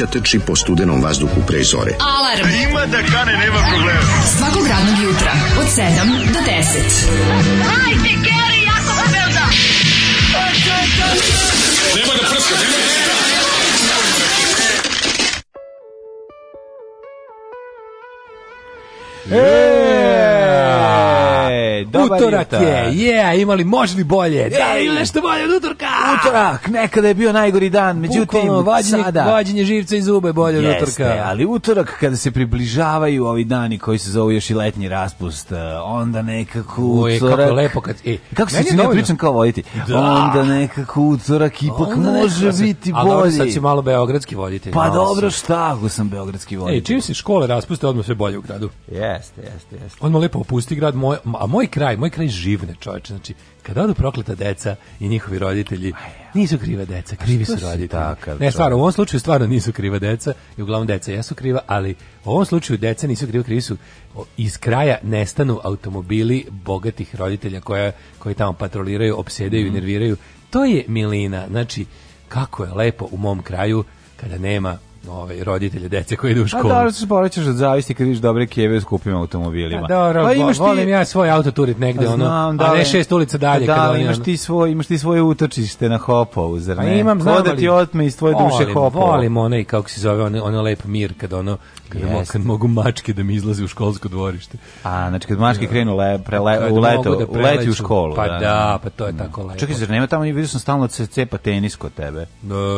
mladića trči po studenom vazduhu pre zore. Alarm! A ima da kane, nema problema. Svakog radnog jutra, od 7 do 10. Hajde, Geri, jako se velda! Nema da prska, nema da prska! Yeah. utorak je, je, yeah, imali možli bolje, da yeah. da ili nešto bolje od utorka utorak, nekada je bio najgori dan, međutim, Bukvalno, vađenje, sada... Vađenje živca i zube bolje od utorka. Jeste, ali utorak kada se približavaju ovi dani koji se zove još i letnji raspust, eh, onda nekako utorak... Uj, kako lepo kad... E, kako se ne pričam kao voditi? Da. Onda nekako utorak ipak onda može nekako, biti bolji. Ali sad si malo beogradski voditelj. Pa dobro, šta ako sam beogradski e, voditelj? E, čim se škole raspuste, odmah sve bolje u gradu. Jeste, jeste, jeste. Odmah lepo opusti grad, moj, a moj kraj, moj kraj živne čoveče, znači Kad odu prokleta deca i njihovi roditelji, nisu kriva deca, pa krivi su roditelji. Takav, ne, stvarno, u ovom slučaju stvarno nisu kriva deca i uglavnom deca jesu kriva, ali u ovom slučaju deca nisu kriva, krivi su iz kraja nestanu automobili bogatih roditelja koja, koji tamo patroliraju, opsjedaju i mhm. nerviraju. To je milina, znači, kako je lepo u mom kraju kada nema ove roditelje dece koji idu u pa školu. A da se porećeš od zavisti kad vidiš dobre keve u skupim automobilima. A pa dobro, pa imaš volim ti... ja svoj auto turit negde, a pa znam, ono, da, a ne šest ulica dalje. Da, kada imaš, ti svoj, imaš ti svoje utočište na Hopovu, zar ne? A imam, znam, da ti otme iz tvoje duše Hopovu. Volim onaj, kako se zove, onaj, onaj lep mir, kad ono, kad, yes. mo, kad mogu mačke da mi izlaze u školsko dvorište. A, znači kad mačke da. krenu le, prele, le, u leto, da preleću, uleti u školu. Pa da, da, da, pa to je tako da. lepo. Čekaj, zar nema tamo, vidio sam stalno cepa tenis kod tebe.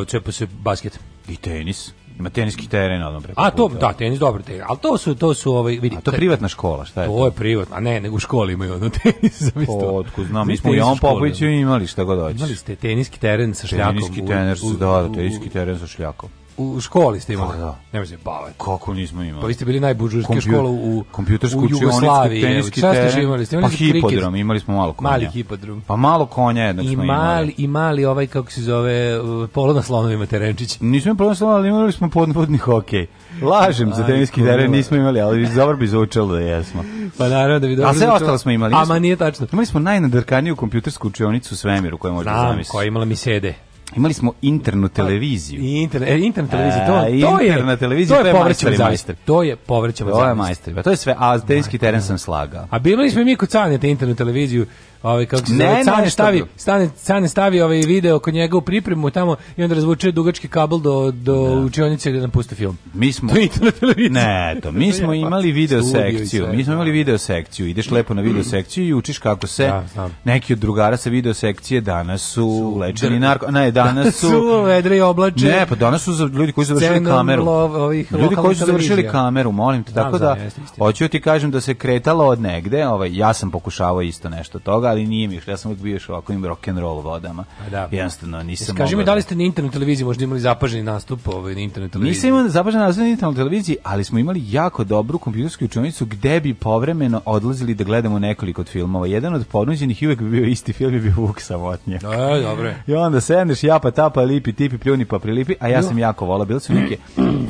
Cepa se basket. I tenis. Ima teniski teren odmah preko. A to puta. da, tenis dobro te. Al to su to su ovaj vidi. A to je privatna škola, šta je? To, to je privatna, a ne, nego u školi imaju ono tenis za isto. Otkud znam, mi smo Jovan on Popoviću imali šta god hoće. Imali ste teniski teren sa šljakom. Teniski teren sa da, teniski teren sa šljakom u školi ste imali. Pa, da. Ne možete bavati. Kako nismo imali? Pa vi ste bili najbuđurske Kompju... škole u kompjutersku u Jugoslaviji. Teniski teren, imali ste, imali pa hipodrom, imali smo malo konja. Mali hipodrom. Pa malo konja jednog I smo mali, I mali ovaj, kako se zove, polo na slonovima terenčić. Nismo imali polo na slonovima, ali imali smo podvodni hokej. Lažem, za teniski teren nismo imali, ali dobro bi zvučalo da jesmo. Pa naravno da bi dobro A sve ostalo smo imali. A ma nije tačno. Imali smo najnadrkaniju kompjutersku učionicu u svemiru koju možete zamisliti. Znam, koja je imala mi sede. Imali smo internu pa, televiziju. Inter, e, interna televiziju, to, e, to, interna je, televizija, to je povrćan majster. To je povrćan To je majster. Pa to je sve, a tenski teren sam slaga. A bili smo mi kod Cane te internu televiziju, ovaj kako se Cane stavi, stane, Cane stavi ovaj video kod njega u pripremu tamo i onda razvuče dugački kabel do do ne. Da. učionice gde da nam pusti film. Mi smo to Ne, to mi smo pa imali video sekciju. Mi smo da. imali video sekciju. Ideš lepo na video sekciju i učiš kako se da, neki od drugara sa video sekcije danas su lečeni narko, ne, danas su su vedre i oblače. Ne, pa danas su ljudi koji su završili kameru. ovih Ljudi koji su završili kameru, molim te, tako da hoću ti kažem da se kretalo od negde, ovaj ja sam pokušavao isto nešto toga ali nije mi Ja sam uvijek bio još ovako im rock'n'roll vodama. A da. Jednostavno nisam Kaži mi, da li da- ste na internet televiziji možda imali zapaženi nastup ovaj, na internet televiziji? Nisam imao zapaženi nastup na internet televiziji, ali smo imali jako dobru kompjutersku učionicu gde bi povremeno odlazili da gledamo nekoliko od filmova. Jedan od ponuđenih uvijek bi bio isti film, bi bio Vuk Da, E, dobro. I onda sedneš, ja pa tapa, lipi, tipi, pljuni, pa prilipi, a ja sam jako volao. Bili su neke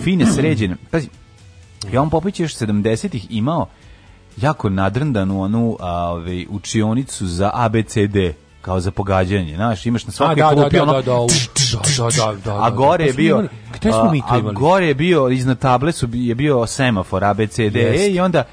fine sređene. Pazi, Jovan Popović je još 70-ih imao jako nadrndanu onu a, ove, ovaj, učionicu za ABCD kao za pogađanje, znaš, imaš na svakoj klupi ono a gore je pa bio pa a gore je bio iznad table su je bio semafor ABCD e i onda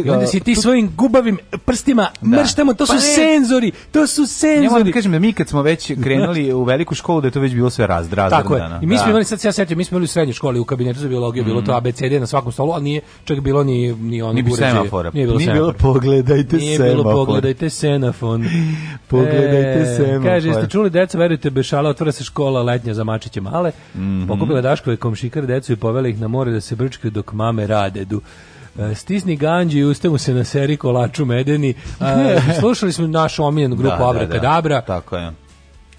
onda si ti svojim gubavim prstima da. mrštamo, to pa su pa senzori, to su senzori. Ja kažem da mi kad smo već krenuli u veliku školu da je to već bilo sve razdrazdano. Tako je. Da, da. I mi smo da. imali, sad se ja setim, mi smo imali u srednjoj školi u kabinetu za biologiju, mm. bilo to mm. ABCD na svakom stolu, ali nije čak bilo ni, ni ono Nije semafora. Nije bilo, nije bilo pogledajte nije Nije bilo pogledajte senafon. pogledajte e, semafor. Kaže, ste čuli deca, verujte, bešala, otvara se škola letnja za mačiće male, mm -hmm. pokupila Daškove komšikar decu i povela ih na more da se brčkaju dok mame rade. Du. E, stisni ganđi i uste se na seri kolaču medeni. Slušali smo našu omiljenu grupu da, Abra da, Da, tako je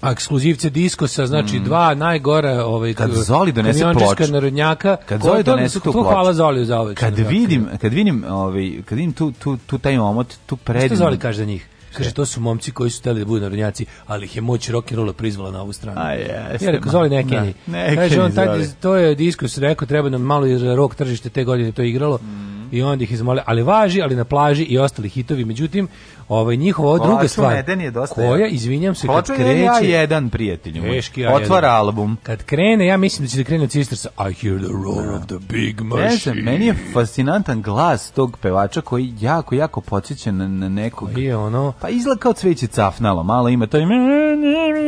ekskluzivce diskosa, znači mm. dva najgora ovaj kad Zoli donese ploču narodnjaka, kad Zoli donese tu ploču. Hvala Zoli za ovaj. Kad vidim, kad vidim, ovaj, kad vidim tu tu tu taj omot, tu pred. Šta Zoli kaže za njih? Kaže to su momci koji su hteli da budu narodnjaci, ali ih je moć rock and rolla prizvala na ovu stranu. A je. Jer rekao zvali neki. Kaže on taj to je diskus rekao treba nam malo iz rock tržište te godine to je igralo. Mm. I onda ih izmole, ali važi, ali na plaži i ostali hitovi. Međutim, Ovaj njihova druga Laču stvar. je dosta. Koja, izvinjam se, Hoću kad kreće. Ja jedan prijatelju. moj. Otvara jedan. album. Kad krene, ja mislim da će da krene od Sisters. I hear the roar no. of da. the big machine. Ne znam, meni je fascinantan glas tog pevača koji jako, jako podseća na, na nekog. Koji je ono? Pa izgleda kao cveće cafnalo, malo ima taj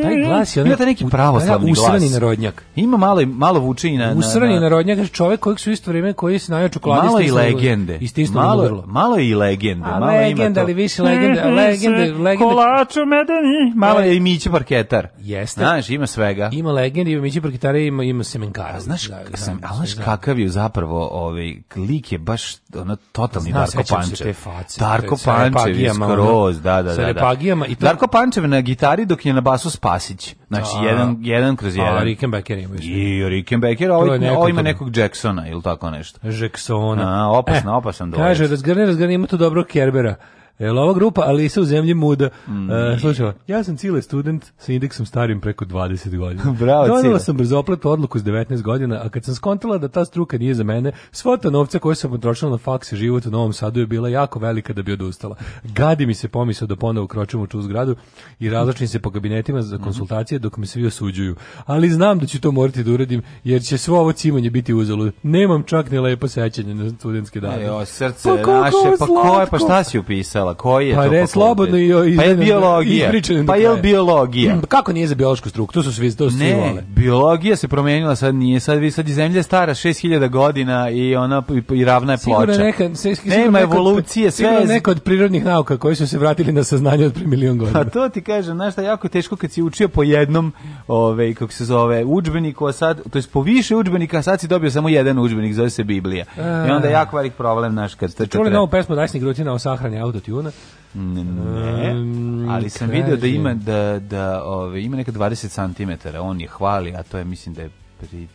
Taj glas je ono. Imate neki pravoslavni glas. Usrani narodnjak. Ima malo, malo vuči na... Usrani na, na, narodnjak, čovek kojeg su isto vrijeme koji se najao čokoladisti. Malo i legende. Malo, malo i legende. A malo legende, ali više legende legende, legende, legende. Kolaču medeni, malo je i Miće parketar. Jeste. Znaš, ima svega. Ima legende, ima Miće parketare, ima, ima semenkara. Znaš, da, da, sam, ali znaš kakav je zapravo ovaj, lik je baš ono, totalni Zna, Darko Pančev. Face, Darko Pančev je skroz, da, da, da. da. I to... Darko Pančev na gitari dok je na basu Spasić. Znači, da. jedan, jedan kroz jedan. A Rickenbacker ima I Rickenbacker, ovo ovaj-, ovaj, ima nekog Jacksona ili tako nešto. Jacksona. A, opasan, eh, opasan. Kaže, razgrne, razgrne, ima tu dobro Kerbera. Je ova grupa, ali se u zemlji muda. Mm. Uh, ja sam cile student sa indeksom starim preko 20 godina. Bravo, Donela cile. sam brzopletu odluku s 19 godina, a kad sam skontala da ta struka nije za mene, svota novca koju sam potrošila na faks i život u Novom Sadu je bila jako velika da bi odustala. Gadi mi se pomisao da ponovo kročem u tu zgradu i razlačim se po kabinetima za mhm. konsultacije dok me svi osuđuju. Ali znam da ću to morati da uradim, jer će svo ovo cimanje biti uzalo. Nemam čak ni lepo sećanje na studentske e, dane. Ejo, srce pa naše, pa ko je, pa šta si upisala? materijala koji je pa to. Ne, slobodno i pa je biologija. Pa je biologija. Mm, pa kako nije za biološku struku? Tu su svi to svi Ne, biologija se promijenila, sad nije, sad vi sad je zemlja stara 6000 godina i ona i ravna je ploča. Sigurno neka, se, sigurno Nema neko, evolucije, sve je neka od prirodnih nauka koji su se vratili na saznanje od pre milion pa godina. A to ti kažem, znaš šta, jako teško kad si učio po jednom, ovaj kako se zove, udžbeniku, a sad, to jest po više udžbenika, sad si dobio samo jedan udžbenik, zove se Biblija. I onda jako velik problem naš kad ste čuli novu pesmu Dajsnih Grutina o sahrani autotune juna. Ne, ali sam Kaže. video da ima da da ove ima neka 20 cm, on je hvali, a to je mislim da je pri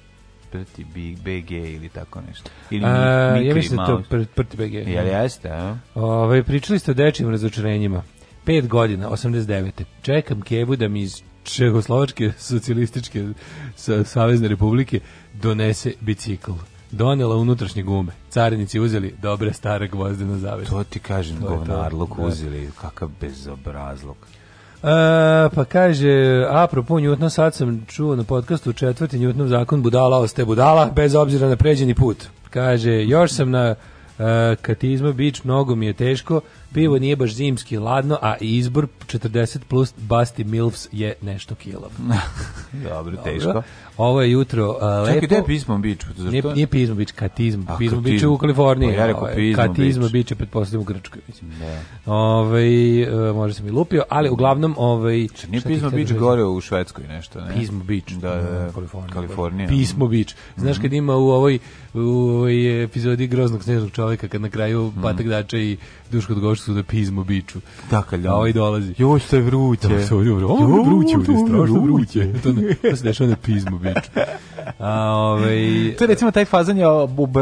prti BG ili tako nešto. Ili a, mikri, ja mislim da to pr, prti BG. Jel da. jeste, a? Ove, pričali ste o dečjim razočarenjima. 5 godina, 89. Čekam Kevu da mi iz Čehoslovačke socijalističke sa, savezne republike donese bicikl donela unutrašnje gume. Carinici uzeli dobre stare gvozde na zavest. To ti kažem, govnarluk da. uzeli, kakav bezobrazluk. A, e, pa kaže, apropo Njutno, sad sam čuo na podcastu četvrti Njutnov zakon budala ostaje budala, bez obzira na pređeni put. Kaže, još sam na uh, e, katizma bić, mnogo mi je teško, Pivo nije baš zimski ladno, a izbor 40 plus Basti Milfs je nešto kilov. Dobro, teško. Ovo je jutro uh, lepo. Čekaj, gde je pismo bič? Zašto? Nije, nije pismo bič, katizm. A, pismo bič u Kaliforniji. Pa ja rekao ovaj, pismo Katizmo bič je pretpostavljam u Grčkoj. Mislim. Da. Ove, ovaj, uh, možda sam i lupio, ali uglavnom... Ove, ovaj, Če, nije pismo bič gore u Švedskoj nešto, ne? Pismo bič. Da, da, da, da. Kalifornija. Pismo bič. Mhm. Znaš kad ima u ovoj, u ovoj epizodi Groznog snežnog čoveka, kad na kraju mm. Patak Dača i Duško Odgoviško su da pizmu biču. Tako da. A ovaj da. dolazi. Još što je vruće. Da, što je vruće. Ovo je vruće, ovdje strašno vruće. To, ne, to se dešava na pizmu biču. A, ovaj... To je recimo taj fazan je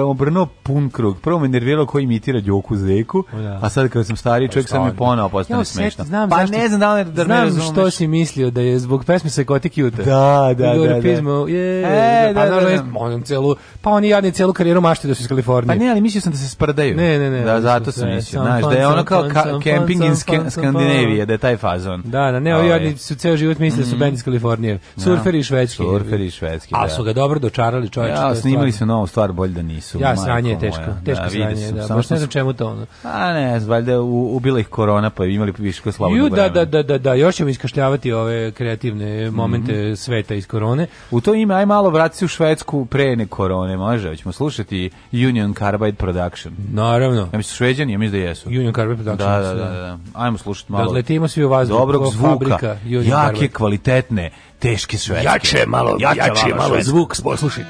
obrnuo pun krug. Prvo me nerviralo ko imitira Đoku Zeku, da. a sad kad sam stari pa čovjek sam mi ponao postane ja, smešno. Znam, pa zašto, ne znam da li da znam ne Znam što si mislio da je zbog pesme se Psychotic Youth. Da, da, da. da. Pizmu, je, e, da, da, da, da. da. On celu, pa oni jadni celu karijeru mašte da su iz Kalifornije. Pa ne, ali mislio sam da se sprdaju. Ne, ne, ne. Da, zato sam mislio. Znaš, da je ono kao ka, camping in Skandinavije, da je taj fazon. Da, da, ne, ovi jadni su ceo život mislili da su bend iz Kalifornije. Surferi i švedski. Surferi i švedski, da. Ali su ga dobro dočarali čovječe. Ja, snimali su novu stvar, bolje da nisu. Ja, sranje je teško, teško sranje, da. Baš ne znam čemu to ono. A ne, valjda ubila ih korona, pa imali više viško slavu. Ju, da, da, da, da, još ćemo iskašljavati ove kreativne momente sveta iz korone. U to ime, aj malo vrati se u Švedsku pre ne korone, može, ćemo slušati Union Carbide Production. Naravno. Ja mislim, šveđani, ja mislim da jesu. Union Carbide Production. Da da da, da, da, da, da. Ajmo slušati malo. Da letimo svi u vazduhu. Dobrog zvuka, fabrika, jake, kvalitetne, teške švedske. Jače malo, jače, jače malo švedske. zvuk, poslušajte.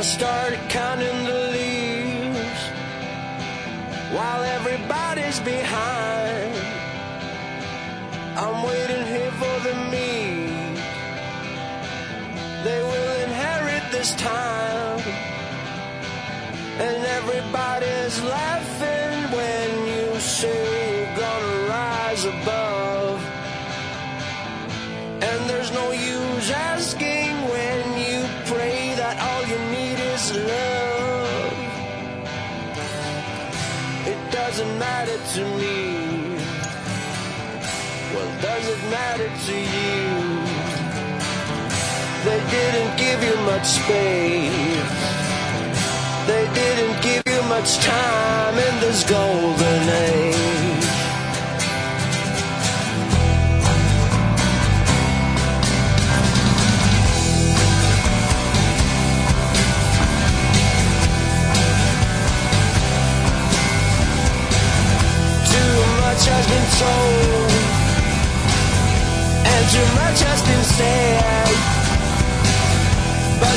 I started counting the leaves While everybody's behind I'm waiting this time. And everybody's laughing when you say you're gonna rise above. And there's no use asking when you pray that all you need is love. It doesn't matter to me. Well, does it matter to you? They didn't give you much space. They didn't give you much time in this golden age. Too much has been told, and too much has been said.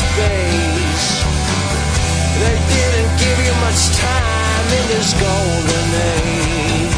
space. They didn't give you much time in this golden age.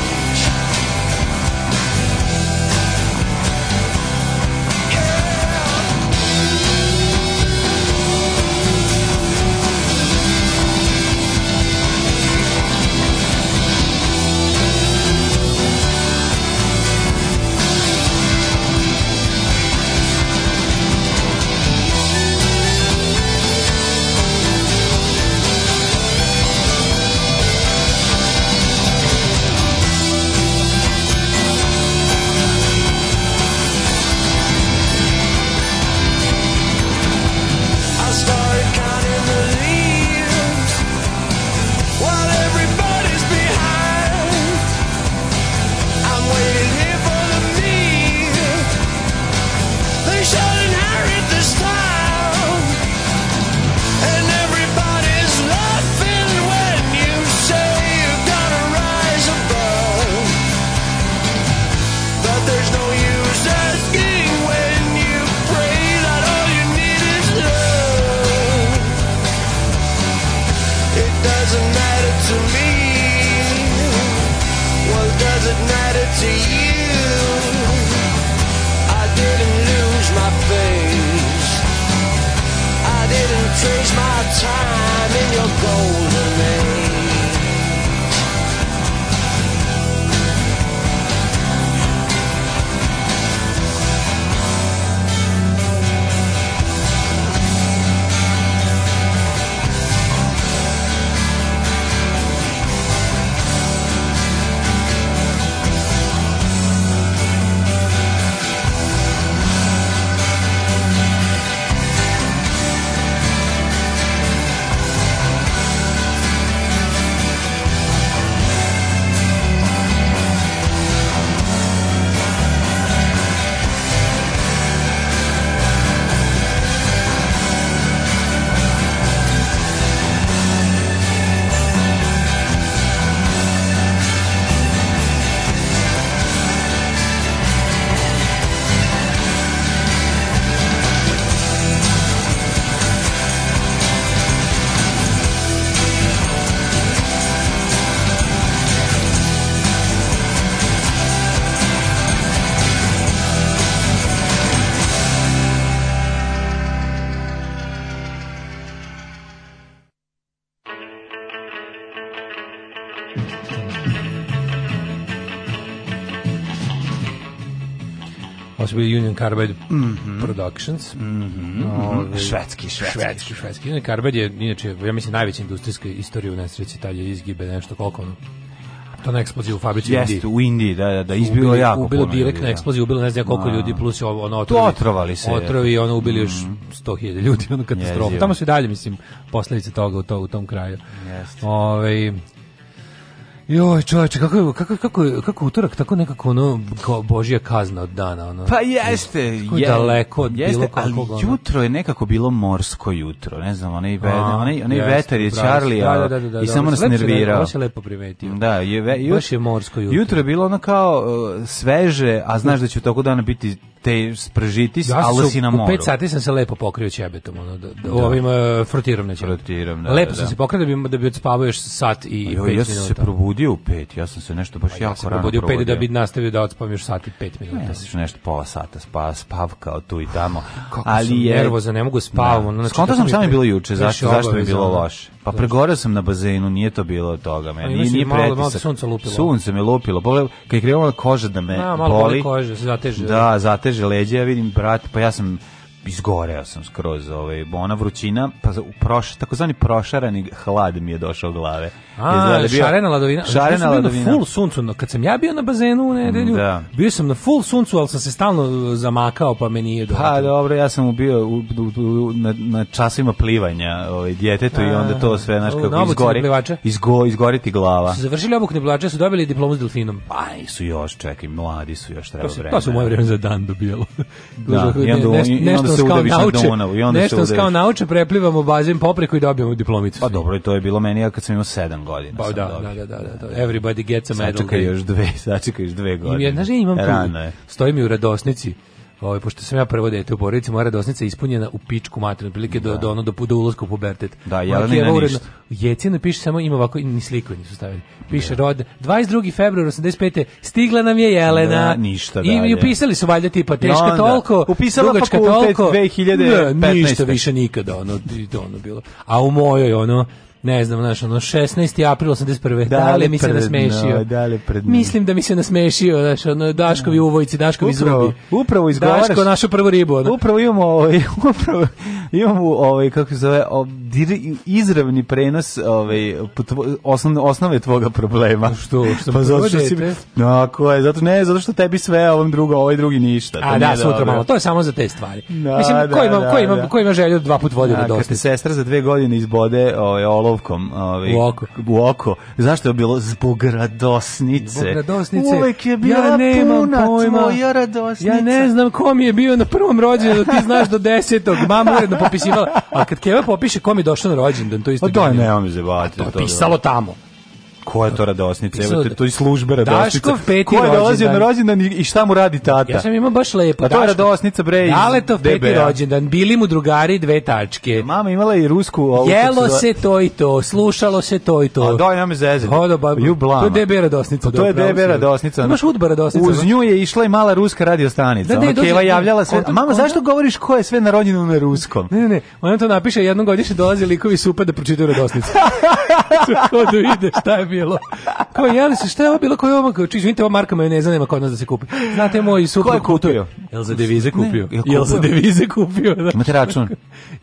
bio Union Carbide mm -hmm. Productions. Mm -hmm. Ove, švedski, švedski. Švedski, švedski. Union Carbide je, inače, ja mislim, najveća industrijska istorija u nesreći, taj je izgibe nešto koliko ono to na eksploziju u fabrici Jest, u Indiji. u Indiji, da, da, da izbilo ubili, jako ubilo puno direktna da. eksplozija, ubilo ne znam koliko A, ljudi plus ovo ono otrovi. otrovali se. Otrovi i ono ubili mm. još 100.000 mhm. ljudi, ono katastrofa. Tamo su i dalje mislim posledice toga u to u tom kraju. Jeste. Ovaj Joj, čoveče, kako kako kako kako utorak tako nekako ono kao božja kazna od dana, ono. Pa jeste, tako je daleko od jeste, bilo kakvog. Ali jutro je nekako bilo morsko jutro, ne znam, onaj ve, onaj onaj vetar je Charlie da, da, da, da, i samo nas da, da, nervirao. Baš je lepo primetio. Da, je ve, jutro, baš je morsko jutro. Jutro je bilo ono kao e, sveže, a znaš da će u toku dana biti te spržitis, ja ali si na moru. U 5 sati sam se lepo pokrio ćebetom, ono, da, da, da. ovim uh, e, frotirom na ćebetom. Frotiram, da, lepo da, sam da. se pokrio da bi, da bi odspavao još sat i 5 pa minuta. Ja sam se probudio u 5, ja sam se nešto baš pa, jako rano probudio. Ja da sam probudio u 5 da bi nastavio da odspavam još sat i 5 minuta. Ne, ja sam nešto pola sata spa, spavkao tu i tamo. Kako ali sam je, nervoza, ne mogu spavam. Da. Ono, znači, Skonto sam šta mi bilo juče, zašto, zašto mi je bilo loše? Pa da. pregoreo sam na bazenu, nije to bilo od toga. Meni, pa nije, nije malo, malo sunce lupilo. Sunce me lupilo. Kad je krenula koža da me boli. Malo boli koža, se zateže. Da, zateže reže leđe, ja vidim, brat, pa ja sam izgoreo sam skroz ovaj ona vrućina pa u proš takozvani prošarani hlad mi je došao glave. A, da šarena ladovina. Šarena ladovina. full suncu, no, kad sam ja bio na bazenu u nedelju, da. bio sam na full suncu, al sam se stalno e, zamakao, pa meni je dobro. Pa dobro, ja sam bio u, u, u, na, na časovima plivanja, ovaj djetetu A, i onda to sve znači kako izgori. Izgo, izgoriti glava. Su završili obuk plivače, su dobili diplomu s delfinom. Pa i su još, čekaj, mladi su još treba vreme. To su moje vreme za dan dobijalo. Da, nešto se udaviš nauče, na Dunavu i onda nešto se kao nauče, preplivamo bazen popreko i dobijemo diplomicu. Pa dobro, to je bilo meni ja kad sam imao 7 godina. Pa da, da, da, da, da, everybody gets a medal. Sačekaj još dve, sačekaj još dve godine. Im, ja, znaš, ja imam, Rano je. stojim u radosnici, Ovaj pošto sam ja prvo dete u porodici, moja radosnica ispunjena u pičku materinu, prilike do da. do ono do, do ulaska u pubertet. Da, Jelena uredno. Jecina piše samo ima ovako ni sliku nisu stavili. Piše da. rod 22. februar 85. stigla nam je Jelena. Da, ništa da. I mi upisali su valjda tipa teška no, toliko, upisala dugačka toliko. 2015. Ne, ništa više nikada ono ono bilo. A u mojoj ono ne znam, znaš, ono, 16. april 81. Da, da li mi se nasmešio? No, da li pred Mislim da mi se nasmešio, znaš, ono, Daškovi da. uvojci, Daškovi upravo, zubi. Upravo izgovaraš. Daško, našu prvu ribu. Ono. Upravo imamo, ovaj, upravo imamo, ovaj, kako se zove, ovaj, izravni prenos ovaj osnovne osnove tvoga problema. Što što pa, pa zato što si no, ko je, zato ne, zato što tebi sve, a ovom drugom, ovaj drugi ništa. A da, sutra malo. To je samo za te stvari. Da, Mislim, da, ko ima, da, ko ima, da. ko ima želju dva put vodu da, da dosta. sestra za dve godine izbode ovaj olovkom, ovaj u oko. U oko. Zašto je bilo zbog radosnice? Zbog radosnice. Uvek je bila ja nemam puna pojma. tvoja radosnica. Ja ne znam ko mi je bio na prvom rođenju, ti znaš do desetog. Mama uredno popisivala. A kad Keva popiše ko mi došao na rođendan, to isto. Pa to je ne, on mi zebate. To, je pisalo tamo. Koja je to radosnica? Evo te, to je službe radosnica. Daškov peti Ko je dolazio na rođendan i šta mu radi tata? Ja sam imao baš lepo. A to je radosnica, bre, iz Daletov peti rođendan. Bili mu drugari dve tačke. E, mama imala i rusku... Ovu, Jelo se to i to, slušalo se to i to. A daj nam zezet. Hodo, ba, you pa To je DB pa radosnica. To je DB radosnica. Imaš udba radosnica. Uz nju je išla i mala ruska radiostanica. Da, Keva javljala sve. Mama, zašto govoriš ko je sve na rođendan na ruskom? Ne, ne, ne. Ona to napiše jednom godišnje dolazi likovi supe da pročitaju radosnicu. Kako da vide šta je bilo. Ko jeli se, šta je ovo bilo, ko je ovo, čiš, vidite, ova marka majoneza nema kod nas da se kupi. Znate, moj suprug... Ko kupio? Jel za devize kupio? Ne, jel, za devize kupio? Da. Imate račun?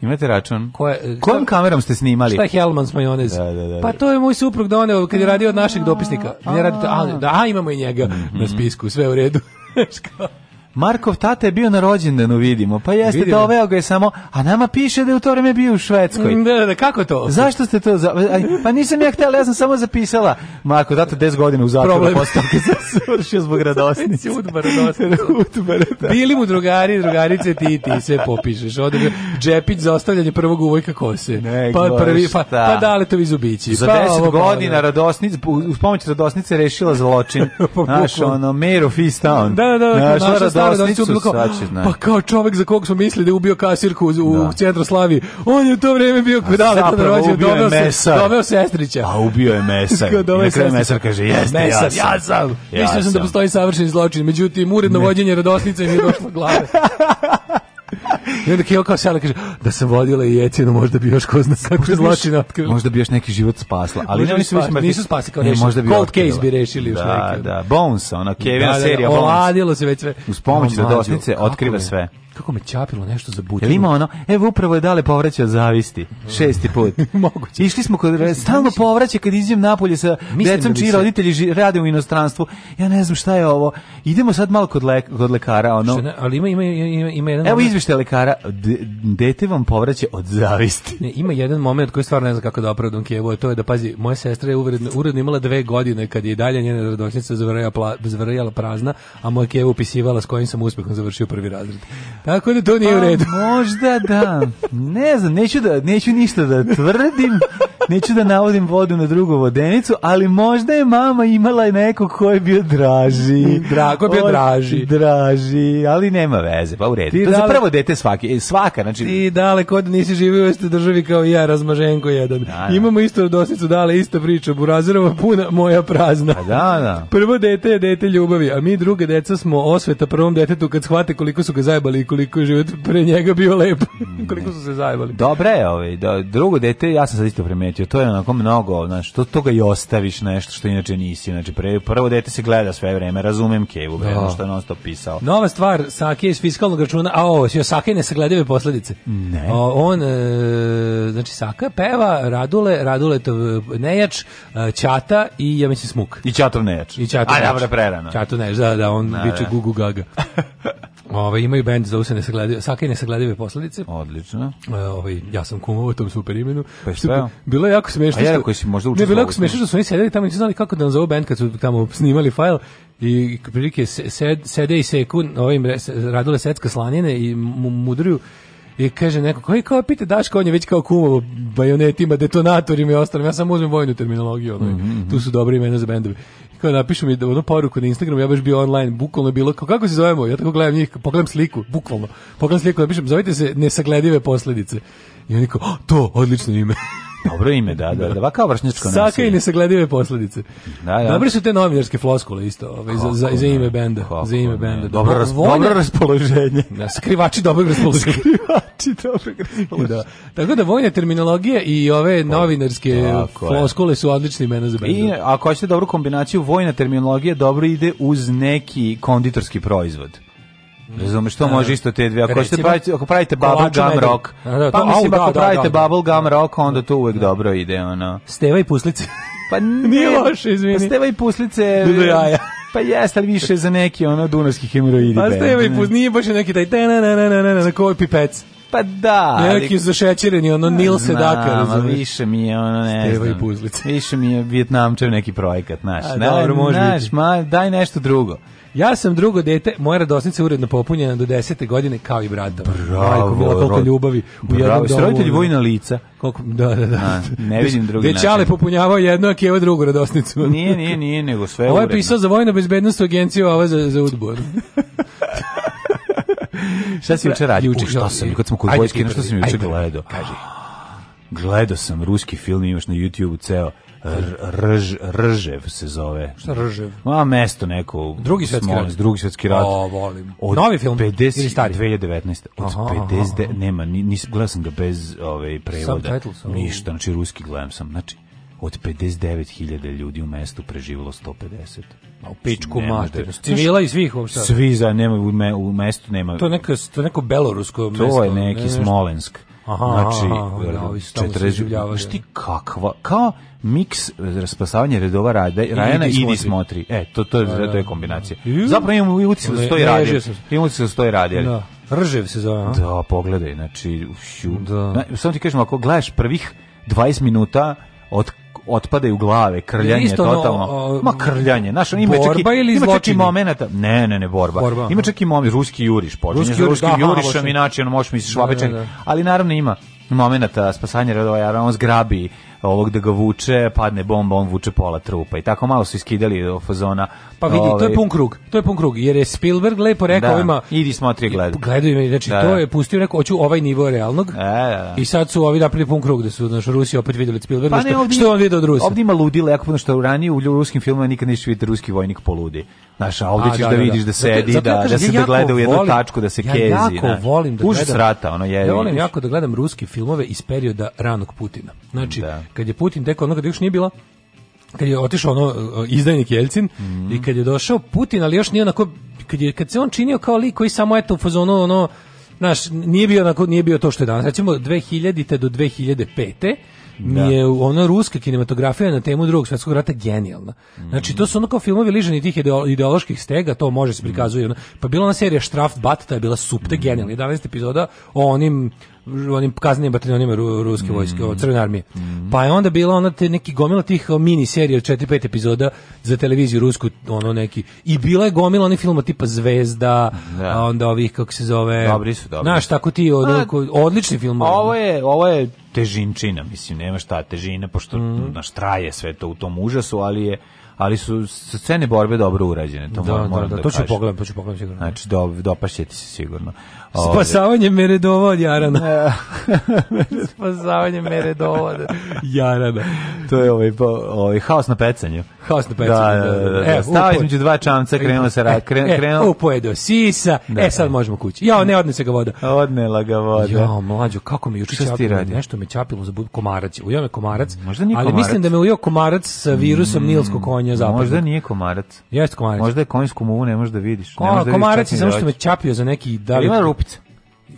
Imate račun? Koje, je, e, Kojom kamerom ste snimali? Šta je Helmans majonez? Da, da, da, da, pa to je moj suprug doneo kad je radio od naših dopisnika. Ne radite, a, da, a, imamo i njega mm -hmm. na spisku, sve u redu. Markov tata je bio na rođendanu, vidimo. Pa jeste, da doveo ga je samo, a nama piše da je u to vreme bio u Švedskoj. Mm, da, da, da, kako to? Zašto ste to? Za... Aj, pa nisam ja htjela, ja sam samo zapisala. Marko, tata 10 godina u zatvoru postavke se svršio zbog radosnice. Udbar, Udbar, da. da. Bili mu drugari, drugarice, ti, ti, sve popišeš. Ode ga džepić za ostavljanje prvog uvojka kose. Ne, pa, prvi, pa, šta? pa dale to vi zubići. Za 10 pa, pa, godina pa, radosnic, uz pomoć radosnice rešila zločin. Pa Naš ono, Mayor of East Town. Da, da, da. Naš, stara da su kao, pa kao čovjek za kog smo mislili da je ubio kasirku u, u da. Centroslavi. On je u to vrijeme bio kod da, na rođenju, doveo se, doveo sestrića. A ubio je mesar. I Na kraju mesar kaže, jeste, ja sam. Ja sam. Mislio sam da postoji savršeni zločin, međutim uredno vođenje radosnice mi je došlo glave. I onda Keo kao šale kaže, da sam vodila i jecinu, možda bi još ko zna kakve zločine otkrila. Možda bi još neki život spasla, ali ne, nisu, spa, nisu spasi kao ne, Cold case bi rešili još da, neki. Da, da, Bones, ona Kevina da, da, da, serija Bones. Oladilo se već sve. Uz pomoć no, otkriva sve kako me ćapilo nešto za butinu. Jel ima ono, evo upravo je dale povraća zavisti, šesti put. Moguće. Išli smo kod, stalno znači- povraća kad izđem napolje sa Mislim da decom da čiji se... roditelji ži, rade u inostranstvu. Ja ne znam šta je ovo. Idemo sad malo kod, lek, kod lekara, ono. ne, ali ima, ima, ima, ima jedan... Evo moment... izvešte lekara, dete vam povraća od zavisti. Ne, ima jedan moment koji stvarno ne znam kako da opravdam Kijevo, to je da, pazi, moja sestra je uredno, uredno imala dve godine kad je i dalje njena radosnica zavrjala, pla, zavrjala prazna, a moja Kijevo upisivala s kojim sam uspehom završio prvi razred. Tako da to nije pa, u redu. Možda da. Ne znam, neću da neću ništa da tvrdim. Neću da navodim vodu na drugu vodenicu, ali možda je mama imala i nekog ko je bio draži. Drago bio draži. Draži, ali nema veze, pa u redu. Ti to je dale... prvo dete svaki, svaka, znači... Ti daleko od nisi živio u istoj državi kao ja, razmaženko jedan. Da, da. Imamo isto dosnicu, dale, ista priča, Burazirova puna, moja prazna. Pa da, da. Prvo dete je dete ljubavi, a mi druge deca smo osveta prvom detetu kad shvate koliko su ga zajebali i koliko je život pre njega bio lepo, mm. koliko su se zajebali. Dobre je, ovaj, da, drugo dete, ja sam sad isto primetio, to je onako mnogo, znaš, to, to ga i ostaviš nešto što inače nisi, znači pre, prvo dete se gleda sve vreme, razumem Kevu, bre, da. no. što je non stop pisao. Nova stvar, Sake iz fiskalnog računa, a ovo, sve Sake ne sagledive posledice. Ne. O, on, e, znači Saka peva, Radule, Radule to e, Nejač, e, Ćata i, ja mislim, Smuk. I Ćatov Nejač. I Ćatov Nejač. A, dobro, prerano. Ćatov Nejač, da, da, on da, biće da. Gugu Gaga. Ove, imaju bend za usne sagledive, sake nesagledive posledice. Odlično. E, Ove, ovaj, ja sam u tom super imenu. Pa što bilo je jako smešno. A ja koji si možda učio. Ne, bilo jako smešno što su oni sedeli tamo i nisu znali kako da nazovu bend kad su tamo snimali fajl i prilike sed, sede i seku, ovim radile secka slanjene i mudruju i kaže neko, koji kao pita Daško, on je već kao kumovo bajonetima, detonatorima i ostalim, ja samo uzmem vojnu terminologiju, ono, mm -hmm. tu su dobri imena za bendovi kao napišu mi onu poruku na Instagram, ja baš bio online, bukvalno bilo, kao, kako se zovemo? Ja tako gledam njih, pogledam sliku, bukvalno. Pogledam sliku, napišem, da zovite se nesagledive posledice. I oni kao, to, odlično ime. Dobro ime, da, da, da, kao vršnjačko nasilje. Saka i nesagledive posledice. Da, da. Dobri su te novinarske floskule isto, ove, ovaj, za, za, za ime benda. Kako, za ime benda. Dobro, ras, dobro raspoloženje. Da, skrivači dobro raspoloženja. skrivači dobro raspoloženja. Da. Tako da vojna terminologija i ove novinarske Tako floskule su odlični imena za benda. I ako hoćete dobru kombinaciju, vojna terminologija dobro ide uz neki konditorski proizvod. Razumeš, to da, da. može isto te dvije. Ako, recimo, pravite, ako pravite bubble gum rock, da, da, pa mislim, au, ako da, da pravite bubble gum rock, onda to uvek dobro ide, ono. Steva i puslice. Pa nije, nije loše, izvini. Pa steva i puslice. Bilo jaja. Pa jeste, ali više za neki ono dunavski hemoroidi. Pa steva i pus, nije baš neki taj na na na na na na koji pipec. Pa da. Neki za zašećereni, ono pa Nil se Sedaka, razumiješ? više mi je, ono, ne Steva znam. i puzlice. Više mi je Vjetnamčev neki projekat, naš. A, ne, dobro, može naš, ma, daj nešto drugo. Ja sam drugo dete, moja radosnica uredno popunjena do 10. godine kao i brata. Bravo. Majko, mila, koliko ljubavi u jednom domu. roditelji vojna lica. Koliko, da, da, da. A, ne vidim drugi način. Dečale popunjavao jedno, a Keva drugu radosnicu. Nije, nije, nije, nego sve Ovo je uredno. pisao za vojno bezbednost u agenciju, a ovo za, za udbor. šta si juče radio? Juče, šta sam, kad smo kod vojske, nešto sam juče gledao. Kaži. Gledao sam ruski film, imaš na youtube ceo Rž, Ržev se zove. Šta Ržev? Ma, mesto neko. Drugi svetski rat. Drugi svetski rat. O, volim. Od Novi film 50, ili stari? 2019. Od aha, 50, aha. nema, nis, gledam sam ga bez ovaj, prevoda. Sam. Ništa, znači ruski gledam sam. Znači, od 59.000 ljudi u mestu preživjelo 150. A u pičku znači, mater. Da- znači, civila i svih uopšte. Svi za nema u, me, u mestu nema. To je neka to je neko belorusko mesto. To je neki ne, Smolensk. Aha, znači, aha, ovi su tamo 40, šti kakva, kao miks e, spasavanje redova Rajana Rajana i Idi Smotri. E, to, to, je, da, to je da. kombinacija. Zapravo imamo i utisak da stoji radi. Imamo utisak da stoji radija. Da. Ržev se zove. Da, pogledaj, znači, ušu. Da. samo ti kažem, ako gledaš prvih 20 minuta od otpadaju glave, krljanje isto totalno. Ono, uh, Ma krljanje, znaš, ima čak ili ima čak momenata. Ne, ne, ne, borba. borba ima čak i moment ruski juriš, počinje ruski, ruski da, jurišem, inače on može misliš da, švabečan, da, da. ali naravno ima momenata spasanje redova, jer on zgrabi ovog da ga vuče, padne bomba, on vuče pola trupa i tako malo su iskidali fazona Pa vidi, to je ovaj- pun krug. To je pun krug jer je Spielberg lepo rekao da, idi smotri gledaj. Gledaju znači da, to da. je pustio rekao hoću ovaj nivo realnog. E, da, da, da, I sad su ovi napravili pun krug da su naš Rusija opet videli Spielberg pa ne, ovdje, što on video od Rusa. Ovde ima ludila, jako puno što ranije u ruskim filmovima nikad nisi video da ruski vojnik poludi. Znaš, a ovdje ćeš da, vidiš da sedi, zato, zato ja kažem, da, se ja gleda u jednu volim, tačku, da se kezi. Ja jako ne. volim da gledam. Rata, ono je. Ja volim jako da gledam ruske filmove iz perioda ranog Putina. Znači, kad je Putin tek onoga da još nije bila kad je otišao ono e, izdajnik Jelcin mm -hmm. i kad je došao Putin, ali još nije onako kad je kad se on činio kao lik koji samo eto u fazonu ono znaš, nije bio onako, nije bio to što je danas. Recimo 2000 te do 2005 da. mi je ona ruska kinematografija na temu drugog svetskog rata genijalna. Znači to su ono kao filmovi liženi tih ideoloških stega, to može se prikazuje. Pa bila ona serija Strafbat, ta je bila supte mm. genijalna. 11 epizoda o onim onim kaznenim bataljonima ru, ruske mm -hmm. vojske, crvene armije. Mm -hmm. Pa je onda bila ona te neki gomila tih mini serija od 4-5 epizoda za televiziju rusku, ono neki. I bila je gomila onih filma tipa Zvezda, da. a onda ovih kako se zove. Dobri su, dobri. Znaš, tako ti od, a, pa, odlični film. Ovo je, ovo je težinčina, mislim, nema šta težina, pošto mm. naš traje sve to u tom užasu, ali je ali su scene borbe dobro urađene, to da, moram da, da, da to ću pogledati, to ću pogledati sigurno. Znači, do, dopašće se sigurno. Spasavanje Meredova od Jarana. Spasavanje Meredova od Jarana. To je ovaj, ovaj haos na pecanju. Haos na pecanju. Da, da, da. da. da, da. da. E, Stao između dva čamca, e, krenulo se rad. E, Kren, e, krenulo... upoje do sisa, da. e sad možemo kući. Jao, ne, odnese ga voda. Odnela ga voda. Jao, mlađo, kako mi juče čapilo, nešto me čapilo za komarac. Ujeo me komarac, Možda nije ali komarac. mislim da me ujeo komarac sa virusom mm, nilskog konja zapadnog. Možda nije komarac. Jeste komarac. Možda je konjsku muvu, ne možeš da vidiš. Ko, ne možeš da komarac je samo što me čapio za neki da li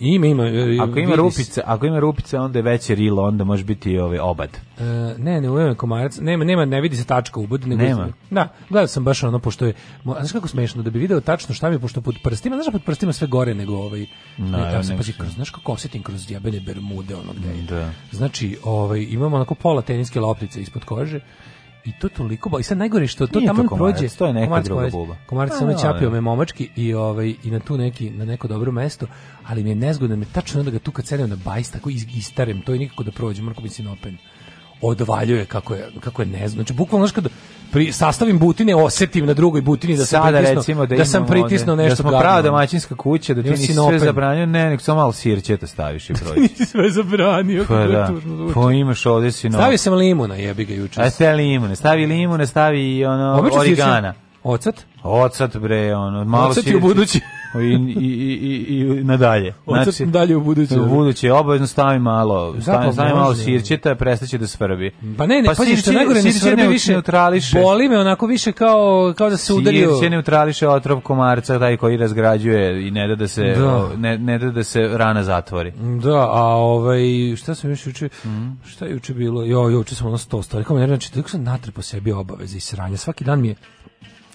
Ima, ima. E, ako ima rupice, ako ima rupice, onda je veće rilo, onda može biti i ovaj obad. E, ne, ne, uvijek komarac. Nema, nema, ne vidi se tačka u budu. Nema. Da, gledao sam baš ono, pošto je, znaš kako smešno, da bi video tačno šta mi, pošto pod prstima, znaš, da pod prstima sve gore nego ovaj, no, ne, ja sam, pazi, kroz, znaš kako osetim kroz djebene bermude, ono gde Da. Znači, ovaj, imamo onako pola teniske loptice ispod kože, I to toliko I Sad najgore što to tamo prođe. To je neka komarac, druga buba. Komarac samo da, ćapio da. me momački i ovaj i na tu neki na neko dobro mesto, ali mi je nezgodno, mi tačno onda ga tu kad sedem na da bajs tako iz, istarem, to je nikako da prođe, mrko biti open odvaljuje kako je kako je ne znam. Znači bukvalno znači kad pri sastavim butine osetim na drugoj butini da sam Sada, pritisno, recimo da, da sam pritisnuo nešto da smo prava domaćinska kuća da ti nisi sve zabranio ne nek samo malo sirćeta da staviš i prođi nisi sve zabranio pa da pa imaš ovde sinop stavi sam limuna jebi ga juče a stavi limune stavi limune stavi ono Obično origana ocet ocet bre ono malo ocat i u budući i, i, i, i nadalje. Znači, dalje u buduće. U buduće, obavezno stavi malo, stavi, stavi malo sirćeta, prestaće da svrbi. Pa ne, ne, pa, pa što najgore ne svrbi više, neutrališe. boli me onako više kao, kao da se udario. Sirće neutrališe otrov komarca, taj koji razgrađuje i ne da da se, da. Ne, ne da da se rana zatvori. Da, a ovaj, šta sam još juče, mhm. šta je juče bilo? Jo, juče sam ono sto stvari, kao ne znači, tako sam natrpo sebi obaveze i sranja. Svaki dan mi je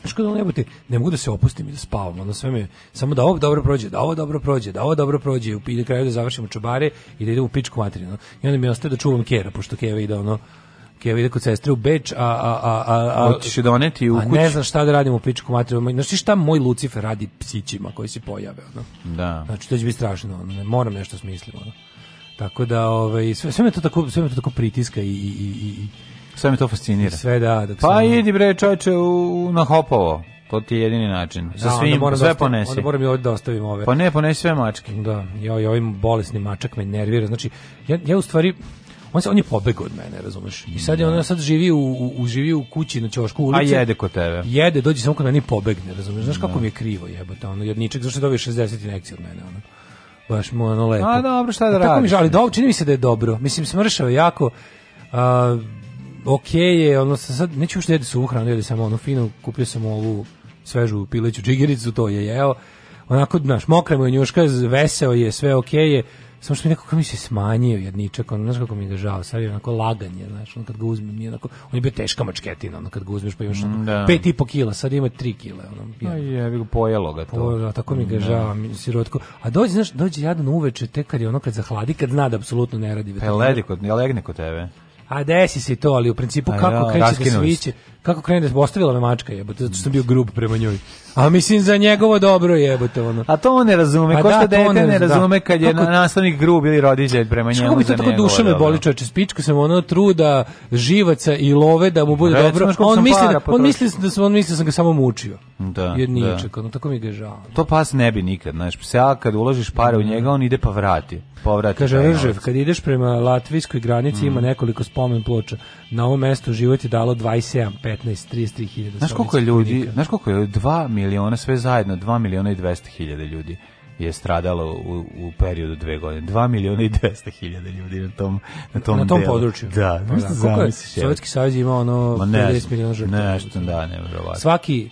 Što da ne ne mogu da se opustim i da spavam, ono sve mi, samo da ovo dobro prođe, da ovo dobro prođe, da ovo dobro prođe, i na kraju da završimo čobare i da idem u pičku materinu. I onda mi ostaje da čuvam Kera, pošto Keva ide ono, Keva ide kod sestre u Beč, a... a, a, a, a Hoćeš doneti u kuću? A ne znam šta da radim u pičku materinu. Znaš ti šta moj Lucifer radi psićima koji se pojave, ono? Da. Znači, to će biti strašno, ono, ne, moram nešto smislim, ono. Tako da, ovaj, sve, sve me to tako, sve me to tako pritiska i, i, i, i Sve me to fascinira. Sve da, dok da Pa sam... idi bre čoveče u, na hopovo. To ti je jedini način. Sa da, svim, da sve dostav, ponesi. Onda moram i ovdje da ostavim ove. Pa ne, ponesi sve mačke. Da, ja i ovim ovaj, ovaj bolesni mačak me nervira. Znači, ja, ja u stvari, on, se, on je pobegao od mene, razumeš? I sad je on da. sad živi u, u, u živi u kući na ćošku ulici. A jede kod tebe. Jede, dođe samo kod mene i pobegne, razumeš? Znaš kako mi je krivo jebote, ono, jer ničeg, zašto je dobio 60 inekcija od mene, ono? Baš mu ono lepo. A dobro, šta da radi? Pa tako mi žali, dobro, čini mi se da je dobro. Mislim, smršao jako, a, ok je, ono, sad neću ušte jedi suvu hranu, jedi samo ono fino, kupio sam ovu svežu pileću džigericu, to je jeo, onako, znaš, mokra mu je njuška, veseo je, sve ok je, samo što mi nekako mi se smanjio jedničak, ono, znaš kako mi je da žao, sad je onako laganje, znaš, ono kad ga uzmem, nije onako, on je bio teška mačketina, ono kad ga uzmeš pa imaš ono, mm, da. pet i po kila, sad ima tri kile, ono. Aj, je, je pojelo ga to. Pojelo, tako mi ga da. žao, mi, sirotko. A dođe, znaš, dođe jadan uveče, tek kad je ono kad zahladi, kad zna da apsolutno ne radi. Pa legne kod, legne kod tebe. A desi se to, ali u principu kako kreće da sviće. kako krene, da ostavila me mačka jebote, zato što sam bio grub prema njoj. A mislim za njegovo dobro jebote ono. A to on ne razume, pa ko da, što da, dete ne, ne razume da. kad je kako, nastavnik grub ili roditelj prema njemu. Kako bi to tako duša me boli čoveče, spička sam ono truda, živaca i love da mu bude Recimo, dobro. On misli, da, on misli da sam on misli da sam ga samo mučio. Da. Jer nije da. čekano, tako mi ga žao. To pas ne bi nikad, znaš, psa kad uložiš pare u njega, on ide pa vrati. Povrati. Kaže Ržev, kad ideš prema latvijskoj granici mm. ima nekoliko spomen ploča na ovom mestu život je dalo 27, 15, 33 hiljada. Znaš koliko je ljudi, klinika. znaš koliko je 2 miliona, sve zajedno, 2 miliona i 200 hiljada ljudi je stradalo u, u periodu dve godine. 2 miliona i 200 hiljada ljudi na tom na tom, na tom delu. području. Da, pa da, da zamisliš. je Sovjetski savez imao ono 50 miliona žrtava. Nešto, da, nevjerovatno. Svaki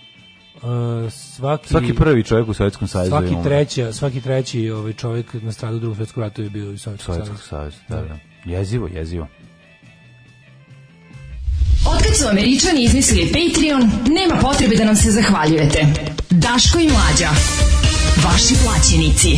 Uh, svaki, svaki prvi čovjek u Sovjetskom savezu svaki treći svaki treći ovaj čovjek na stradu drugog svjetskog rata je bio u Sovjetskom savezu. Sovjetskog saveza, da, da, da. Jezivo, jezivo. Otkad su Američani izmislili Patreon, nema potrebe da nam se zahvaljujete. Daško i Mlađa. Vaši plaćenici.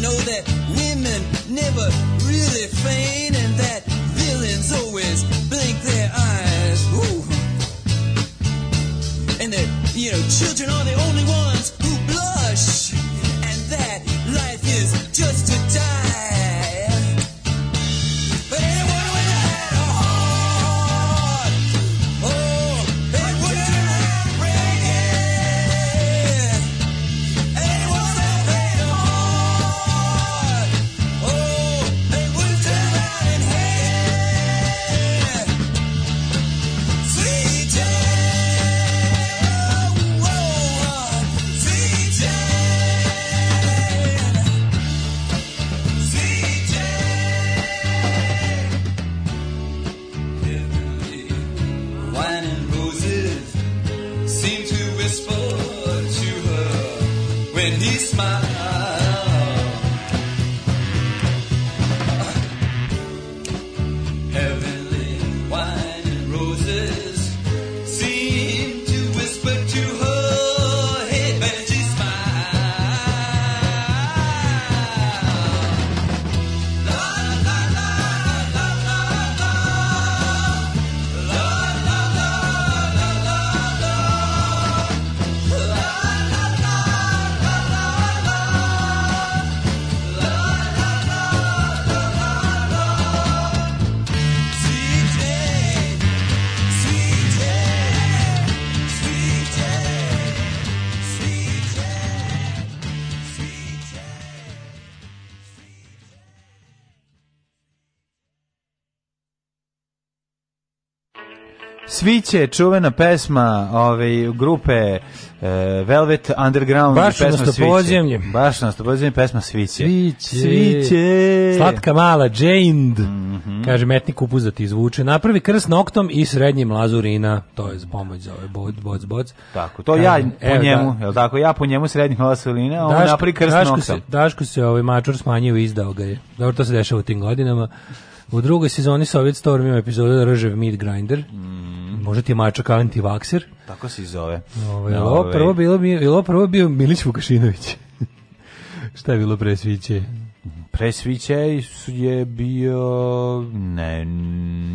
know that women never really faint, and that villains always Cviće, čuvena pesma ove ovaj, grupe e, Velvet Underground Baš pesma na Stopozemlje. Baš na Stopozemlje pesma Sviće. Sviće. Sviće. Slatka mala Jane. Mm -hmm. Kaže metni kupus da ti izvuče. Napravi krst noktom i srednjim lazurina. To je pomoć za ovaj boc, boc, bod. Tako, to Kaj, ja po njemu, da, jel tako? Ja po njemu srednjih lazurina, on napravi krst daško noktom. Se, daško se ovaj mačor smanjio i izdao ga je. Dobro, to se dešava u tim godinama. U drugoj sezoni Soviet Storm ima epizodu Ržev Meat Grinder. Mm možda ti je mačak antivakser. Tako se i zove. Ovaj, ovo, ovo, ovaj. prvo, bilo, bilo prvo bio Milić Vukašinović. Šta je bilo presviće? Presviće je bio ne,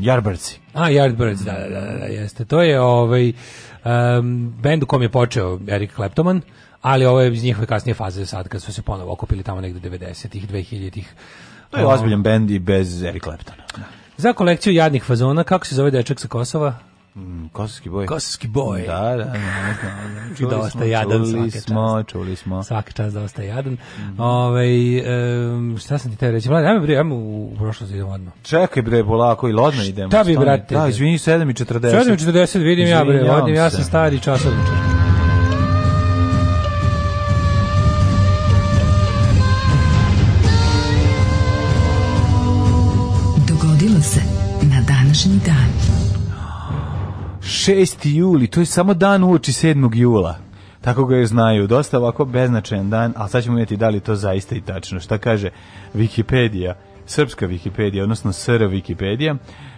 Jarbrci. A, Jarbrci, da, da, da, da, jeste. To je ovaj, um, bend u kom je počeo Erik Claptoman, ali ovo je iz njihove kasnije faze sad, kad su se ponovo okupili tamo negde 90-ih, 2000-ih. To je ovaj. ozbiljan bend i bez Erik Claptona. Za kolekciju jadnih fazona, kako se zove dečak sa Kosova? Mm, kosovski boj. Kosovski boj. Da, da, da. da. da, da. ostaje jadan čuli svaka smo, čast. Čuli smo, Svaka čast da ostaje jadan. Mm. Ove, ovaj, um, šta sam ti te reći? Vlad, ajme bre, ajme u prošlost idemo odmah. Čekaj bre, polako i lodno idemo. Šta bi, brate? Da, izvini, 7.40. 7.40 vidim izvini, ja bre, odnim, ja sam stari časovničar. 6. juli, to je samo dan uoči 7. jula. Tako ga je znaju. Dosta ovako beznačajan dan, ali sad ćemo vidjeti da li to zaista i tačno. Šta kaže Wikipedia, srpska Wikipedia, odnosno SR Wikipedia,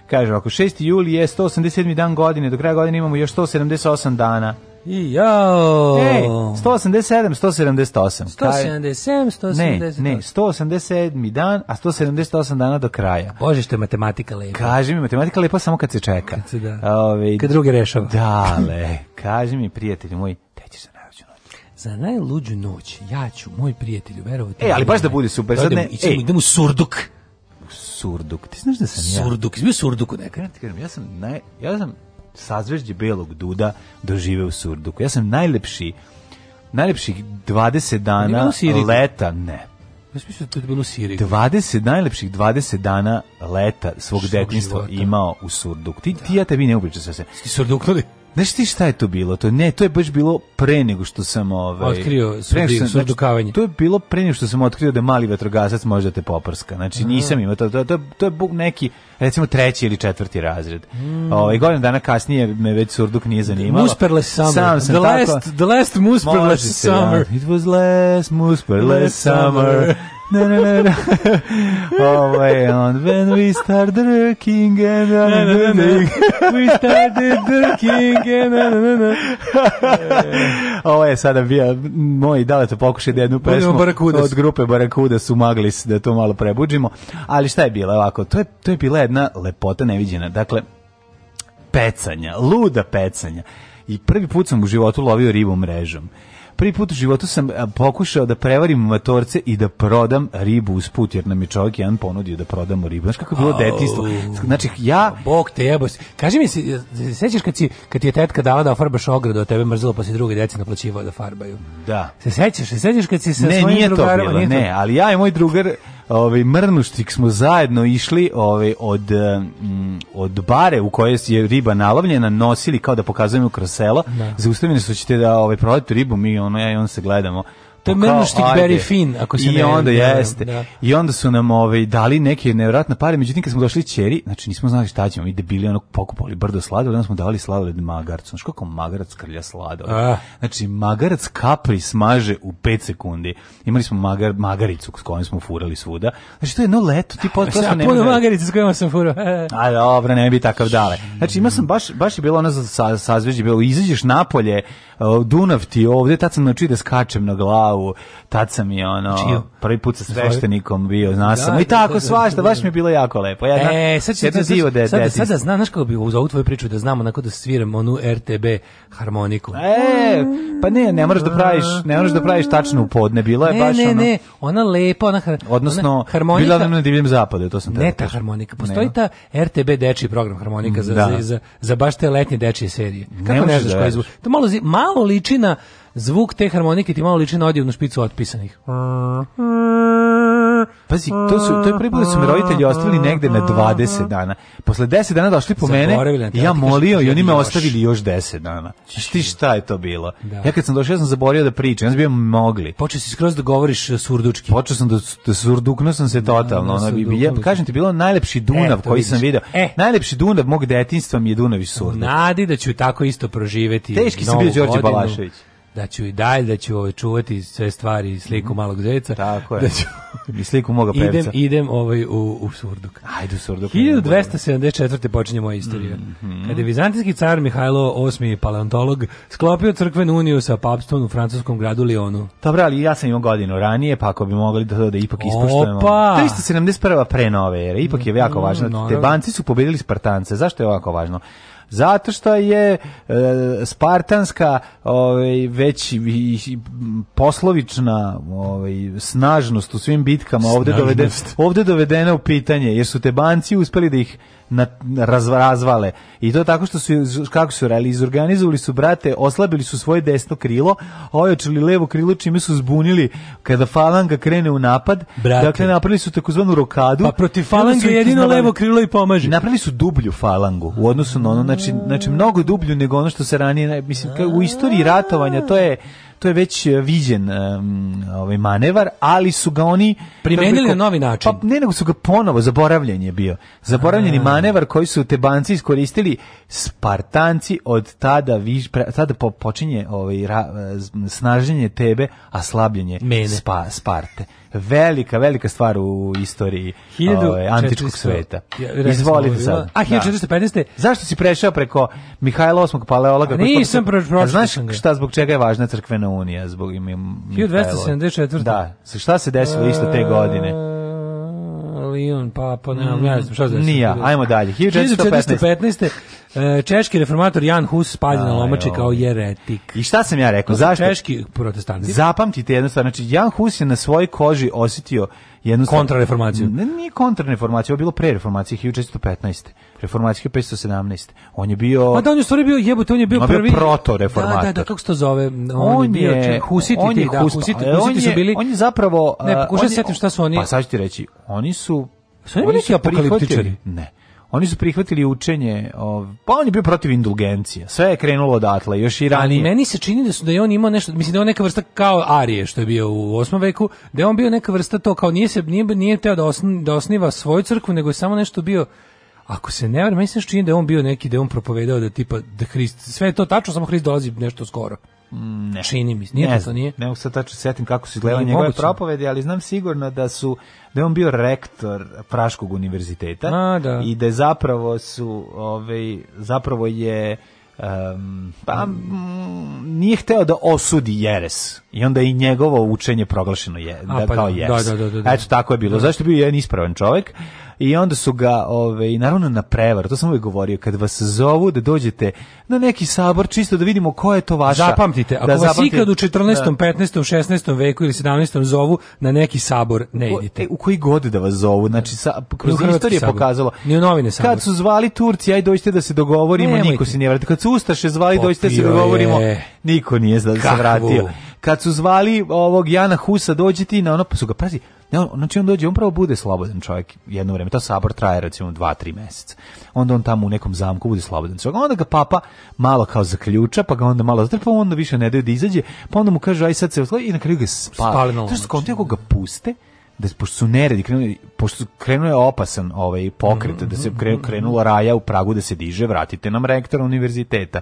kaže ako 6. juli je 187. dan godine, do kraja godine imamo još 178 dana. I jao. Ej, 187, 178. 177, 178. Ne, ne, 187 dan, a 178 dana do kraja. Bože što je matematika lepa. Kaži mi, matematika lepa samo kad se čeka. Kad, se da. Ove, kad druge rešava. Dale, kaži mi, prijatelju moj, teći se za najluđu noć ja ću moj prijatelju verovati. E, ali baš da bude super. Sad ne, idemo, e. idemo u surduk. Surduk. Ti znaš da sam surduk. ja. Surduk, bio surduku nekad. Ja ti kažem, ja sam naj ja sam sazvežđe belog duda dožive u surduku. Ja sam najlepši najlepši 20 dana leta, ne. Ja sam da je bilo 20 najlepših 20 dana leta svog detinjstva imao u surduku. Ti, da. ti ja tebi ne upričam sve. Ti Surduknuli? Znaš ti šta je to bilo? To ne, to je baš bilo pre nego što sam ovaj otkrio suzdukavanje. Znači, to je bilo pre nego što sam otkrio da mali vetrogasac može da te poprska. Znači mm. nisam imao to, to, to, to je neki recimo treći ili četvrti razred. Mm. Ovaj godinu dana kasnije me već surduk nije zanimalo. Musperless summer. Sam sam the last tako, the last musperless summer. Da. It was last musperless summer ne, ne, ne, ne. Oh, ovaj, way on. When we start working and na, We started drinking and na, na, na. Ovo je sada bio moj daleto pokušaj da jednu pesmu od grupe Barakuda su magli da to malo prebuđimo. Ali šta je bilo ovako? To je, to je bila jedna lepota neviđena. Dakle, pecanja, luda pecanja. I prvi put sam u životu lovio ribu mrežom. Prvi put u životu sam pokušao da prevarim matorce i da prodam ribu uz put, jer nam je čovjek jedan ponudio da prodamo ribu. Znaš kako je bilo oh, detinjstvo? Znači, ja... Bog te jebo. Kaži mi, se, sećaš kad, si, kad ti je tetka dala da ofarbaš ogradu, a tebe mrzilo, pa si druge djece naplaćivao da farbaju? Da. Se sećaš? Se sećaš kad si sa ne, svojim drugarom... Ne, nije to bilo, ne, ali ja i moj drugar ovaj mrnuštik smo zajedno išli ovaj od eh, mm, od bare u kojoj je riba nalovljena nosili kao da pokazujemo kroz selo. Da. Zaustavili su da ćete da ovaj prodate ribu mi ono ja i on se gledamo. To je Melnštik Barry ako se ne... I onda ne, da, jeste. Da. I onda su nam ovaj, dali neke nevjerojatne pare, međutim kad smo došli čeri, znači nismo znali šta ćemo, mi debili ono pokupali brdo slada, onda smo davali sladoled magarcu. Znaš kako magarac krlja sladoled? Ah. Znači magarac kapri smaže u 5 sekundi. Imali smo magar, magaricu s kojom smo furali svuda. Znači to je jedno leto, ti potpuno znači, nema... Puno magarice s kojima sam furao. A dobro, ne bi takav dale. Znači ima sam baš, baš je bilo ono za sa, sazveđe, bilo izađeš napolje, Dunav ti ovdje, tad sam naučio da skačem na glavu, tad sam je ono, Čio? Znači, prvi put sa sveštenikom bio, zna da, sam, i da, tako da, svašta, baš mi je bilo jako lepo. Ja, e, sad ću, sad, divo de, sad, sad, sad, znaš kako bi uz ovu tvoju priču da znamo onako da sviram onu RTB harmoniku. E, pa ne, ne moraš da praviš, ne moraš da praviš tačno u podne, bilo je ne, baš ono. Ne, ne, ona lepa, ona, odnosno, ona harmonika. Bila na divljem zapadu, to sam Ne ta harmonika, postoji ta RTB dečiji program harmonika za, za, za, baš te letnje dečije serije. Kako ne, znaš koji zvuk? To malo, malo malo liči na zvuk te harmonike ti malo liči na odjevnu špicu otpisanih. Pazi, to su to je prvi put da su mi roditelji ostavili negde na 20 dana. Posle 10 dana došli po Zaboravili mene. Ja molio i oni me ostavili još 10 dana. Ti šta je to bilo? Da. Ja kad sam došao ja sam zaborio da pričam. Ja sam bio mogli. Počeo si skroz da govoriš e, surdučki. Počeo sam da, da surduknuo sam se da, totalno. Da, ono, bi, ja, kažem ti bilo najlepši Dunav e, koji vidiš. sam video. E. Najlepši Dunav mog detinjstva mi je Dunav i Surduk. Nadi da ću tako isto proživeti. Teški se bio Đorđe Balašević da ću i dalje da ću ovaj, čuvati sve stvari sliku mm. malog zeca. Tako da je. Da ću i sliku moga pevca. Idem, idem ovaj u, u Surduk. Ajde u Surduk. 1274. počinje moja istorija. Mm -hmm. Kada je vizantijski car Mihajlo VIII paleontolog sklopio crkvenu uniju sa papstvom u francuskom gradu Lyonu. Dobro, ali ja sam imao godinu ranije, pa ako bi mogli da to da ipak ispoštujemo. Opa! 371. pre nove ere, ipak je jako mhm, važno. No, Tebanci su pobedili Spartance. Zašto je ovako važno? Zato što je e, spartanska ovaj već i, poslovična ovaj snažnost u svim bitkama ovde dovedena, ovde dovedena u pitanje jer su te banci uspeli da ih na, raz, razvale. I to tako što su, kako su rali, izorganizovali su, brate, oslabili su svoje desno krilo, ojačali levo krilo, čime su zbunili kada falanga krene u napad. Brate. Dakle, napravili su takozvanu rokadu. Pa protiv falange jedino levo krilo i pomaže. Napravili su dublju falangu u odnosu na ono, znači, znači mnogo dublju nego ono što se ranije, mislim, u istoriji ratovanja to je to je već e, viđen um, ovaj manevar, ali su ga oni primenili na novi način. Pa ne, nego su ga ponovo zaboravljen bio. Zaboravljeni A. manevar koji su Tebanci iskoristili Spartanci od tada viš, pre, tada počinje ovaj ra, e, snaženje tebe, a slabljenje spa, Sparte velika, velika stvar u istoriji ove, ovaj, antičkog sveta. Izvolite sad. A, 1415. Da. Zašto si prešao preko Mihajla VIII paleologa? Nisam pročitao. Znaš šta zbog čega je važna crkvena unija? Zbog im, 1274. Da. Šta se desilo isto te godine? E, Leon, Papa, ne, ne znam šta znači. Nije, ajmo dalje. 1415. 1415. E, češki reformator Jan Hus spaljen na lomači kao jeretik. I šta sam ja rekao? Znači, Zašto? Češki protestanti. Zapamtite jednu stvar, znači Jan Hus je na svojoj koži osjetio jednu kontrareformaciju. Ne, nije kontrareformacija, ovo je bilo pre reformacije 1415. Reformacije 1517. On je bio Ma da on je stvari bio jebote, on je bio on prvi proto reformator. Da, da, da, kako se to zove? On, on je bio je, Husiti, on je da, Husiti, Husiti, e, Husiti su bili. On je zapravo Ne, e, pokušaj se da setim šta su oni. Pa sad ću ti reći, oni su Su oni neki apokaliptičari? Ne oni su prihvatili učenje, ov, pa on je bio protiv indulgencije. Sve je krenulo odatle, još i ranije. Ali meni se čini da su da je on imao nešto, mislim da je on neka vrsta kao Arije što je bio u 8. veku, da je on bio neka vrsta to kao nije se nije nije teo da, osn, da osniva svoju crkvu, nego je samo nešto bio Ako se ne varam, meni se čini da je on bio neki da je on propovedao da tipa da Hrist, sve je to tačno, samo Hrist dolazi nešto skoro ne čini mi, nije ne, to, to nije. Ne mogu sad tačno setim kako su izgledale njegove moguće. propovede, ali znam sigurno da su da je on bio rektor Praškog univerziteta A, da. i da je zapravo su ovaj zapravo je um, pa mm, nije hteo da osudi jeres i onda i njegovo učenje proglašeno je A, da, pa kao da, jeres. Da, da, da, da, Eto tako je bilo. Da. Zašto je bio jedan ispravan čovjek? i onda su ga, ovaj, naravno na prevar, to sam uvijek govorio, kad vas zovu da dođete na neki sabor, čisto da vidimo ko je to vaša... Zapamtite, da ako da, vas zapamtite, ikad u 14., da, 15., 16. veku ili 17. zovu na neki sabor, ne idite. E, u koji god da vas zovu, znači sa, kroz istorije sabor. pokazalo. Ni u novine sabor. Kad su zvali Turci, aj dođite da se dogovorimo, ne, niko se nije vratio. Kad su Ustaše zvali, Popio dođite da se dogovorimo, je. niko nije se vratio kad su zvali ovog Jana Husa dođi ti na ono, pa su ga, pazi, ne, on, znači on dođe, on pravo bude slobodan čovjek jedno vreme, to sabor traje recimo dva, tri meseca, Onda on tamo u nekom zamku bude slobodan čovjek. Onda ga papa malo kao zaključa, pa ga onda malo zatrpa, pa onda više ne daju da izađe, pa onda mu kaže aj sad se oslobodi i na kraju ga spali. spali znači, znači. kako ga puste, da pošto su neredi krenuli, pošto krenuo je opasan ovaj pokret, da se mhm. krenulo raja u Pragu da se diže, vratite nam rektora univerziteta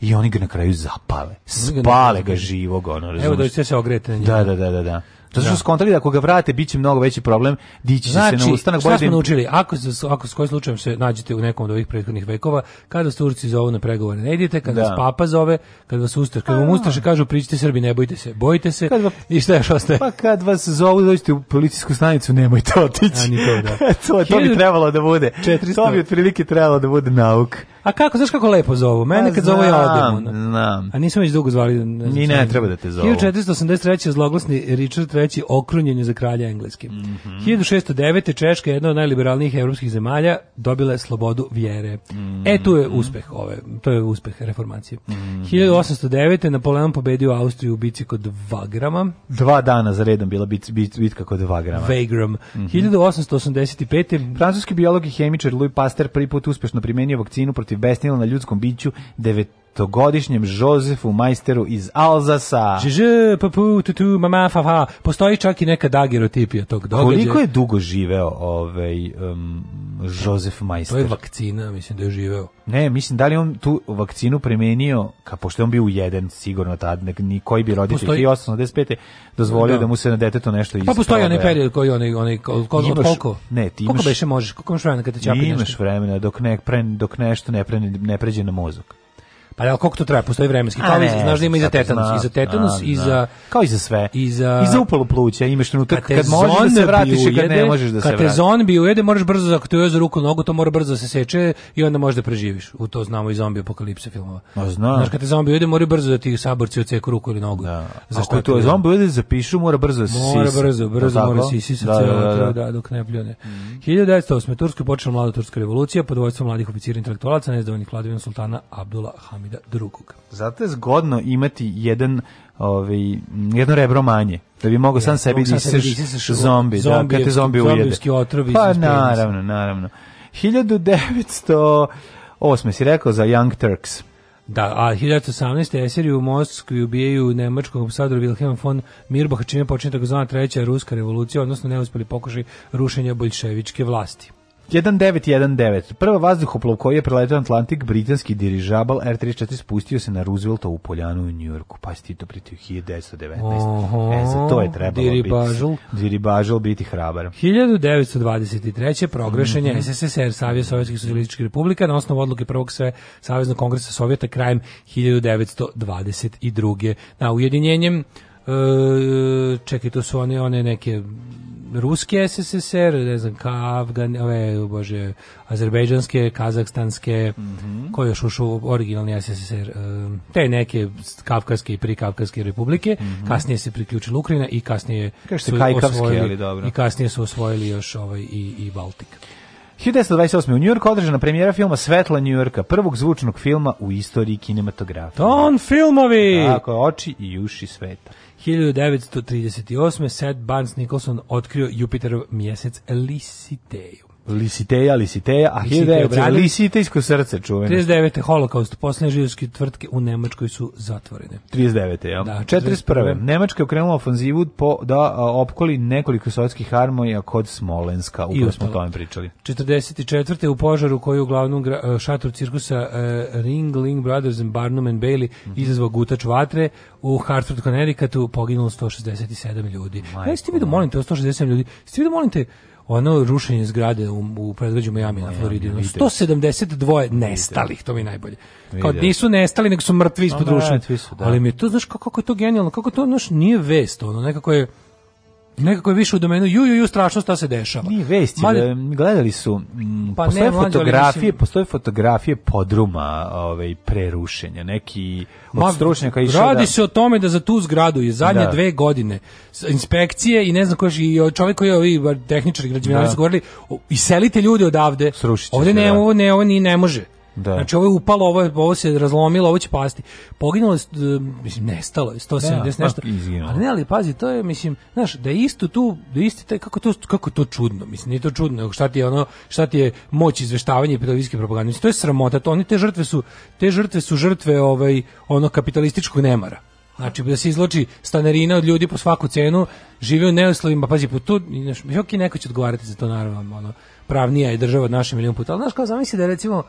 i oni ga na kraju zapale. Spale ga živog, ono, razumiješ? Evo da se ogrete na da, njega. Da, da, da, da. da. Zato što da. skontali da ako ga vrate biće mnogo veći problem, dići znači, se na znači, ustanak. Znači, šta smo da naučili? Ako, ako s kojim slučajem se nađete u nekom od ovih prethodnih vekova, kada vas Turci zovu na pregovore, ne idite, kada vas da. papa zove, kada vas ustaš, kada vam ustaše kažu pričite Srbi, ne bojite se, bojite se kad i šta još ostaje? Pa kad vas zovu dođete u policijsku stanicu, nemojte otići. to, da. to, to bi trebalo da bude. 400. To bi otprilike trebalo da bude nauk. A kako, znaš kako lepo zovu? Mene pa kad zovu ja odem. Znam. A nisam već dugo zvali. Ne znam, Ni ne, treba da te zovu. 1483. zloglasni Richard III reći okrunjenje za kralja Engleske. Mm -hmm. 1609. Češka, jedna od najliberalnijih evropskih zemalja, dobila je slobodu vjere. Mm -hmm. E, tu je uspeh ove, to je uspeh reformacije. Mm -hmm. 1809. Napoleon pobedio Austriju u bici kod Vagrama. Dva dana za redom bila bit, bit, bitka kod Vagrama. Vagram. Mm -hmm. 1885. Francuski biolog i hemičar Louis Pasteur prvi put uspješno primenio vakcinu protiv besnila na ljudskom biću 9 desetogodišnjem Jozefu Majsteru iz Alzasa. Žiže, papu, tutu, mama, fafa. Postoji čak i neka dagerotipija tog događaja. Koliko je dugo živeo ovaj, um, Jozef Majster? To je vakcina, mislim da je živeo. Ne, mislim, da li on tu vakcinu premenio, ka, pošto je on bio u jedan, sigurno tad, nek, ni koji bi roditelj, postoji... 1895. dozvolio da. da mu se na detetu nešto isprave. Pa postoji onaj period koji oni, oni koliko, imaš, koliko? Ne, ti imaš... Koliko beše možeš, koliko imaš vremena kada te čapi nešto? vremena dok, ne, pre, dok nešto ne, pre, ne pređe na mozog. Pa ja, da, koliko to traje? Postoji vremenski. Kao ne, znaš da ima i za tetanus, i za tetanus, i za kao i za sve. I za i za upalu pluća, imaš trenutak kad, kad možeš da se vratiš i kad ne možeš da se vratiš. Kad te zombi ujede, moraš brzo da aktiviraš za ruku nogu, to mora brzo da se seče i onda možeš da preživiš. U to znamo i zombi apokalipse filmova. Ma znam. Znaš kad te zombi ujede, mora brzo da ti saborci oceku ruku ili nogu. Da. Zašto to zombi ujede zapišu, mora brzo da se Mora brzo, brzo mora se sisi da da, da, da, dok ne pljune. 1908. Mhm. Turskoj počela mlada turska revolucija pod vojstvom mladih oficira intelektualaca nezadovoljnih vladavinom sultana Abdullah Hamid Muhameda drugog. Zato je zgodno imati jedan ovaj jedno rebro manje da bi mogao ja, sam sebi da zombi, da zombi, da kad te zombi ujede. Otrovi, pa naravno, naravno. 1908 si rekao za Young Turks. Da, a 1918. eseri u Moskvi ubijaju nemačkog ambasadora Wilhelm von Mirbaha, čime počinje takozvana treća ruska revolucija, odnosno neuspeli pokušaj rušenja bolševičke vlasti. 1919. Prvo vazduhoplov koji je preletao Atlantik, britanski dirižabal R-34 spustio se na Rooseveltovu poljanu u Njujorku. Pa si ti to pritio 1919. Oho, e, za to je trebalo diribažel. biti, diribažel biti hrabar. 1923. progrešenje mm -hmm. SSSR, Savje Sovjetskih socijalističkih republika, na osnovu odluke prvog sve Savjeznog kongresa Sovjeta krajem 1922. Na ujedinjenjem E, čekaj, to su one, one neke ruske SSSR, ne znam, ka Afgan, ove, bože, azerbejdžanske, kazahstanske, mm -hmm. koje još ušao originalni SSSR, e, te neke kavkarske i prikavkarske republike, mm -hmm. kasnije se priključila Ukrajina i kasnije su osvojili, ali dobro. i kasnije su osvojili još ovaj i, i Baltik. 1928. u Njujorku održana premijera filma Svetla Njujorka, prvog zvučnog filma u istoriji kinematografije. Don filmovi! Tako, oči i uši sveta. 1938. Seth Barnes Nicholson otkrio Jupiterov mjesec Elisitej. Lisiteja, Lisiteja, a 1900 Lisitejsko srce čuveno. 39. holokaust, poslednje židovske tvrtke u Nemačkoj su zatvorene. 39. jel? Da, 41. Nemačka je okrenula ofenzivu po, da opkoli nekoliko sovjetskih harmonija kod Smolenska, upravo smo o tome pričali. 44. u požaru koji uglavnom e, šator cirkusa uh, e, Ringling Brothers and Barnum and Bailey mm -hmm. izazvao gutač vatre u Hartford, Connecticutu poginulo 167 ljudi. Majko. Ja, ste vidio, molim te, 167 ljudi. Ste vidio, molim te, ono rušenje zgrade u, u predgrađu Miami na Floridi. 172 nestalih, to mi je najbolje. Kao nisu nestali, nego su mrtvi ispod da, rušenja. Da. Ali mi je to, znaš, kako, kako je to genijalno, kako to, znaš, nije vest, ono, nekako je nekako je više u domenu ju ju ju strašno šta se dešava. Ni vesti, Mali... Da gledali su m, mm, pa postoje ne, fotografije, mislim... postoje fotografije podruma, ovaj prerušenja, neki od stručnjaka išao. Radi da... se o tome da za tu zgradu je zadnje da. dve godine inspekcije i ne znam koji i čovjek koji je ovi tehničari građevinari da. su govorili iselite ljude odavde. Srušite ovde ne, da. ovo ne, ovo ni ne može. Da. Znači ovo je upalo, ovo, je, ovo se razlomilo, ovo će pasti. Poginulo, je, mislim, nestalo je 170 da, nešto. Pa ali ne, ali pazi, to je, mislim, znaš, da je isto tu, da je isto taj, kako to, kako to čudno, mislim, nije to čudno, šta ti je ono, šta ti je moć izveštavanja i televizijske propagande, mislim, to je sramota, to, oni te žrtve su, te žrtve su žrtve ovaj, ono kapitalističkog nemara. Znači, da se izloči stanerina od ljudi po svaku cenu, žive u neuslovima, pazi, po pa tu, znaš, ok, neko će odgovarati za to, naravno, ono, pravnija je država od naše milijon puta, ali znaš, kao zamisli da je, recimo,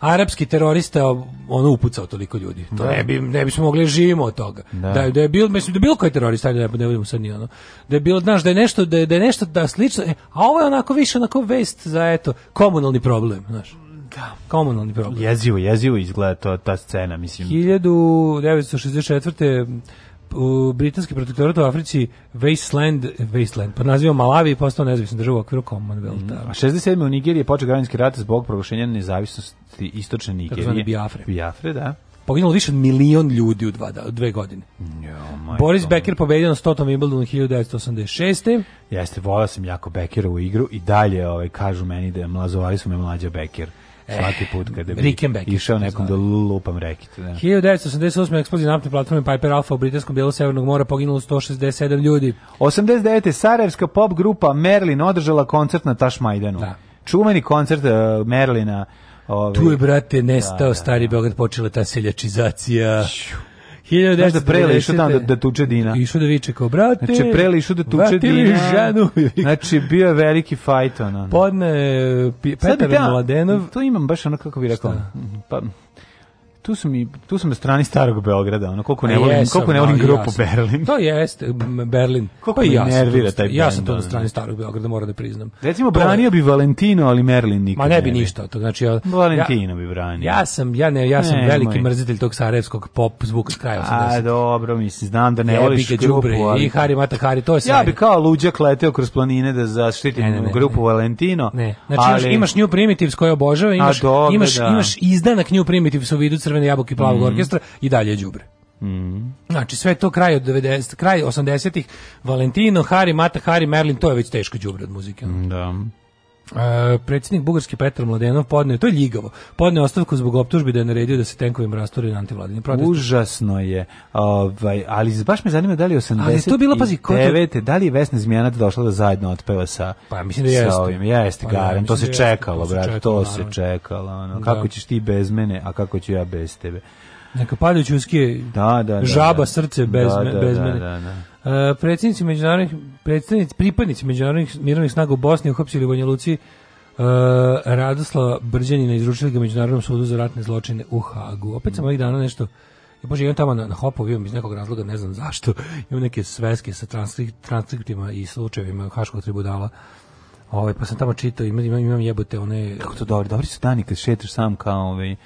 arapski terorista ono upucao toliko ljudi. To da. ne bi ne bismo mogli da živimo od toga. Da, da, da je bilo mislim da bilo koji terorista ne ne budemo sad ni ono. Da je bilo znaš da je nešto da je, da je nešto da slično, e, a ovo je onako više onako vest za eto komunalni problem, znaš. Da. Komunalni problem. Jezivo, jezivo izgleda to, ta scena, mislim. 1964 u britanski protektorat u Africi Wasteland, Wasteland, pod nazivom Malawi i postao nezavisno država u okviru Commonwealtha. Mm. A 67. u Nigeriji je počeo građanski rat zbog proglašenja nezavisnosti istočne Nigerije. Tako Biafre. Biafre, da. Poginulo više od milion ljudi u dva, dve godine. Jo, Boris God. Becker pobedio na 100. Wimbledonu 1986. Jeste, volao sam jako Beckerovu igru i dalje ovaj, kažu meni da je mlazovali su me mlađa Becker svaki eh, put kada bi išao nekom da lupam rekit. Da. 1988. eksplozija naftne platforme Piper Alpha u britanskom bijelu Severnog mora poginulo 167 ljudi. 89. Sarajevska pop grupa Merlin održala koncert na Tašmajdanu. Da. Čuveni koncert uh, Merlina Ovi. Ovaj, tu je, brate, nestao da, da, da. stari Beograd, počela ta seljačizacija. Šiu Znaš da Prele išao tamo da, da tuče Dina. Išao da viče kao, brate, znači, Prele išao da tuče Dina. Ženu. znači, bio je veliki fajt, ono. Podne eh, Petar Mladenov. To imam baš ono, kako bi rekao. Pa, tu su mi tu sam na strani starog Beograda, ono koliko ne volim, koliko ne da, volim grupu Berlin. To jeste Berlin. Koliko pa ja nervira taj band, Ja sam tu na strani starog Beograda, moram da priznam. Recimo branio je... bi Valentino, ali Merlin nikad. Ma ne bi ništa od Znači ja Valentino ja, bi branio. Ja sam ja ne, ja sam veliki moj. mrzitelj tog sarajevskog pop zvuka s kraja 80. A dobro, mislim znam da ne voliš grupu, i Hari Matahari, to je sve. Ja bi kao luđak leteo kroz planine da zaštitim grupu Valentino. Ne. Znači ali... imaš New Primitives koje obožavam, imaš imaš da. imaš izdanak New Primitives u vidu crvene jabuke i plavog mm. orkestra i dalje đubre. Mhm. Znači sve to kraj od 90 kraj 80-ih Valentino, Harry, Mata, Hari, Merlin, to je već teško đubre od muzike. Da. Uh, predsjednik Bugarski Petar Mladenov podneo, to je ljigavo, podneo ostavku zbog optužbi da je naredio da se tenkovim rasturaju na antivladini protest. Užasno je, ovaj, ali baš me zanima da li 80 ali to da li je Vesna Zmijanat došla da zajedno otpeva sa pa mislim da jeste, sa ovim, jeste, pa, garan, da to, se čekalo, brate, to se čekalo, ono, da. kako ćeš ti bez mene, a kako ću ja bez tebe. Neka padajući uske, da, da, da, žaba, da. srce bez, me, bez mene. Da, da, da. Uh, predsjednici međunarodnih predstavnici pripadnici međunarodnih mirnih snaga u Bosni uhapsili u Banja Luci uh, Radoslava Brđanina izručili ga međunarodnom sudu za ratne zločine u Hagu. Opet sam ovih dana nešto ja bože, imam tamo na, na hopovu, imam iz nekog razloga, ne znam zašto, imam neke sveske sa transkriptima i slučajevima Haškog tribunala. Ovaj pa sam tamo čitao, imam imam jebote one Kako to dobro, dobri su dani kad šetaš sam kao ovaj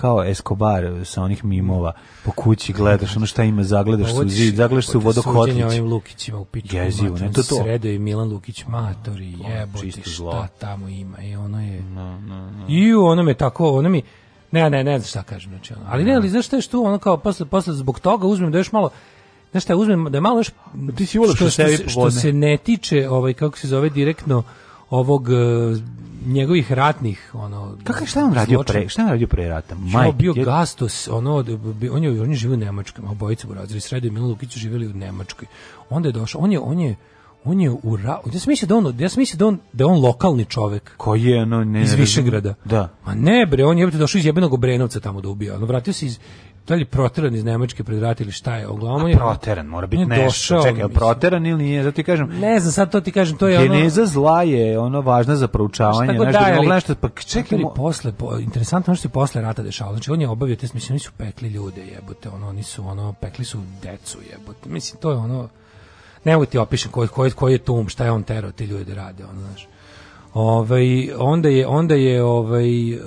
kao Escobar sa onih mimova po kući gledaš ono šta ima zagledaš se u zid zagledaš se u vodokotlić suđenje ovim Lukićima u pičku jezivo ne to to sredo i Milan Lukić matori jebote šta zlo. tamo ima i e, ono je no, no, no. i ono me tako ono mi ne ne ne znam šta kažem znači ono. ali ne ali da. zašto je što ono kao posle posle zbog toga uzmem da još malo Znaš šta, uzmem da je malo još... Ti si što, što, što, se, što se ne tiče, ovaj, kako se zove, direktno ovog e, njegovih ratnih ono Kako šta on radio zločin. pre? Šta on radio pre rata? Maj bio je... Gastos, ono on je on je živio u Nemačkoj, obojica u razredu, Sredo i Milan živeli u Nemačkoj. Onda je došao, on je on je on je u ra... ja sam da on ja sam da on da on lokalni čovjek koji je ono ne iz Višegrada. Da. Ma ne bre, on je došao iz jebenog Obrenovca tamo da ubija. On vratio se iz da li proteran iz Nemačke pred šta je, uglavnom je... proteran, mora biti nešto, došao, čekaj, je proteran ili nije, zato ti kažem... Ne znam, sad to ti kažem, to je geneza ono... Geneza zla je ono važna za proučavanje, znači da, ali, nešto, pa čekaj... Mo... Posle, po, interesantno što se posle rata dešavalo, znači on je obavio, te mislim, oni su pekli ljude, jebote, ono, oni su, ono, pekli su decu, jebote, mislim, to je ono ne mogu ti opišem koji, koji, koji je tum, šta je on terao te ljude da rade, on znaš. Ovaj onda je onda je ovaj e,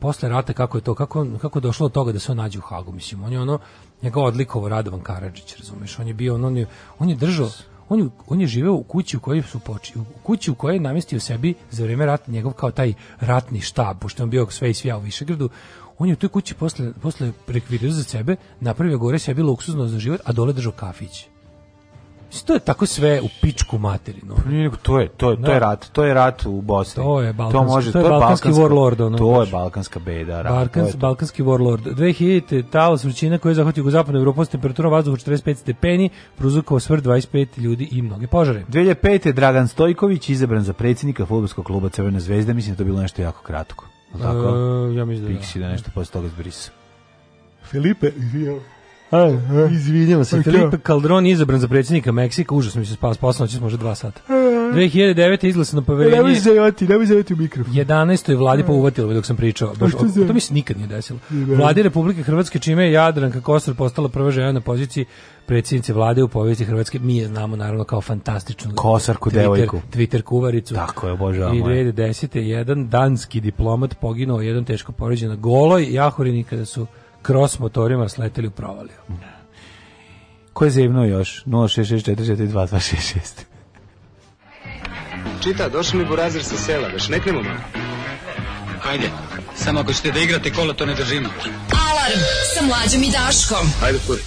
posle rata kako je to kako kako je došlo do toga da se on nađe u Hagu mislim on je ono njega odlikovo Radovan Karadžić razumeš on je bio on, on je on je držao on je, on je živeo u kući u kojoj su poči, u kući u kojoj je namestio sebi za vreme rata njegov kao taj ratni štab pošto on bio sve i svija u Višegradu on je u toj kući posle posle prekvirio za sebe napravio gore sebi luksuzno za život a dole držao kafić To je tako sve u pičku materinu. Pa to je, to je, to je da. rat, to je rat u Bosni. To je balkanski, to može, to je balkanski warlord. Ono, to je balkanska beda. Rat, da, Balkans, to je balkanski warlord. 2000. talas vrućina koja je zahvatio jugozapadnu Evropu s temperaturom vazduha 45 stepeni, prozukao smrt 25 ljudi i mnoge požare. 2005. Dragan Stojković izabran za predsjednika fudbalskog kluba Crvena zvezda, mislim da to bilo nešto jako kratko. Tako? E, ja mislim da. Pixi da. da nešto posle toga zbrisa. Felipe, izvinjavam. E. Izvinjavam se. Felipe pa Calderon da. izabran za predsjednika Meksika. Užasno mi se spao. Spasno ćemo možda dva sata. 2009. E. je izglasano poverenje. Nemoj zajoti, nemoj zajoti u mikrofon. 11. je vladi e. pouvatilo dok sam pričao. Baš, o, to mi se nikad nije desilo. Vladi Republike Hrvatske čime je Jadranka Kosor postala prva žena na poziciji predsjednice vlade u povijesti Hrvatske. Mi je znamo naravno kao fantastičnu Kosarku Twitter, devojku. Twitter kuvaricu. Tako je, obožavam. I 2010. jedan danski diplomat poginuo, jedan teško poređen na goloj Jahorini kada su kros motorima sleteli u provaliju. Ko je zemno još? 066-442-266. Čita, došli mi burazir sa sela, da šneknemo malo. Hajde, samo ako ćete da igrate kola, to ne držimo. Alarm sa mlađom i Daškom. Hajde, kuri.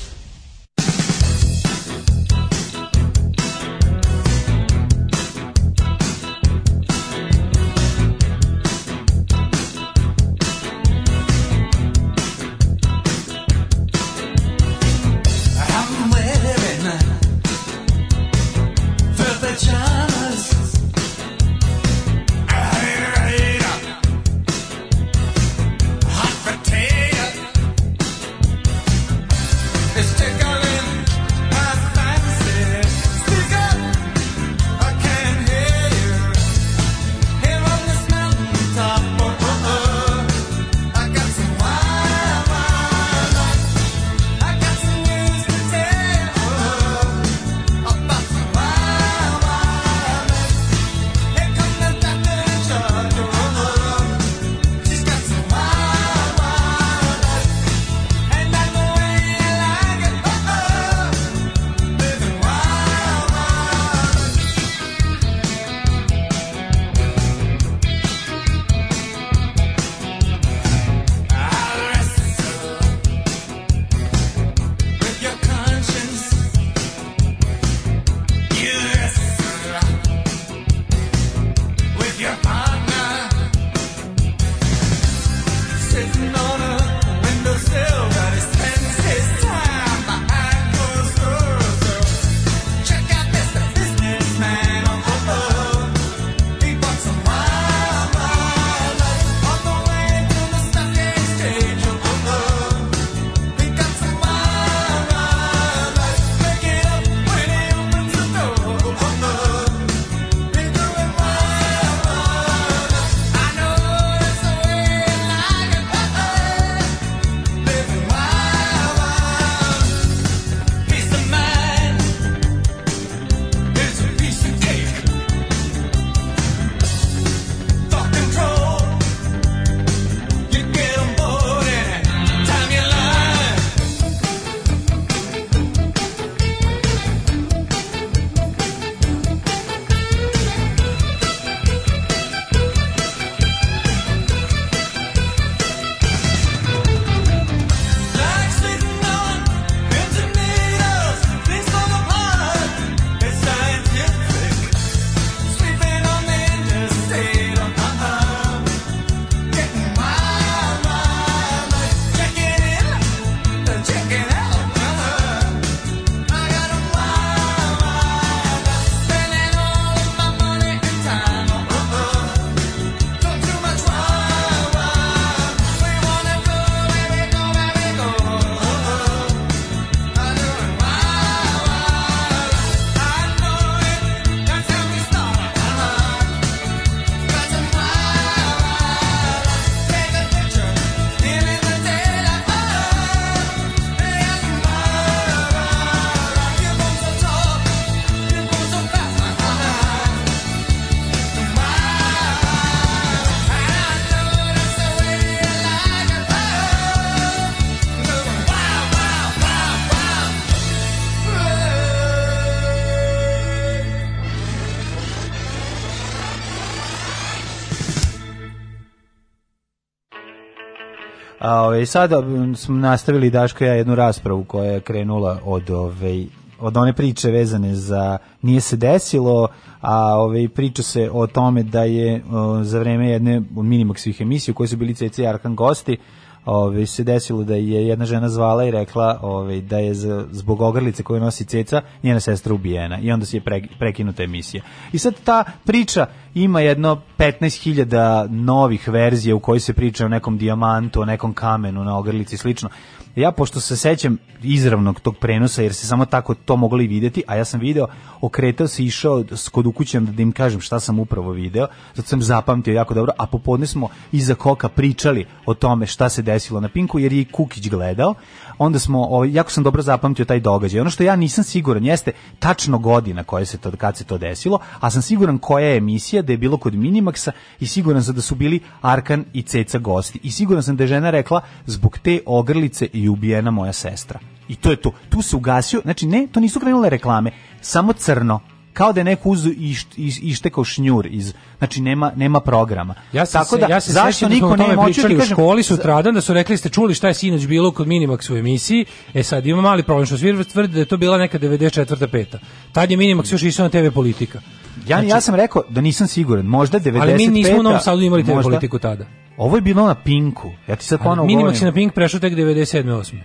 Ove, ovaj, sada smo nastavili Daško ja jednu raspravu koja je krenula od ove, ovaj, od one priče vezane za nije se desilo, a ove ovaj, priča se o tome da je za vreme jedne od minimaksvih emisija u su bili CC Arkan gosti, ove, se desilo da je jedna žena zvala i rekla ove, da je zbog ogrlice koju nosi ceca njena sestra ubijena i onda se je prekinuta emisija. I sad ta priča ima jedno 15.000 novih verzija u kojoj se priča o nekom dijamantu, o nekom kamenu na ogrlici i slično. Ja pošto se sećam izravnog tog prenosa jer se samo tako to mogli videti, a ja sam video, okretao se išao kod ukućem da im kažem šta sam upravo video, zato sam zapamtio jako dobro, a popodne smo iza koka pričali o tome šta se desilo na Pinku jer je i Kukić gledao, onda smo, o, ovaj, jako sam dobro zapamtio taj događaj. Ono što ja nisam siguran jeste tačno godina koja se to, kad se to desilo, a sam siguran koja je emisija, da je bilo kod Minimaxa i siguran sam da su bili Arkan i Ceca gosti. I siguran sam da je žena rekla, zbog te ogrlice i ubijena moja sestra. I to je to. Tu se ugasio, znači ne, to nisu krenule reklame, samo crno kao da je neko uzu i iš, ištekao šnjur iz znači nema nema programa ja se, tako da ja se zašto da niko ne može u školi su tradan da su rekli ste čuli šta je sinoć bilo kod Minimax u emisiji e sad ima mali problem što svi tvrde da je to bila neka 94. peta tad je Minimax još išao na TV politika ja, znači, ja sam rekao da nisam siguran, možda 95. Ali mi nismo u Novom Sadu imali TV politiku tada. Ovo je bilo na Pinku. Ja ti sad ponovo govorim. Minimax je na Pink prešao tek 97. 8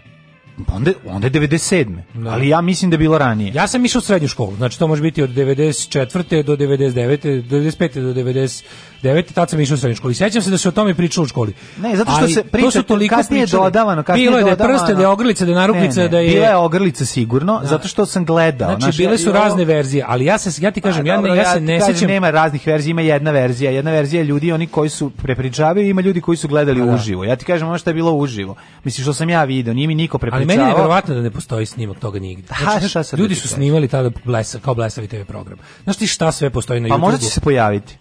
onda, onda je 97. Da. Ali ja mislim da je bilo ranije. Ja sam išao u srednju školu, znači to može biti od 94. do 99. 95. do 90. 9. tad sam išao u srednju školu. I sećam se da se o tome pričalo u školi. Ne, zato što Ali se priča to su toliko kasnije pričali. dodavano, kasnije Bilo je da je prste, da je ogrlica, da je narukvica, da je Bila je ogrlica sigurno, da. zato što sam gledao. Znači, znači bile su ovo... razne verzije, ali ja se ja ti kažem, A, ja, dobro, ja, ja se ne sećam. Nema raznih verzija, ima jedna verzija. Jedna verzija je ljudi oni koji su prepričavaju, ima ljudi koji su gledali A, pa da. uživo. Ja ti kažem ono što je bilo uživo. Mislim, što sam ja video, nije mi niko prepričavao. Ali meni je verovatno da ne postoji snimak toga nigde. Znači, ljudi da su snimali tada blesa, kao blesavi TV program. Znaš ti šta sve postoji na YouTube? Pa možda će se pojaviti.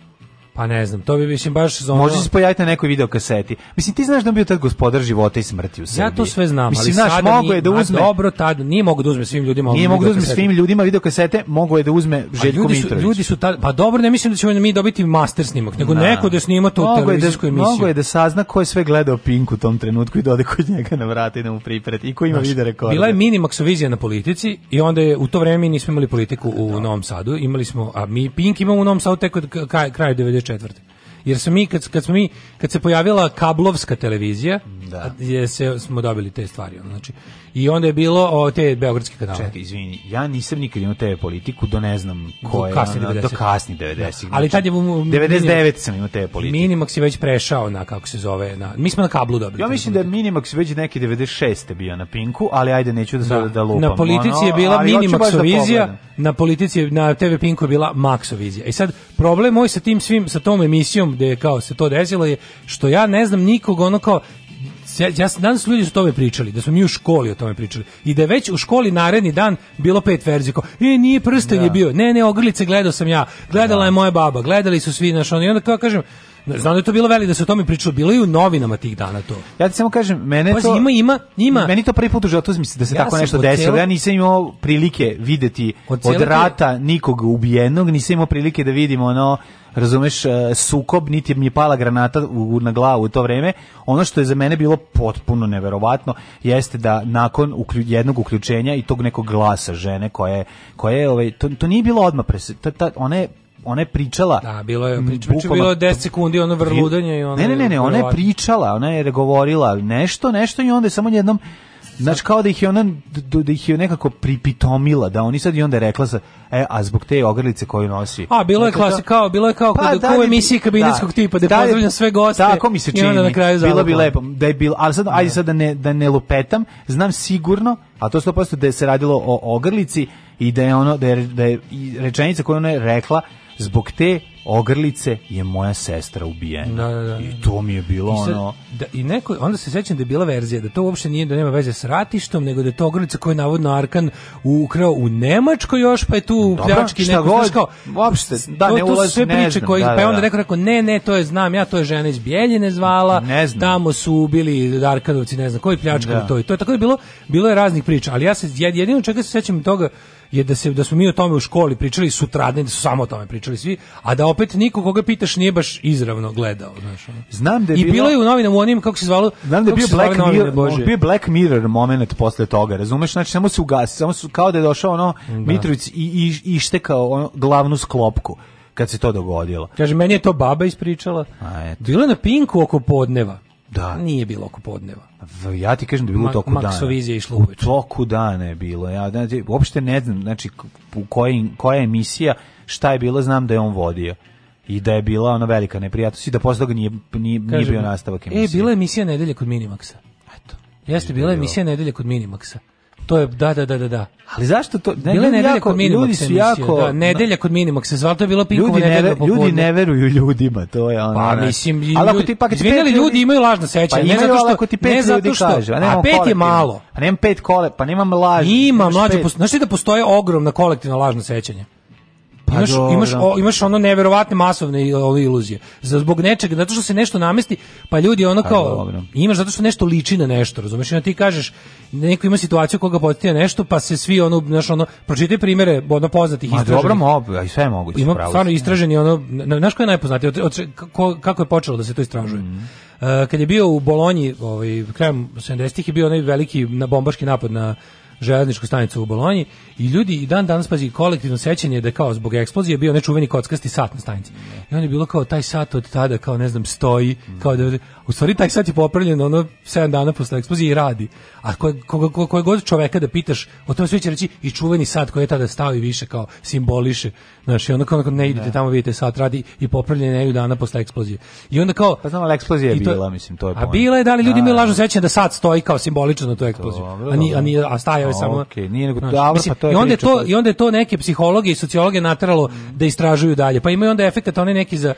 Pa ne znam, to bi mislim baš za ono... Može da se pojaviti na nekoj kaseti. Mislim ti znaš da on bio tad gospodar života i smrti u Srbiji. Ja to sve znam, mislim, ali sada mogo je da uzme. Dobro, tad nije mogu da uzme svim ljudima. Nije mogu da uzme svim ljudima video kasete, mogu je da uzme pa Željko ljudi su, ljudi su tad, pa dobro, ne mislim da ćemo mi dobiti master snimak, nego na. neko da snima to mogo da- televizijsku da, emisiju. Mogao je da sazna ko je sve gledao Pink u tom trenutku i dode da kod njega na vrata i da mu pripreti i ko ima video rekord. Bila je mini maksovizija na politici i onda je u to vreme nismo imali politiku u Novom Sadu, imali smo a mi Pink imamo u Novom Sadu tek kraj kraja 1994. Jer smo mi kad, kad smo mi kad se pojavila kablovska televizija, da. je se smo dobili te stvari, znači i onda je bilo o, te beogradske kanale. Čekaj, izvini, ja nisam nikad imao TV politiku, do ne znam ko do kasni 90. Do kasni 90 da. Ali znači, tad je... 99 mini, sam imao TV politiku. Minimax je već prešao na, kako se zove, na, mi smo na kablu dobili. Ja mislim da je Minimax već neki 96. bio na Pinku, ali ajde, neću da, da, da lupam. Na politici ono, je bila da Minimaxovizija, da na politici, na TV Pinku je bila Maxovizija. I e sad, problem moj sa tim svim, sa tom emisijom gde je kao se to desilo je što ja ne znam nikog ono kao ja, ja, danas ljudi su o tome pričali, da smo mi u školi o tome pričali. I da je već u školi naredni dan bilo pet verzija. E, nije prsten da. je bio. Ne, ne, ogrlice gledao sam ja. Gledala da. je moja baba. Gledali su svi naš ono. I onda kao kažem, Znam da je to bilo veliko da se o tome pričalo, bilo je u novinama tih dana to. Ja ti samo kažem, mene Pazi, to ima ima ima. Meni to prvi put u životu mislim da se ja tako nešto desilo. Celo... Ja nisam imao prilike videti od, od rata nikog ubijenog, nisam imao prilike da vidim ono razumeš, e, sukob, niti mi je pala granata u, na glavu u to vreme. Ono što je za mene bilo potpuno neverovatno jeste da nakon uklju, jednog uključenja i tog nekog glasa žene koja je, koja je ovaj, to, to nije bilo odmah, pre, ta, ta, ona je ona je pričala. Da, bilo je priča, bukvalno, bilo je 10 sekundi ono vrludanje i ona. Ne, ne, ne, ne, ona je pričala, ona je govorila nešto, nešto i onda je samo jednom Znači kao da ih je ona da ih je nekako pripitomila da oni sad i onda je rekla sa e a zbog te ogrlice koju nosi. A bilo je dakle, znači, klasi da- kao bilo je kao pa, kod da, u da, emisiji da. kabinetskog da, tipa da, da pozdravljam sve goste. Tako mi se čini. onda na kraju bilo bi lepo da je bilo ali sad ajde sad da ne da ne lupetam, znam sigurno, a to 100% da je se radilo o ogrlici i da je ono da je, da je rečenica koju ona je rekla zbog te ogrlice je moja sestra ubijena. Da, da, da. I to mi je bilo I sad, ono... Da, I neko, onda se sećam da je bila verzija, da to uopšte nije, da nema veze s ratištom, nego da je to ogrlica koju je navodno Arkan ukrao u Nemačkoj još, pa je tu u pljački neko, god, znaš kao... Uopšte, da, no, ne ulazi, sve priče ne znam, koji, da, da, Pa je da, onda da. neko rekao, ne, ne, to je, znam ja, to je žena iz Bijeljine zvala, ne znam. tamo su ubili Arkanovci, ne znam, koji pljačka da. to i to. Tako je bilo, bilo je raznih priča, ali ja se jedino čega se sećam toga, je da se da smo mi o tome u školi pričali sutradne, da su samo o tome pričali svi, a da opet niko koga pitaš nije baš izravno gledao, znaš. Znam da je I bilo, bilo je u novinama u onim kako se zvalo, znam da je bio Black novine, Mirror, bio Black Mirror moment posle toga, razumeš, znači samo se ugasi, samo su kao da je došao ono da. Mitrović i i ištekao ono, glavnu sklopku kad se to dogodilo. Kaže meni je to baba ispričala. A, eto. Bilo je na Pinku oko podneva. Da. Nije bilo oko podneva. Ja ti kažem da bilo Ma, toku dana. Maksovizija išla uveče. U toku dana je bilo. Ja znači, uopšte ne znam, znači koja koja emisija, šta je bilo, znam da je on vodio i da je bila ona velika neprijatnost i da posle toga nije, nije, Kažem, nije bio nastavak emisije. E, bila je emisija nedelje kod Minimaxa. Eto. Jeste, bila je emisija nedelje kod Minimaxa. To je da da da da da. Ali zašto to ne Bile nedelja jako, kod Minimax su jako da, nedelja kod Minimax se zvalo to je bilo pinkovo nedelja ne, Ljudi ne veruju ljudima, to je ono. Pa mislim, ali ako ti pa izvinili, pet, ljudi imaju lažna sećanja, pa ne zato što ako ti pet ljudi zato što, kaže, a, a pet je malo. A nemam pet kole, pa nemam laž. Ima mlađe, znači da postoje ogromna kolektivna lažna sećanja. Pa imaš, do, imaš, o, imaš ono neverovatne masovne e, ove iluzije. Za Zbog nečega, zato što se nešto namesti, pa ljudi ono pa kao, pa imaš zato što nešto liči na nešto, razumeš? I ti kažeš, neko ima situaciju koga potitija nešto, pa se svi ono, znaš, ono, pročitaj primere bodno poznatih Ma, istraženih. dobro, mob, i sve je moguće. Ima pravo, stvarno istraženi, ono, znaš ko je najpoznatiji? Od, od, kako, kako je počelo da se to istražuje? Mm -hmm. uh, kad je bio u Bolonji, ovaj, krajem 70-ih je bio onaj veliki na bombaški napad na železničku stanicu u Bolonji i ljudi i dan danas pazi kolektivno sećanje da kao zbog eksplozije bio nečuveni kockasti sat na stanici. I on je bilo kao taj sat od tada kao ne znam stoji, kao da U stvari, taj sat je popravljen ono 7 dana posle eksplozije i radi. A koje, koga, koje god čoveka da pitaš, o tome sve će reći i čuveni sat koji je tada stao i više kao simboliše. Znaš, i onda kao ne idete da. tamo, vidite sat radi i popravljen je dana posle eksplozije. I onda kao... Pa znam, ali eksplozija je bila, mislim, to je A bila je, da li ljudi mi da, lažu da. sećanje da sat stoji kao simbolično na toj eksploziji. A, ni, a, ni, a stajao je samo... Okej, nije nego... Dobro, pa to je I onda je to, i onda je to neke psihologe i sociologe natralo da istražuju dalje. Pa imaju onda efekat oni neki za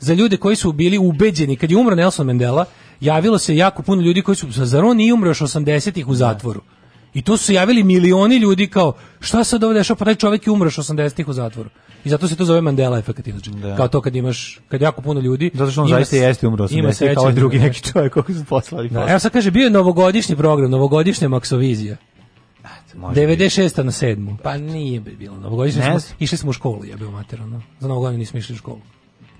za ljude koji su bili ubeđeni kad je umro Nelson Mandela, javilo se jako puno ljudi koji su zar on nije umro još 80-ih u zatvoru. I to su javili milioni ljudi kao šta sad ovdje dešava, pa taj čovjek je umro 80-ih u zatvoru. I zato se to zove Mandela efekt da. Kao to kad imaš kad jako puno ljudi. Zato što on zaista jeste umro 80-ih, kao ovaj drugi neki čovjek koji su poslali. Da, evo sad kaže bio je novogodišnji program, novogodišnja maksovizija. Može 96 biti. na 7. Pa nije bilo novogodišnje. išli smo u školu, ja bio materno. Za novogodinu nismo išli u školu.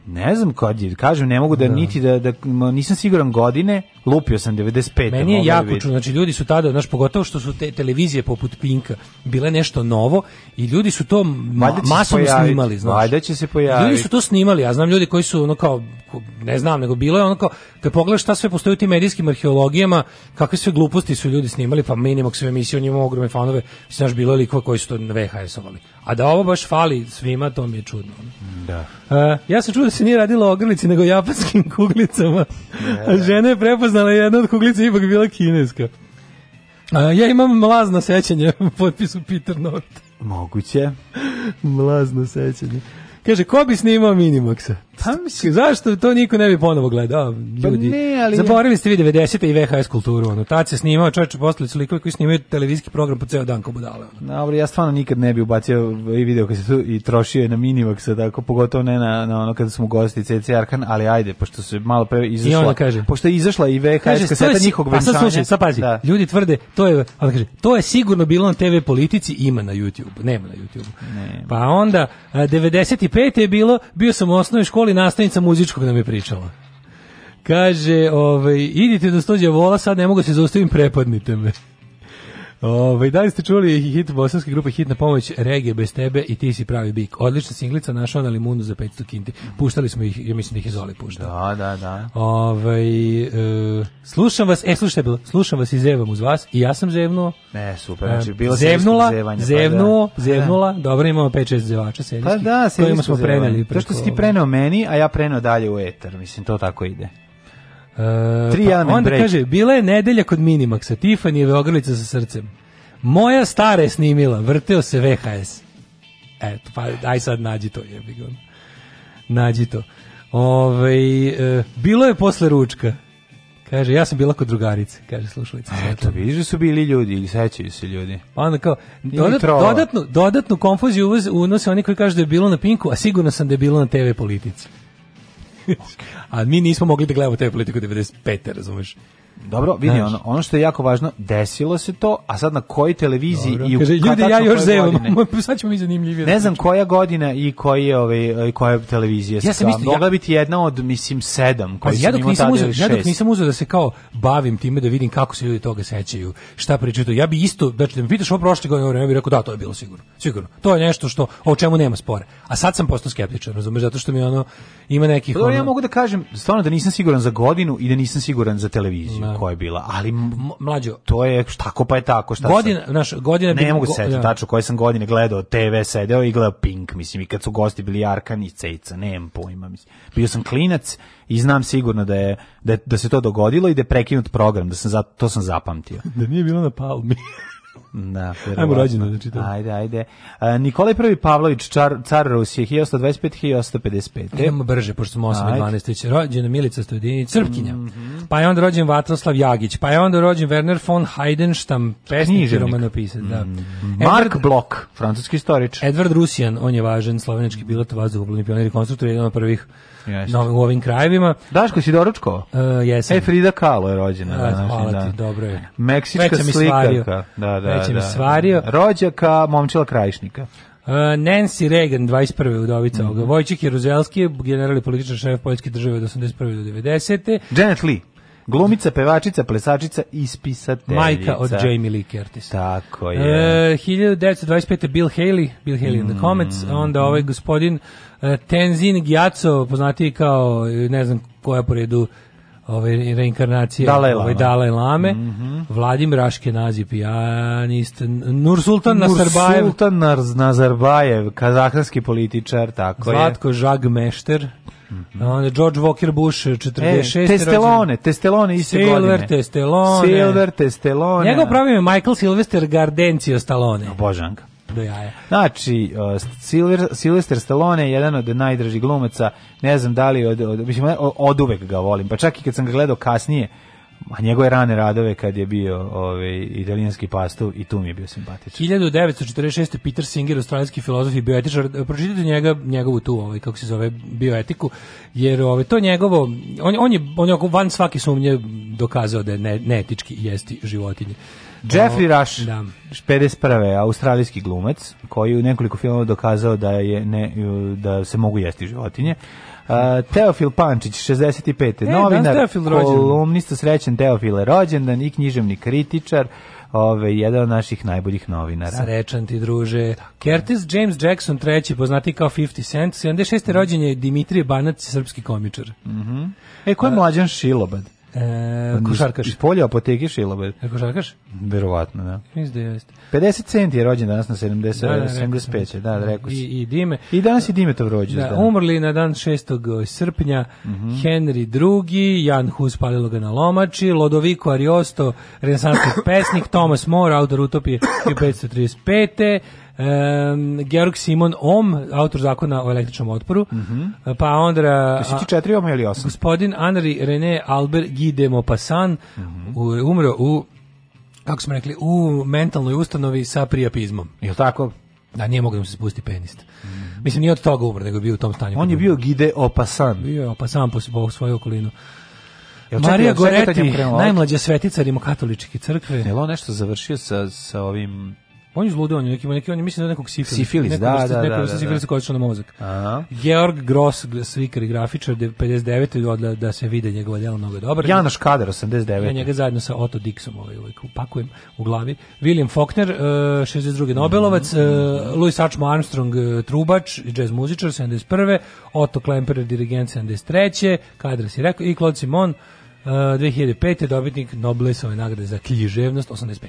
Ne znam kad je, kažem, ne mogu da, da. niti da, da, nisam siguran godine, lupio sam 95. Meni je jako čudno, znači ljudi su tada, znaš, pogotovo što su te televizije poput Pinka bile nešto novo i ljudi su to ma, masovno snimali, znaš. Valjda će se pojaviti. Ljudi su to snimali, ja znam ljudi koji su, ono kao, ne znam, nego bilo je ono kao, kad pogledaš šta sve postoji u tim medijskim arheologijama, kakve sve gluposti su ljudi snimali, pa Minimax sve emisije, on ima ogromne fanove, znaš, bilo je likova koji su to VHS-ovali. A da ovo baš fali svima, to mi je čudno. Da. Uh, ja sam čuo da se nije radilo o ogrlici, nego japanskim kuglicama. A žena je prepoznala jedna od kuglica ipak bila kineska. A, ja imam mlazno sećanje u potpisu Peter North. Moguće. mlazno sećanje. Kaže, ko bi snimao Minimaxa? Pa mislim, zašto to niko ne bi ponovo gledao? Pa ljudi, pa ne, ali zaboravili ste vi 90. i VHS kulturu, ono, tad se snimao čovječe postali su likovi koji snimaju televizijski program po ceo dan kao budale. Dobro, ja stvarno nikad ne bi ubacio i video koji se tu i trošio je na minimaksa, tako pogotovo ne na, na ono kada smo gosti CC Arkan, ali ajde, pošto se malo pre izašla, I ona kaže, pošto je izašla i VHS kaže, kaseta si, njihovog venčanja. Pa a sad slušaj, sad pazi, da. ljudi tvrde, to je, ali kaže, to je sigurno bilo na TV politici, ima na YouTube, nema na YouTube. Ne. Pa onda, 95. je bilo, bio sam u osnovnoj školi školi nastavnica muzičkog nam da je pričala. Kaže, ovaj, idite do stođe vola, sad ne mogu da se zaustaviti, prepadnite me. Ove, da li ste čuli hit bosanske grupe Hitna pomoć Regije bez tebe i ti si pravi bik. Odlična singlica našao na limunu za 500 kinti. Puštali smo ih, ja mislim da ih je Zoli puštao. Da, da, da. Ove, e, slušam vas, e slušaj, slušam vas i zevam uz vas i ja sam zevnuo. Ne, super. Znači, bilo zevnula, zevanja, pa da. zevnuo, pa da. zevnula. Dobro, imamo 5-6 zevača pa serijski. Pa da, serijski smo preneli. Preko... Zašto si ti preneo meni, a ja preneo dalje u eter. Mislim, to tako ide. E, Triamen pa onda break. kaže, bila je nedelja kod Minimaxa, je ogrlice sa srcem. Moja stara je snimila, vrteo se VHS. Eto, pa aj sad nađi to, jebi Nađi to. Ove, e, bilo je posle ručka. Kaže, ja sam bila kod drugarice, kaže slušalica. Eto, vidiš da su bili ljudi sećaju se ljudi. Pa onda kao, dodat, dodatnu, dodatnu konfuziju unose oni koji kaže da je bilo na Pinku, a sigurno sam da je bilo na TV politici. A mi nismo mogli da gledamo te politiku 95. razumeš? Dobro, vidi ono, ono što je jako važno, desilo se to, a sad na kojoj televiziji Dobro. i u Kaže, ljudi, ja još zevam, sad ćemo mi zanimljivije. Ne da znam koja godina i koji je ovaj koja je televizija. Ja sam isto mogla ja, biti jedna od mislim sedam koji ja dok nisam uzeo, ja dok nisam uzeo da se kao bavim time da vidim kako se ljudi toga sećaju, šta pričaju. Ja bi isto, znači da me pitaš o prošle godine, ja bih rekao da to je bilo sigurno. Sigurno. To je nešto što o čemu nema spore. A sad sam postao skeptičan, razumeš, zato što mi ono ima nekih. Pa dobro, ono, ja mogu da kažem stvarno da nisam siguran za godinu i da nisam siguran za televiziju. Da. koja je bila, ali mlađo to je tako pa je tako šta godina sam, naš godina ne bi, mogu se go, da. tačno koje sam godine gledao TV sedeo i gledao Pink mislim i kad su gosti bili Jarkan i Cejca nemam pojma mislim bio sam klinac i znam sigurno da je da, da se to dogodilo i da je prekinut program da sam za, to sam zapamtio da nije bilo na Palmi Da, Ajmo rođeno da čitam. Ajde, ajde. Uh, Nikolaj I Pavlović, čar, car Rusije, 1125-1155. E, idemo brže, pošto smo 8 i 12. Rođeno Milica Stojadini Crpkinja. Mm -hmm. Pa je onda rođen Vatroslav Jagić. Pa je onda rođen Werner von Heidenstam, pesnik i romanopisac. Da. Mm -hmm. Mark Blok, francuski istorič. Edward Rusijan, on je važan, slovenički pilot, vazduhoplovni pionir i konstruktor, jedan od prvih na, u ovim krajevima. Daško si doručko? Uh, e, jesam. E, Frida Kahlo je rođena. Da, da, hvala da. ti, dobro je. Meksička Već slikarka. Da, da, Već da. mi svario. Rođaka momčila krajišnika. Uh, Nancy Reagan, 21. udovica mm -hmm. Vojčik Jeruzelski, general i političar šef Poljske države od 81. do 90. Janet Lee. Glumica, pevačica, plesačica, spisateljica. Majka od Jamie Lee Curtis. Tako je. E, 1925. Bill Haley, Bill Haley mm. and the mm. Comets, onda ovaj gospodin E, Tenzin Gyatso, poznati kao, ne znam koja po redu, ove reinkarnacije Dalaj Lama. Ove Dalaj Lame, mm -hmm. Vladimir Ashkenazi pijanist, Nursultan Nazarbajev, Nursultan Nazarbajev, kazahstanski političar, tako Zlatko je. Zlatko Žag Mešter. Mm -hmm. Onda George Walker Bush 46. E, testelone, Testelone iste Silver, godine. Silver Testelone. Silver Testelone. Njegov pravi je Michael Sylvester Gardencio Stallone. Obožanka do jaja. Znači, uh, Silver, Stallone je jedan od najdražih glumaca, ne znam da li, od, od, mislim, od, od uvek ga volim, pa čak i kad sam ga gledao kasnije, a njegove rane radove kad je bio ovaj italijanski pastov i tu mi je bio simpatičan. 1946 Peter Singer, australijski filozof i bioetičar, e, pročitajte njega njegovu tu ovaj kako se zove bioetiku jer ovaj to njegovo on, on je on je van svake sumnje dokazao da je ne, neetički jesti životinje. Jeffrey Rush, da. 51. australijski glumac, koji u nekoliko filmova dokazao da, je ne, e, da se mogu jesti životinje. Uh, Teofil Pančić, 65. E, da, novinar, kolumnista srećen Teofil je rođendan i književni kritičar, ove, jedan od naših najboljih novinara. Srećan ti, druže. Curtis James Jackson, treći, poznati kao 50 Cent, 76. Mm. rođen je Dimitrije Banac, srpski komičar. Mm -hmm. E, ko je uh, mlađan Šilobad? E, košarkaš. Iz polja ili Šilabed. E, košarkaš? Verovatno, da. Mislim da jeste. 50 centi je rođen danas na 70, da, da, 75. Da, da, rekao si. Da, da, I, I Dime. I danas je Dime to rođen. Da, umrli na dan 6. E, srpnja mm -hmm. Henry II, Jan Hus palilo ga na lomači, Lodovico Ariosto, renesanski pesnik, Thomas More, autor utopije 1535. Um, Georg Simon Ohm, autor zakona o električnom otporu. Mm -hmm. Pa onda... To ti četiri om ili osam? Gospodin Anri René Albert Guy de Maupassant mm -hmm. umro u, kako smo rekli, u mentalnoj ustanovi sa prijapizmom. Je tako? Da, nije mogu da se spusti penis. Mm -hmm. Mislim, nije od toga umro, nego je bio u tom stanju. On je bio Gide Opasan. Bio je Opasan po, po svoju okolinu. Jel Marija Goreti, najmlađa svetica rimokatoličke crkve. Je li on nešto završio sa, sa ovim On je izludeo, on je neki, neki, on je mislim da je nekog sifilis. Sifilis, da, da, da, da, nekog, da, da, da. Sifilis koji na mozak. Aha. Georg Gross, slikar i grafičar, 59. odla da se vide njegova djela mnogo je dobra. Janoš Kader, 89. Ja njega zajedno sa Otto Dixom ovaj, uvijek ovaj, upakujem u glavi. William Faulkner, e, uh, 62. Nobelovac, mm -hmm. uh, Louis H. Armstrong, uh, trubač, jazz muzičar, 71. Otto Klemperer, dirigent, 73. Kader si rekao, i Claude Simon, uh, e, 2005. dobitnik Noblesove nagrade za književnost, 85.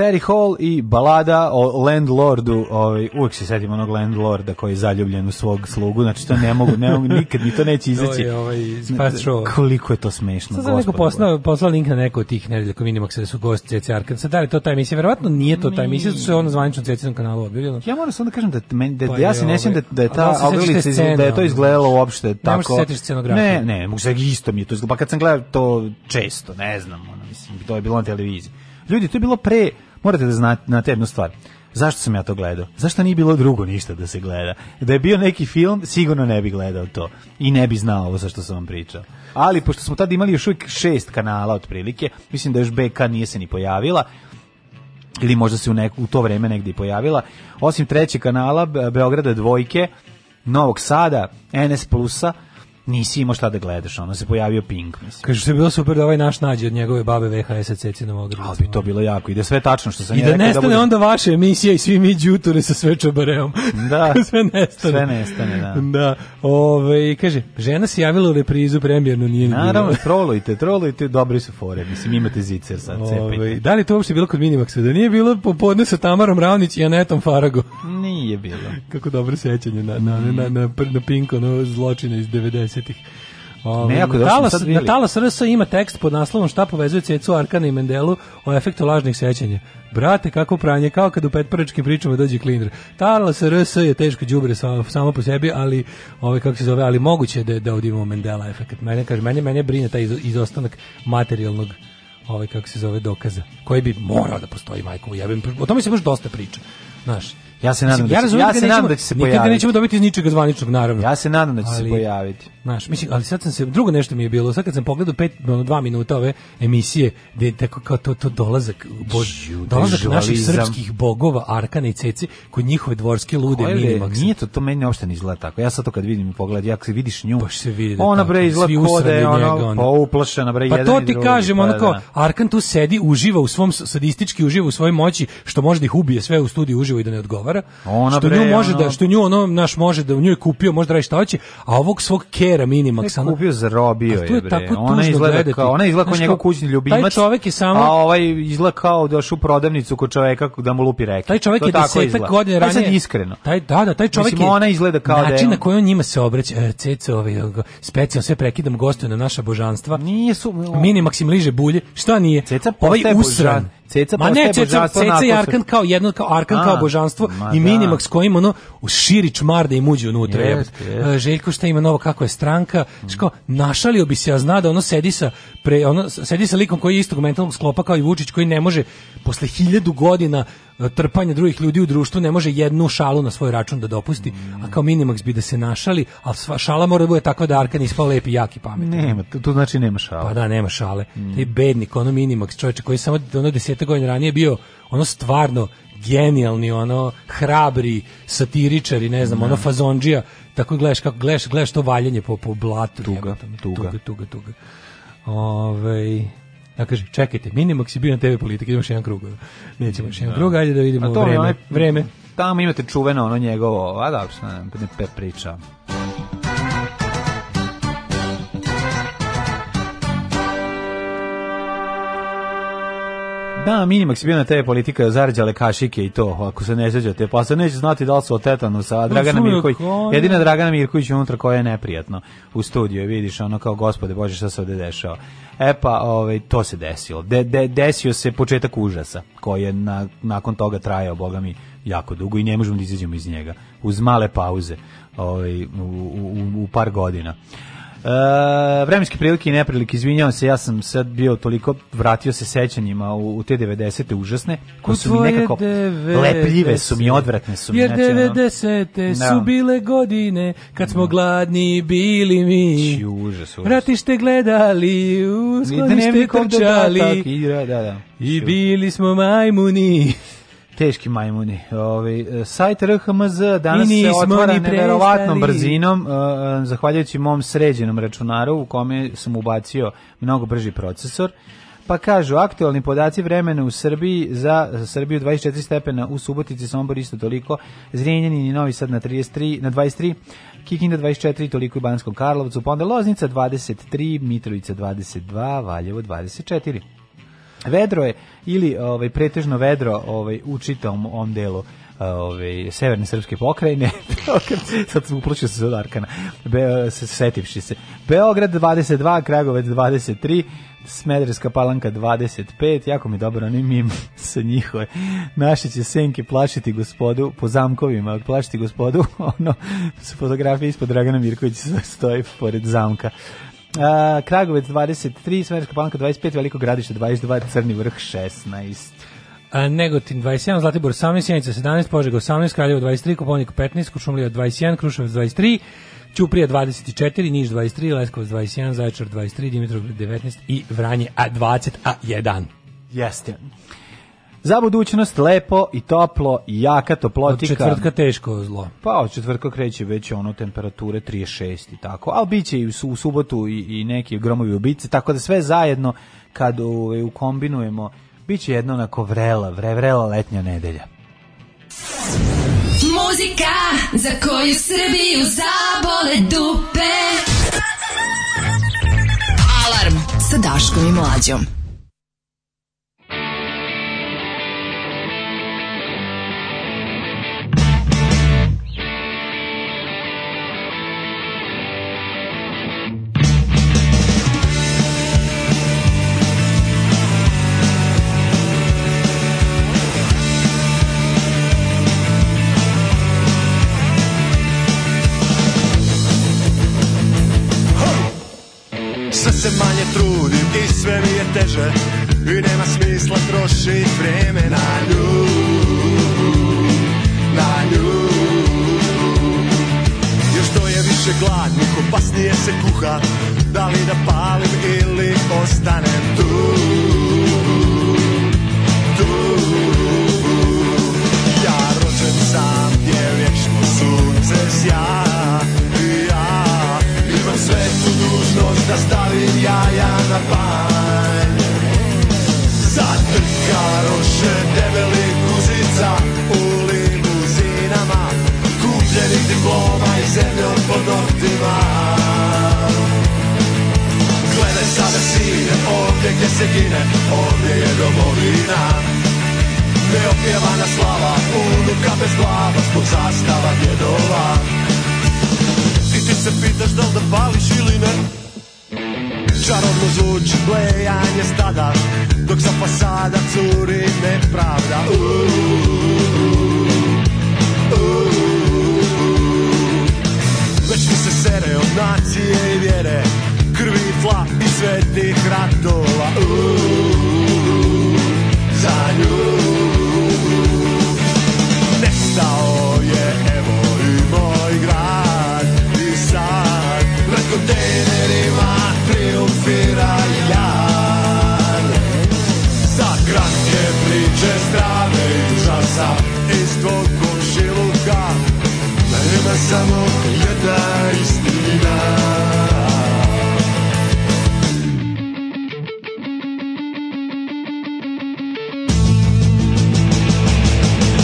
Terry Hall i balada o landlordu, ovaj uvek se setim onog landlorda koji je zaljubljen u svog slugu, znači to ne mogu, ne mogu nikad ni to neće izaći. to ovaj Koliko je to smešno, Sad sam neko poslao, poslao link na neko od tih nedelja ko minimaks da su gosti CCR. Kad da li to taj emisija, verovatno nije to taj emisija, što je ono zvanično CCR kanalu objavljeno. Ja moram samo da kažem da, meni, da, da ja se ne sjećam ovaj, da, da je ta aulica da, da je to izgledalo uopšte tako. Ne možeš Ne, ne, mogu se isto mi je to izgledalo. Pa kad sam gledao to često, ne znam, ono, mislim, to je bilo na televiziji. Ljudi, to je bilo pre morate da znate, na jednu stvar. Zašto sam ja to gledao? Zašto nije bilo drugo ništa da se gleda? Da je bio neki film, sigurno ne bi gledao to. I ne bi znao ovo sa što sam vam pričao. Ali, pošto smo tada imali još uvijek šest kanala otprilike, mislim da još BK nije se ni pojavila, ili možda se u, neko, u to vreme negdje pojavila, osim trećeg kanala, Beograda dvojke, Novog Sada, NS Plusa, nisi imao šta da gledaš, ono se pojavio Pink, mislim. Kaže što je bilo super da ovaj naš nađe od njegove babe VHS cecinom ogradu. Ali bi to bilo jako, ide da sve tačno što sam I da, da nestane da bude... onda vaše emisije i svi mi đuture sa sve čobareom. Da. sve nestane. Sve nestane, da. Da. Ove, kaže, žena se javila u reprizu premijerno nije ni Naravno, trolujte, trolujte, dobri su fore, mislim imate zicer sad, Ove, Da li to uopšte bilo kod Minimaxa? Da nije bilo popodne sa Tamarom Ravnić i Anetom Farago? Nije bilo. Kako dobro sećanje na, na, na, na, na, na Pinko, na zločine iz 90 90-ih. Ovaj, da Talas, na Talas RS ima tekst pod naslovom šta povezuje Cecu Arkana i Mendelu o efektu lažnih sećanja. Brate, kako pranje, kao kad u petprčkim pričama dođe klinder. Talas SRS je teško đubre samo, po sebi, ali ove ovaj, kako se zove, ali moguće da da odimo Mendela efekat. Mene kaže, mene mene brine taj izostanak materijalnog ovaj kako se zove dokaza koji bi morao da postoji majko u jebem. O tome se baš dosta priča. Znaš, Ja se nadam, mislim, da, će, ja, ja da se nadam da će se pojaviti. Nikad nećemo dobiti iz ničega zvaničnog, naravno. Ja se nadam da će ali, se pojaviti. Znaš, mislim, ali sad sam se drugo nešto mi je bilo, sad kad sam pogledao 5 do 2 minuta ove emisije, da tako kao to to dolazak bož, dolazak naših srpskih bogova Arkana i Ceci kod njihove dvorske lude Minimax. Nije to to meni uopšte ne izgleda tako. Ja sad to kad vidim i pogledam, ja se vidiš nju. Pa se vidi. Ona bre izgleda kod da je ona pa uplašena bre pa jedan. Pa to ti drugi, kažem pa, onako da, Arkan tu sedi, uživa u svom sadistički uživa u svojoj moći što može da ih ubije sve u studiju uživa i da ne odgovara zavara. Ona što bre, nju može ono... da što nju ono naš može da u njoj kupio, može da radi šta hoće, a ovog svog kera Minimax ona kupio za a to je, bre. ona izgleda gledati. kao ona izgleda kao njegov kućni ljubimac. Taj čovjek je samo a ovaj izgleda kao da u prodavnicu kod čovjeka da mu lupi reke. Taj čovjek je 10 godina ranije. Taj iskreno. Taj da da taj čovjek Mislim, je ona izgleda kao način da je on... na koji on njima se obraća, e, cece ovaj e, specijal sve prekidam gostuje na naša božanstva. Nije su Minimax im liže bulje. Šta nije? Ceca ovaj usran. Ceca pa ne, Ceca, Ceca i Arkan kao jedno kao Arkan A, kao božanstvo i da. Minimax s kojim ono širi čmar da im uđe unutra. Jest, jest. E, Željko šta ima novo kako je stranka, mm. Ško, našalio bi se ja zna da ono sedi sa pre ono sedi sa likom koji je istog mentalnog sklopa kao i Vučić koji ne može posle hiljadu godina trpanja drugih ljudi u društvu ne može jednu šalu na svoj račun da dopusti, mm. a kao minimax bi da se našali, ali sva šala mora da bude takva da Arkan ispa lep i jak i pametan. Nema, to, znači nema šale. Pa da, nema šale. Mm. Taj bednik, ono minimax čovječe koji je samo ono deseta godina ranije bio ono stvarno genijalni, ono hrabri satiričari, ne znam, mm. ono da. fazondžija, tako gledaš kako gledaš, gledaš to valjanje po, po blatu. Tuga, tuga, tuga, tuga. tuga. Ove, Ja kažem, čekajte, Minimax je bio na TV politika, imaš jedan krug. Nećemo još jedan da. krug, ajde da vidimo vreme. Onaj, vreme. Tamo imate čuveno ono njegovo, a da, ne, ne, ne, ne priča. Da, Minimax je bio na TV politika, zarđale kašike i to, ako se ne sjećate. Pa se neće znati da li su od tetanusa, a pa Dragana Mirković, jedina Dragana Mirković unutra koja je neprijatno u studiju, vidiš, ono kao, gospode, bože, šta se ovde dešava. E pa, ovaj, to se desilo. De, de, desio se početak užasa, koji je na, nakon toga trajao, boga mi, jako dugo i ne možemo da izađemo iz njega. Uz male pauze ovaj, u, u, u par godina. E, vremenske prilike i neprilike, izvinjavam se, ja sam sad bio toliko, vratio se sećanjima u, u te 90. užasne, koje su mi nekako lepljive, su mi odvratne. Su mi, jer znači, 90. No. su da. bile godine, kad smo no. Mm. gladni bili mi. Či, užas, užas. Ratište gledali, u sklonište trčali. Da, da, da, da, da. I bili smo majmuni teški majmuni. Ovaj e, sajt RHMZ danas se otvara neverovatnom brzinom uh, zahvaljujući mom sređenom računaru u kome sam ubacio mnogo brži procesor. Pa kažu, aktualni podaci vremena u Srbiji za Srbiju 24 stepena, u Subotici Sombor isto toliko, Zrenjanin i Novi Sad na 33, na 23, Kikinda 24, toliko i Banskom Karlovcu, pa onda Loznica 23, Mitrovica 22, Valjevo 24. Vedro je ili ovaj pretežno vedro ovaj u čitavom ovom delu ove, ovaj, severne srpske pokrajine sad sam upločio se od Arkana Be, se, setivši se Beograd 22, Kragujevac 23 Smederska palanka 25 jako mi dobro oni mim sa njihove naše će senke plašiti gospodu po zamkovima plašiti gospodu ono su fotografije ispod Dragana Mirkovića stoji pored zamka Uh, Kragovec 23, Smerska palanka 25, Veliko gradište 22, Crni vrh 16. A, Negotin 21, Zlatibor 18, Sjenica 17, Požega 18, Kraljevo 23, Koponik 15, Kušumlija 21, Kruševac 23, Ćuprija 24, Niš 23, Leskovac 21, Zaječar 23, Dimitrov 19 i Vranje a 20, a 1. Jeste. Za budućnost lepo i toplo jaka toplotika. Od četvrtka teško zlo. Pa od četvrtka kreće već ono temperature 36 i tako, ali bit će i u, u subotu i, i neki gromovi ubice, tako da sve zajedno kad u, ovaj, u kombinujemo bit će jedno onako vrela, vre, vrela letnja nedelja. Muzika za koju Srbiju zabole dupe. Alarm sa Daškom i Mlađom. se manje trudim i sve mi je teže i nema smisla trošit vreme na nju, na nju. Još to je više gladnik, opasnije se kuha, da li da palim ili ostanem tu. da stavim jaja na panj Zatrkaroše debeli guzica u limuzinama Kupljenih diploma i zemljom pod noktima Gledaj sada sine, ovdje gdje se gine, ovdje je domovina Neopjevana slava, unuka bez glava, zbog zastava djedova I ti se pitaš da li da pališ ili ne Čarobno zvuči blejanje stada Dok sa fasada curi nepravda Već mi se sere od nacije i vjere Krvi, tla i svetnih ratova Za nju Nestao je evo i moj grad I sad preko tebe srca iz tvog komšiluka Nema samo jedna istina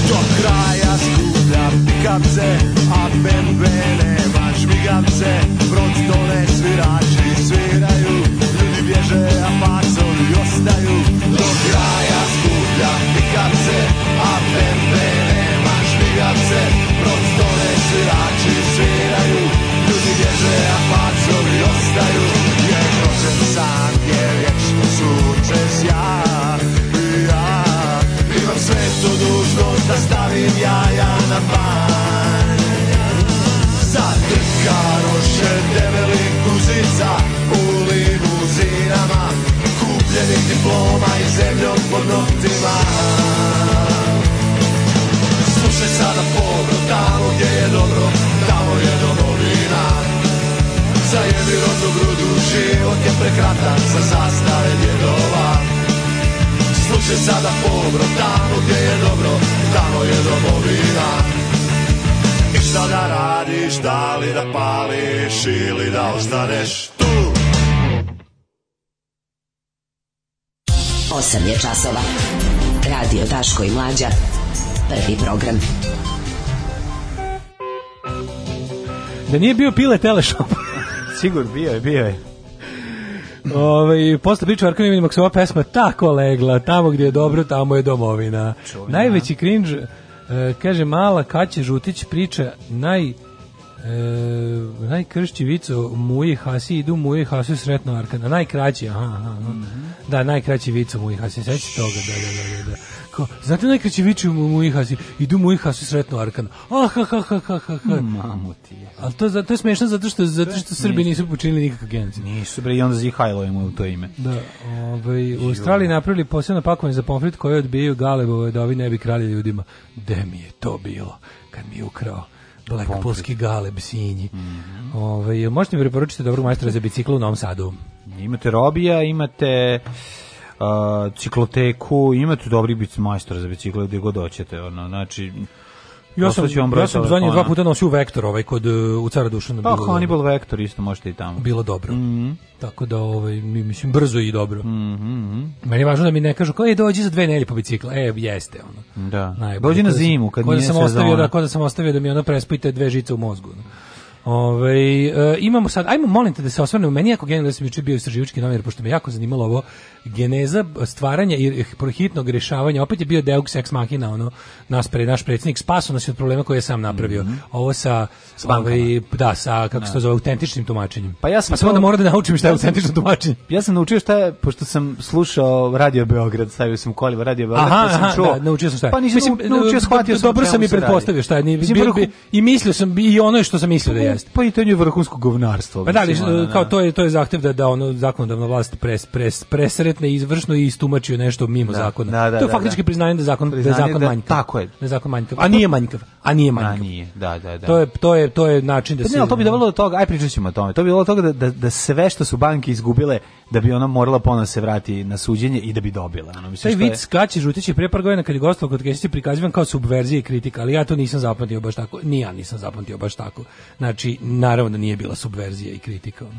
Do kraja skupljam pikavce, a BMW nema žmigavce Brod dole sviraj teplom aj zemňou pod nohty mám. sa na pol, tam, kde je dobro, tam je domovina. Za jednu dobru duši, život je prekratan, zastane dedová. djedova. sa na pol, tam, gdje je dobro, tamo je domovina. I šta da radiš, da li da pališ ili da ostaneš? 8 je časova. Radio Daško i Mlađa. Prvi program. Da nije bio pile telešop. Sigur, bio je, bio je. Ove, ovaj, posle priče o Arkanivini Maksova pesma tako legla, tamo gdje je dobro, tamo je domovina. Čuvina. Najveći cringe, e, kaže mala Kaće Žutić priča naj E, najkršći vico Muje Hasi idu Muje Hasi sretno Arkana. Najkraći, aha, aha. Mm -hmm. Da, najkraći vico Muje Hasi. Sećate toga, da, da, da, da, da. Ko, znate najkraći vico Muje Hasi? Idu Muje Hasi sretno Arkana. Ah, ha, ha, ha, ha, ha. Mamu ti je. Ali to, to je smešno zato što, zato što Srbi nisu počinili nikakav genocid. Nisu, bre, i onda zihajlo im u to ime. Da, ovaj, u Australiji napravili posebno pakovanje za pomfrit koje odbijaju Galebove da ovi ne bi krali ljudima. De mi je to bilo kad mi je ukrao Blackpoolski galeb sinji. Mm -hmm. Ove, ovaj, možete mi preporučiti dobrog majstora za bicikl u Novom Sadu? Imate Robija, imate uh, cikloteku, imate dobri bicikl majstora za bicikle gde god hoćete. Ono, znači, Ja sam, ja sam zadnje dva puta nosio vektor ovaj kod e, u cara Dušana. Pa Hannibal vektor isto možete i tamo. Bilo dobro. Mm -hmm. Tako da ovaj mislim brzo i dobro. Mm -hmm. Meni je važno da mi ne kažu kao ej dođi za dve nedelje po bicikla. E jeste ono. Da. Najbolje. Dođi na da zimu kad da nije sezona. ostavio da kod da sam ostavio da mi ono prespite dve žice u mozgu. Ove, ovaj, e, imamo sad, ajmo molim te da se osvrnemo, meni jako genijalno da sam juče bio istraživački novinar, pošto me jako zanimalo ovo geneza stvaranja i hitnog rješavanja opet je bio Deus ex machina ono nas pre naš predsjednik spaso nas od problema koje je sam napravio mm -hmm. ovo sa ovaj da sa kako se to da. zove autentičnim tumačenjem pa ja sam pa samo da moram da naučim šta je autentično tumačenje ja sam naučio šta je pošto sam slušao radio Beograd stavio sam koliva radio Beograd aha, pa sam čuo da, naučio sam šta je pa nisam mislim, naučio shvatio sam dobro sam i pretpostavio šta je ni i mislio sam i ono što sam mislio da pa- jeste pa i to je vrhunsko govnarstvo pa da li da. kao to je to je zahtev da da ono zakonodavna vlast pres pres pres izrekle izvršno i istumačio nešto mimo da, zakona. Da, da, to je da, faktički da. priznanje da zakon da priznanje da zakon manjkav. Tako je. Da zakon manjkav. A nije manjkav. A nije manjkav. A nije. Da, da, da. To je to je to je način da pa se ne, to bi dovelo do toga, aj pričaćemo o tome. To bi dovelo do toga da, da da sve što su banke izgubile da bi ona morala ponovo se vrati na suđenje i da bi dobila. Ono mislim Taj vic skače žutići pre par godina kad je gostovao kod Kesić prikazivan kao subverzija i kritika, ali ja to nisam zapamtio baš tako. Nije, ja nisam zapamtio baš tako. Znači, naravno da nije bila subverzija i kritika. Ono.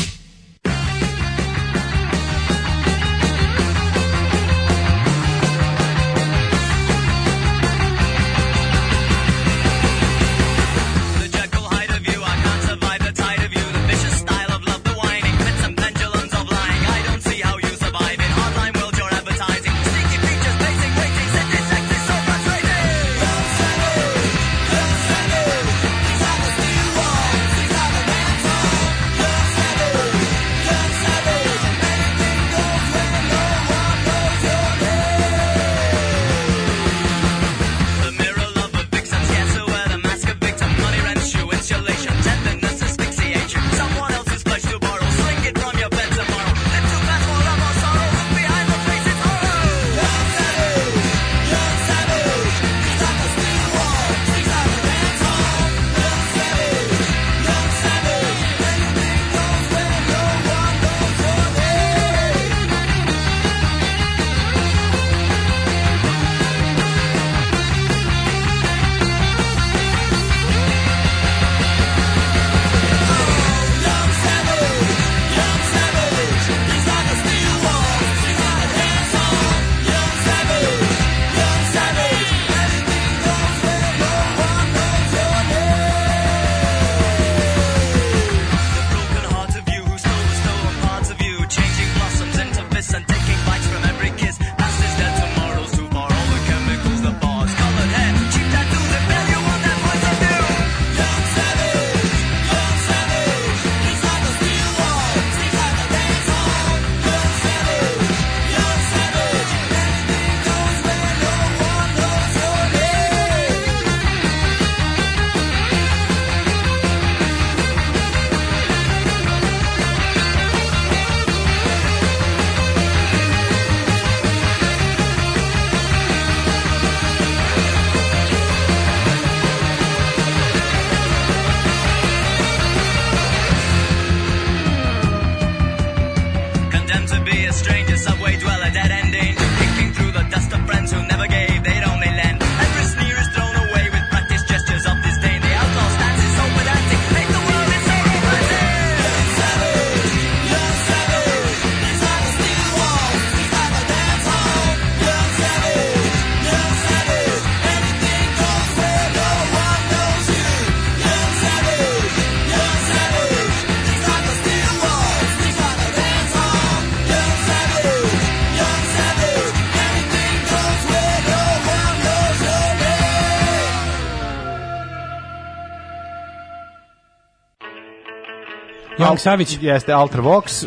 Frank Savić. Jeste Ultravox.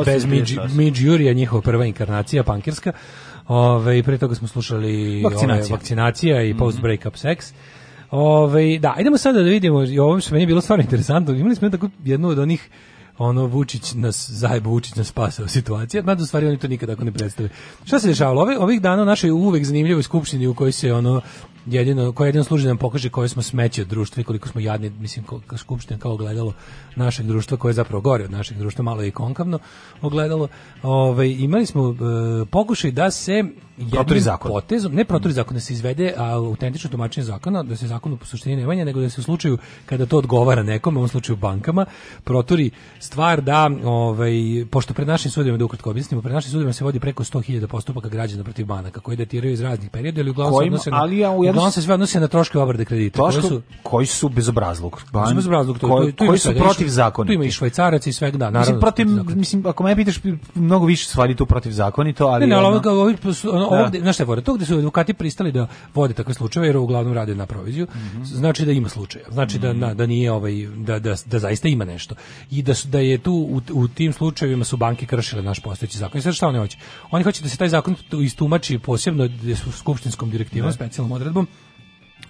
U bez Mid Jurija, njihova prva inkarnacija pankirska. Ove, pre toga smo slušali vakcinacija, ove, vakcinacija i mhm. post breakup sex. Ove, da, idemo sada da vidimo, i ovo što meni je bilo stvarno interesantno, imali smo tako jednu od onih ono Vučić nas zajebo Vučić nas spasao situacija, mada u stvari oni to nikada ako ne predstave. Šta se dešavalo ove ovih dana u našoj uvek zanimljivoj skupštini u kojoj se ono jedino koji jedan služi da nam pokaže koje smo smeće od društva i koliko smo jadni, mislim kao skupština kao ogledalo našeg društva koje je zapravo gore od našeg društva, malo je i konkavno ogledalo. Ove, ovaj, imali smo e, pokušaj da se jednim zakon. potezom, ne protori zakon da se izvede a autentično tumačenje zakona, da se zakon u suštini ne vanja, nego da se u slučaju kada to odgovara nekome, u ovom slučaju bankama, protori stvar da, ovaj, pošto pred našim sudima, da ukratko objasnimo, pred našim sudima se vodi preko 100.000 postupaka građana protiv banaka koji datiraju iz raznih perioda ili uglavnom Kojim, se odnose na, ali ja u on se sve odnosi na troške obrade kredita. Troško, koji su koji su bezobrazluk. Ban, bezobrazluk to, koji, koji su protiv zakona. Tu ima i švajcarac i svega, da, naravno. Mislim da protiv mislim ako me pitaš mnogo više stvari tu protiv zakonito, ali Ne, ne, ono, ovo ovo da. ovde, znaš šta je to gde su advokati pristali da vode takve slučajeve jer uglavnom rade na proviziju, mm -hmm. znači da ima slučaja. Znači mm -hmm. da mhm. da nije ovaj da, da, da zaista ima nešto. I da su, da je tu u, u tim slučajevima su banke kršile naš postojeći zakon. I sad šta oni hoće? Oni hoće da se taj zakon istumači posebno su skupštinskom direktivom, specijalnom odredbom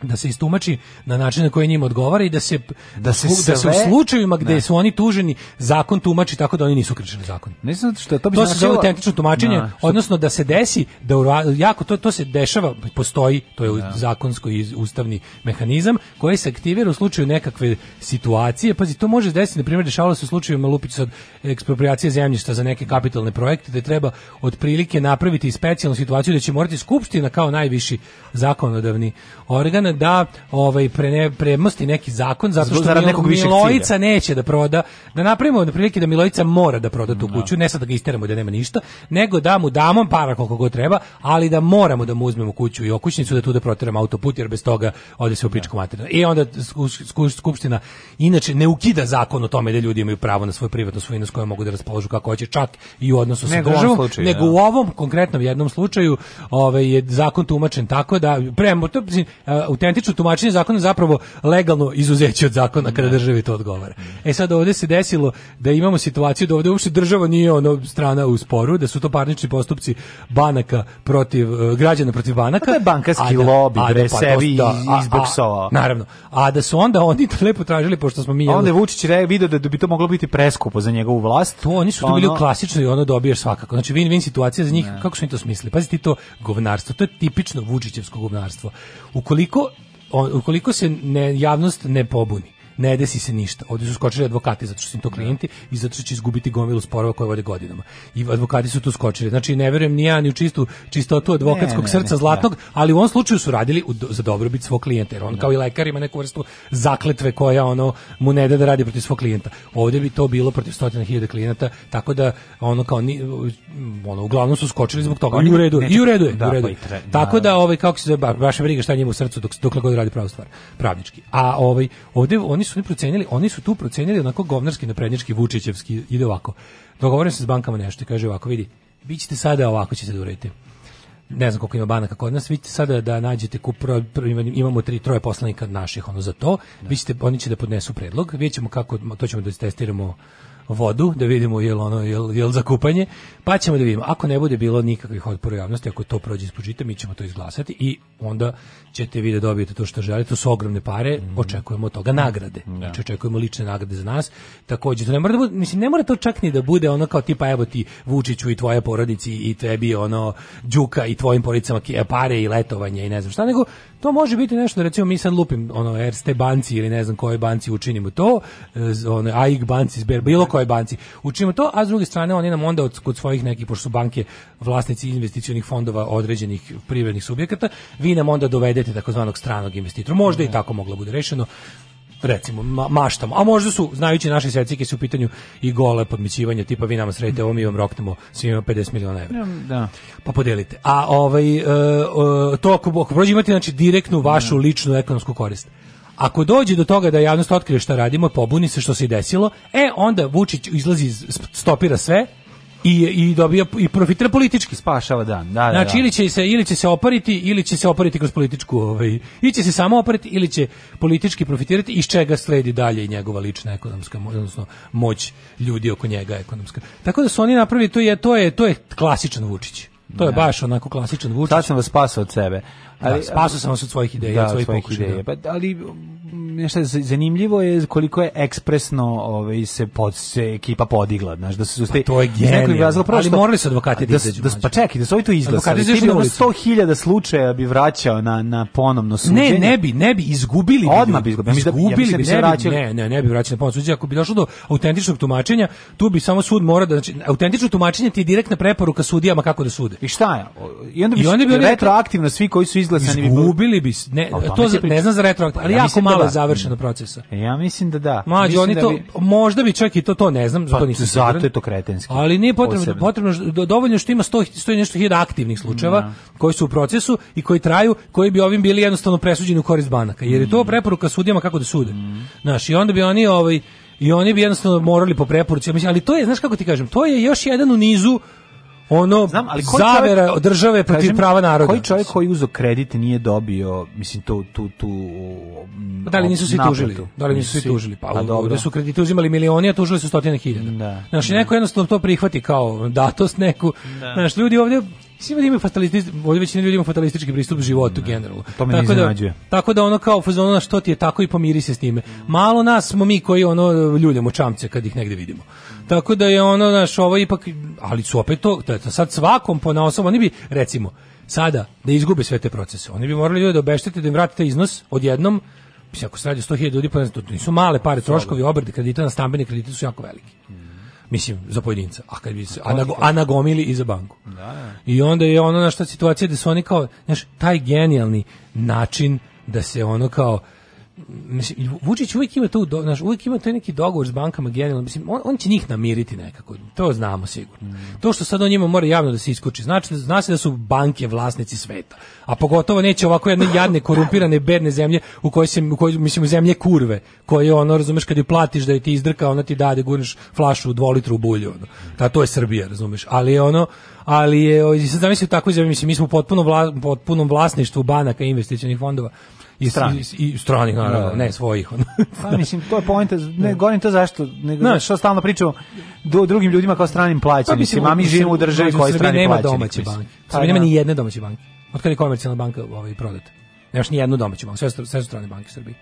da se istumači na način na koji njima odgovara i da se da se, sve, da se u slučajevima gdje ne. Da. su oni tuženi zakon tumači tako da oni nisu kršili zakon. Ne znam što to bi to značilo, se zove tehnično tumačenje, na, odnosno da se desi da u, jako to to se dešava, postoji, to je ja. Da. zakonsko i ustavni mehanizam koji se aktivira u slučaju nekakve situacije. Pazi, to može desiti, na primjer, dešavalo se u slučaju Malupić od ekspropriacije zemljišta za neke kapitalne projekte, da je treba otprilike napraviti specijalnu situaciju da će morati skupština kao najviši zakonodavni organ vremena da ovaj prene, premosti neki zakon zato što Milo, nekog Milojica neće da proda, da napravimo na prilike da Milojica mora da proda tu da. kuću, ne sad da ga isteramo da nema ništa, nego da mu damo para koliko god treba, ali da moramo da mu uzmemo kuću i okućnicu da tu da proteramo autoput jer bez toga ode se u pičku da. materinu. I onda skupština inače ne ukida zakon o tome da ljudi imaju pravo na svoju privatnu svojinu s kojom mogu da raspolažu kako hoće, čak i u odnosu sa državom, nego da. u ovom konkretnom jednom slučaju ovaj je zakon tumačen tako da prema autentično tumačenje zakona zapravo legalno izuzeće od zakona kada da. državi to odgovara. Da. E sad ovde se desilo da imamo situaciju da ovde uopšte država nije ono strana u sporu, da su to parnični postupci banaka protiv e, građana protiv banaka. Pa to je bankarski lobby, a da, da pa sebi izboksovao. Naravno. A da su onda oni to lepo tražili pošto smo mi a Onda je Vučić re video da bi to moglo biti preskupo za njegovu vlast. To oni su to bili u klasičnoj ono dobiješ svakako. Znači win-win situacija za njih. Ne. Kako su oni to smislili? Pazi ti to govnarstvo. To je tipično Vučićevsko govnarstvo. Ukoliko on, ukoliko se ne, javnost ne pobuni ne desi se ništa. Ovdje su skočili advokati zato što su im to da. klijenti i zato što će izgubiti gomilu sporova koje vode godinama. I advokati su tu skočili. Znači ne verujem ni ja ni u čistu čistotu advokatskog ne, ne, srca ne, da. zlatnog, ali u ovom slučaju su radili u, za dobrobit svog klijenta. Jer on da. kao i lekar ima neku vrstu zakletve koja ono mu ne da da radi protiv svog klijenta. Ovde bi to bilo protiv stotina hiljada klijenata, tako da ono kao ni, ono uglavnom su skočili zbog toga. I u redu, i u redu, je, da, u redu. Je. Pa tako da ovaj kako se zove, baš briga šta njemu u srcu dok dokle god radi pravu stvar, pravnički. A ovaj ovde oni su oni procenili, oni su tu procenili onako govnarski naprednjački Vučićevski ide ovako. Dogovorim se s bankama nešto i kaže ovako, vidi, vi ćete sada ovako ćete da uredite. Ne znam koliko ima banaka kod nas, vi ćete sada da nađete kup, imamo tri, troje poslanika naših ono za to, da. vi ćete, oni će da podnesu predlog, vidjet ćemo kako, to ćemo da testiramo vodu, da vidimo jel ono jel, jel za kupanje, pa ćemo da vidimo. Ako ne bude bilo nikakvih otpora javnosti, ako to prođe ispod žita, mi ćemo to izglasati i onda ćete vi da dobijete to što želite. To su ogromne pare, mm. očekujemo od toga nagrade. Da. Znači očekujemo lične nagrade za nas. Takođe to ne mora da bude, mislim ne mora to čak ni da bude ono kao tipa evo ti Vučiću i tvoje porodici i tebi ono đuka i tvojim porodicama e, pare i letovanje i ne znam šta, nego to može biti nešto recimo mi sad lupim ono Erste banci ili ne znam koje banci učinimo to, ono AIG banci, bilo koja kojoj banci. Učinimo to, a s druge strane oni nam onda od, kod svojih nekih, pošto su banke vlasnici investicionih fondova određenih privrednih subjekata, vi nam onda dovedete takozvanog stranog investitora. Možda ne. i tako moglo bude rešeno recimo ma, maštamo, a možda su, znajući naše secike su u pitanju i gole podmićivanja, tipa vi nama sredite ovo, mi vam roknemo svima 50 miliona evra. Da. Pa podelite. A ovaj, e, e, to ako, ako prođe imati znači, direktnu vašu da. ličnu ekonomsku korist. Ako dođe do toga da javnost otkrije šta radimo, pobuni se što se desilo, e onda Vučić izlazi, stopira sve, i i dobija i profitira politički spašava dan. Da, da, da. znači da. ili će se ili će se oporiti ili će se oporiti kroz političku ovaj ili će se samo oporiti ili će politički profitirati iz čega sledi dalje njegova lična ekonomska odnosno moć ljudi oko njega ekonomska. Tako da su oni napravili to je to je to je klasičan Vučić. To je da. baš onako klasičan Vučić. Sad sam vas spasao od sebe. Da, ali, spaso sam vas od svojih ideja, da, od svojih, svojih ideja. Pa, ali nešto mm, zanimljivo je koliko je ekspresno ovaj se pod se ekipa podigla, znaš, da su ste pa to je genijalno. Razlog, prosto, ali morali su advokati da, da izađu. Da, da, pa čekaj, da su ovi to izglasali. Advokati izašli 100.000 slučaja bi vraćao na na ponovno suđenje. Ne, ne bi, ne bi izgubili. Odmah bi izgubili. Izgubili da bi se vraćali. Ne, ne, ne bi vraćao na ponovno suđenje. Ako bi došlo do autentičnog tumačenja, tu bi samo sud mora da znači autentično tumačenje ti je direktna preporuka sudijama kako da sude. I šta je? I onda bi, I onda bi retroaktivno svi koji su iz izglasani bi izgubili bi ne to za, ne znam za retroaktivno, ali ja jako da malo da završeno procesa. E, ja mislim da da. Mlađi oni da to bi... možda bi čak i to to ne znam, zato pa, nisam zato siguran. je to kretenski. Ali nije potrebno potrebno dovoljno što ima 100 100 nešto hiljada aktivnih slučajeva no. Da. koji su u procesu i koji traju, koji bi ovim bili jednostavno presuđeni u korist banaka. Jer je to mm. preporuka sudijama kako da sude. Mm. Znaš, i onda bi oni ovaj i oni bi jednostavno morali po preporuci, ali to je, znaš kako ti kažem, to je još jedan u nizu ono Znam, ali zavera čovjek, države protiv kažem, prava naroda. Koji čovjek koji uzo kredit nije dobio, mislim tu tu tu pa da li nisu svi tužili? Da li nisu svi tužili? Pa a, pa dobro. Da su kredite uzimali milioni, a tužili su stotine hiljada. Da. Znači, neko jednostavno to prihvati kao datost neku. Da. Znači, ljudi ovdje svi ljudi da imaju fatalistički, ovdje većina ljudi ima fatalistički pristup životu generalno. To me tako da, tako da ono kao fazon što ti je tako i pomiri se s time. Malo nas smo mi koji ono ljuljamo čamce kad ih negde vidimo. Tako da je ono, znaš, ovo ipak, ali su opet to, to sad svakom po osobu, oni bi, recimo, sada, da izgube sve te procese, oni bi morali ljudi da obeštete, da im vratite iznos odjednom, mislim, ako se radi 100.000 ljudi, pa to nisu male pare, troškovi obrade kredita na stambene kredite su jako veliki. Mhm. Mislim, za pojedinca. A kad bi se, a, nago, a nagomili i za banku. Da. da. I onda je ono na šta situacija da su oni kao, znaš, taj genijalni način da se ono kao, mislim, Vučić uvijek ima tu, znaš, uvijek ima taj neki dogovor s bankama generalno, mislim, on, on će njih namiriti nekako, to znamo sigurno. Mm. To što sad on njima mora javno da se iskuči, znači, zna se da su banke vlasnici sveta, a pogotovo neće ovako jedne jadne, korumpirane, bedne zemlje u kojoj se, u kojoj, mislim, zemlje kurve, koje ono, razumeš, kad ju platiš da je ti izdrka, ona ti dade, gurneš flašu u L u bulju, ono. Ta, to je Srbija, razumeš, ali ono, ali je, sad zamisli u mislim, mi smo u potpuno vla, potpunom vlasništvu banaka i investicionih fondova, i stranih. I, i stranih, da, naravno, da. ne svojih. pa mislim, to je poenta, ne govorim to zašto, nego no. što stalno pričamo do, drugim ljudima kao stranim plaćenicima, pa, mislim, a mi živimo u državi koja strani pa, nema plaćenik. domaće banke. Srbija nema ni jedne domaće banke. Od kada je komercijalna banka ovaj, prodata? Nemaš ni jednu domaću banku, sve, sve su strane banke Srbije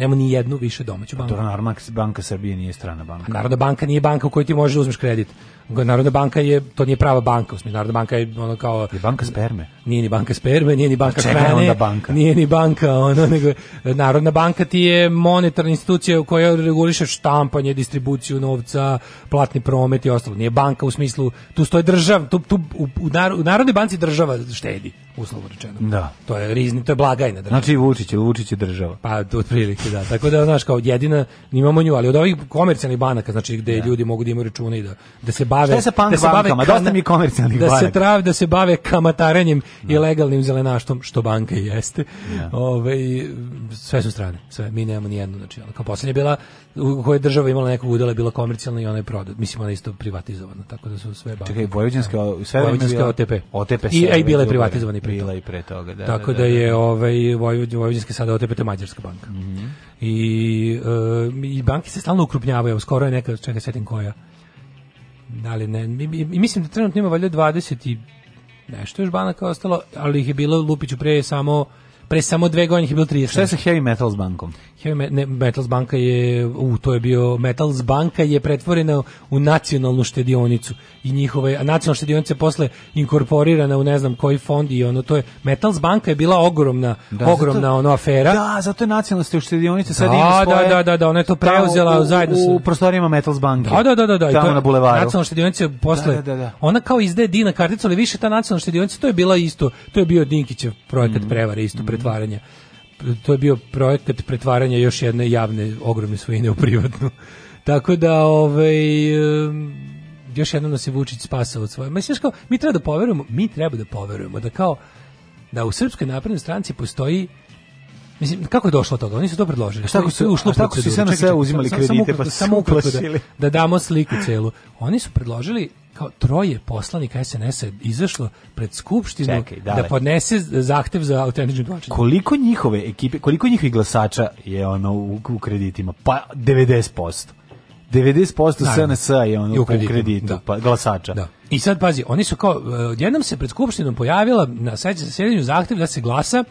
nema ni jednu više domaću pa banku. Pa, Narodna banka Srbije nije strana banka. Pa Narodna banka nije banka u kojoj ti možeš da uzmeš kredit. Narodna banka je, to nije prava banka, usmi, Narodna banka je ono kao... Je banka sperme. Nije ni banka sperme, nije ni banka Čega hrane, onda banka? nije ni banka, ono, nego, Narodna banka ti je monetarna institucija u kojoj reguliše štampanje, distribuciju novca, platni promet i ostalo. Nije banka u smislu, tu stoje država, tu, tu u, u Narodnoj banci država štedi, uslovno rečeno. Da. To je, rizni, to je blagajna država. Znači Vučić, Vučić je država. Pa, to otprilike da. Tako da, znaš, kao jedina, imamo nju, ali od ovih komercijalnih banaka, znači gde da. ljudi mogu da imaju račune i da, da se bave... Šta je sa punk da se bave bankama? Dosta mi komercijalnih da banaka. Se trav, da se bave kamatarenjem da. i legalnim zelenaštom, što banka jeste. Da. Ove, ovaj, sve su strane, sve. Mi nemamo ni jednu, znači, ono, kao poslednja bila u kojoj država imala nekog udela bila komercijalna i ona je prodat. Mislim ona je isto privatizovana, tako da su sve banke. Čekaj, Vojvodinska, da. sve Vojvođanska OTP. OTP I aj bila je privatizovana i bila i pre toga, da, da. Tako da, da, da. je da. ovaj Vojvođanska sada OTP te mađarska banka. Mm -hmm. I e, i banke se stalno ukrupnjavaju, skoro je neka čeka setim koja. Da li ne, i, mislim da trenutno ima valjda 20 i nešto još banaka ostalo, ali ih je bilo Lupiću pre samo pre samo dve godine je bilo 30. Šta je sa Heavy Metals bankom? Heavy ne, Metals banka je, u, to je bio, Metals banka je pretvorena u nacionalnu štedionicu i njihove, a nacionalna štedionica je posle inkorporirana u ne znam koji fond i ono, to je, Metals banka je bila ogromna, da, ogromna zato, ono afera. Da, zato je nacionalna štedionica sad da, ima da, svoje. Da, da, da, da, ona je to preuzela u, zajedno sa... U prostorima Metals banke. Da, da, da, da, da. Tamo to, na bulevaru. Nacionalna štedionica posle, da, da, da, da, ona kao izdaje Dina karticu, ali više ta nacionalna štedionica, to je bila isto, to je bio Dinkićev projekat mm. prevare, isto mm. pretvaranja to je bio projekat pretvaranja još jedne javne ogromne svojine u privatnu. Tako da, ovaj, još jednom nas je Vučić spasao od svoje. Mislim, kao, mi treba da poverujemo, mi treba da poverujemo da kao, da u Srpskoj naprednoj stranci postoji Mislim, kako je došlo do toga? Oni su to predložili. Šta ako su ušlo tako su sve na sve uzimali kredite pa samo uplašili. Da, da damo sliku celu. Oni su predložili kao troje poslanika SNS-a izašlo pred skupštinu Čekaj, da podnese zahtev za autentični tumačenje. Koliko njihove ekipe, koliko njihovih glasača je ono u, u kreditima? Pa 90%. 90% SNS-a je ono u kreditu, u kreditu da. pa, glasača. Da. I sad pazi, oni su kao, eh, jednom se pred skupštinom pojavila na sjećanju zahtev da se glasa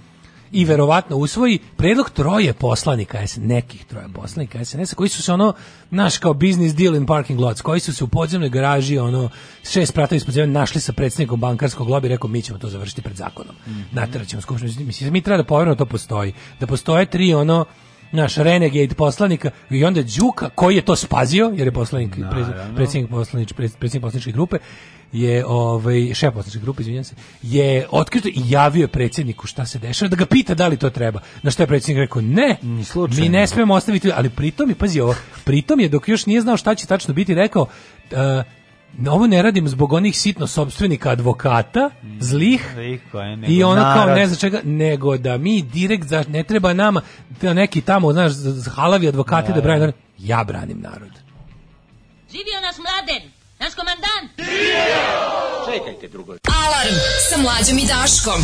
i verovatno usvoji predlog troje poslanika SNS, nekih troje poslanika SNS, koji su se ono, naš kao business deal in parking lots, koji su se u podzemnoj garaži, ono, šest prata ispod zemlje, našli sa predsjednikom bankarskog lobby, rekao, mi ćemo to završiti pred zakonom. Mm -hmm. Nataraćemo skupštinu. Mislim, mi treba da povjerno da to postoji. Da postoje tri, ono, naš renegade poslanika i onda Đuka koji je to spazio jer je poslanik da, predsjednik poslanič predsjednik poslaničke grupe je ovaj šef poslaničke grupe, izvinjavam se, je otkrito i javio predsjedniku šta se dešava, da ga pita da li to treba. Na što je predsjednik rekao: "Ne, Ni slučajno. mi ne smemo ostaviti, ali pritom i pazi ovo, pritom je dok još nije znao šta će tačno biti rekao uh, ovo ne radim zbog onih sitno sobstvenika advokata, zlih mm, Liko je, i ono kao ne za čega, nego da mi direkt, za, ne treba nama da neki tamo, znaš, halavi advokati da, da brani da. narod. Ja branim narod. Živio nas mladen! Naš komandant! Čekajte, drugo. Alarm sa mlađom i Daškom.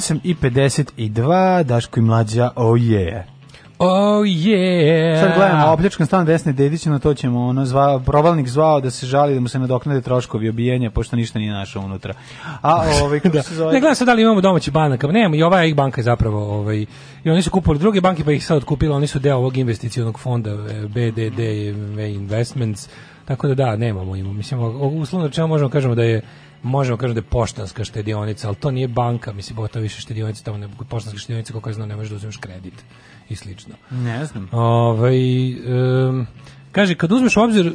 8 i 52, Daško i mlađa, oh yeah. Oh yeah. Sad gledamo, opljačkan stan Vesne Dedića, na to ćemo, ono, zva, provalnik zvao da se žali da mu se nadoknade troškovi obijenja, pošto ništa nije našao unutra. A ovaj, da. se zove... Ne gledam sad da li imamo domaći banaka, nemamo, i ova ih banka je zapravo, ovaj, i oni su kupili druge banke, pa ih sad otkupili, oni su deo ovog investicijonog fonda, e, BDD e Investments, tako da da, nemamo, imamo, mislim, uslovno čemu možemo kažemo da je možemo kažem da je poštanska štedionica, ali to nije banka, mislim, pogotovo više štedionica, tamo ne, poštanska štedionica, koliko je znao, ne možeš da uzmeš kredit i slično. Ne znam. Ove, ovaj, um, kaže, kad uzmeš u obzir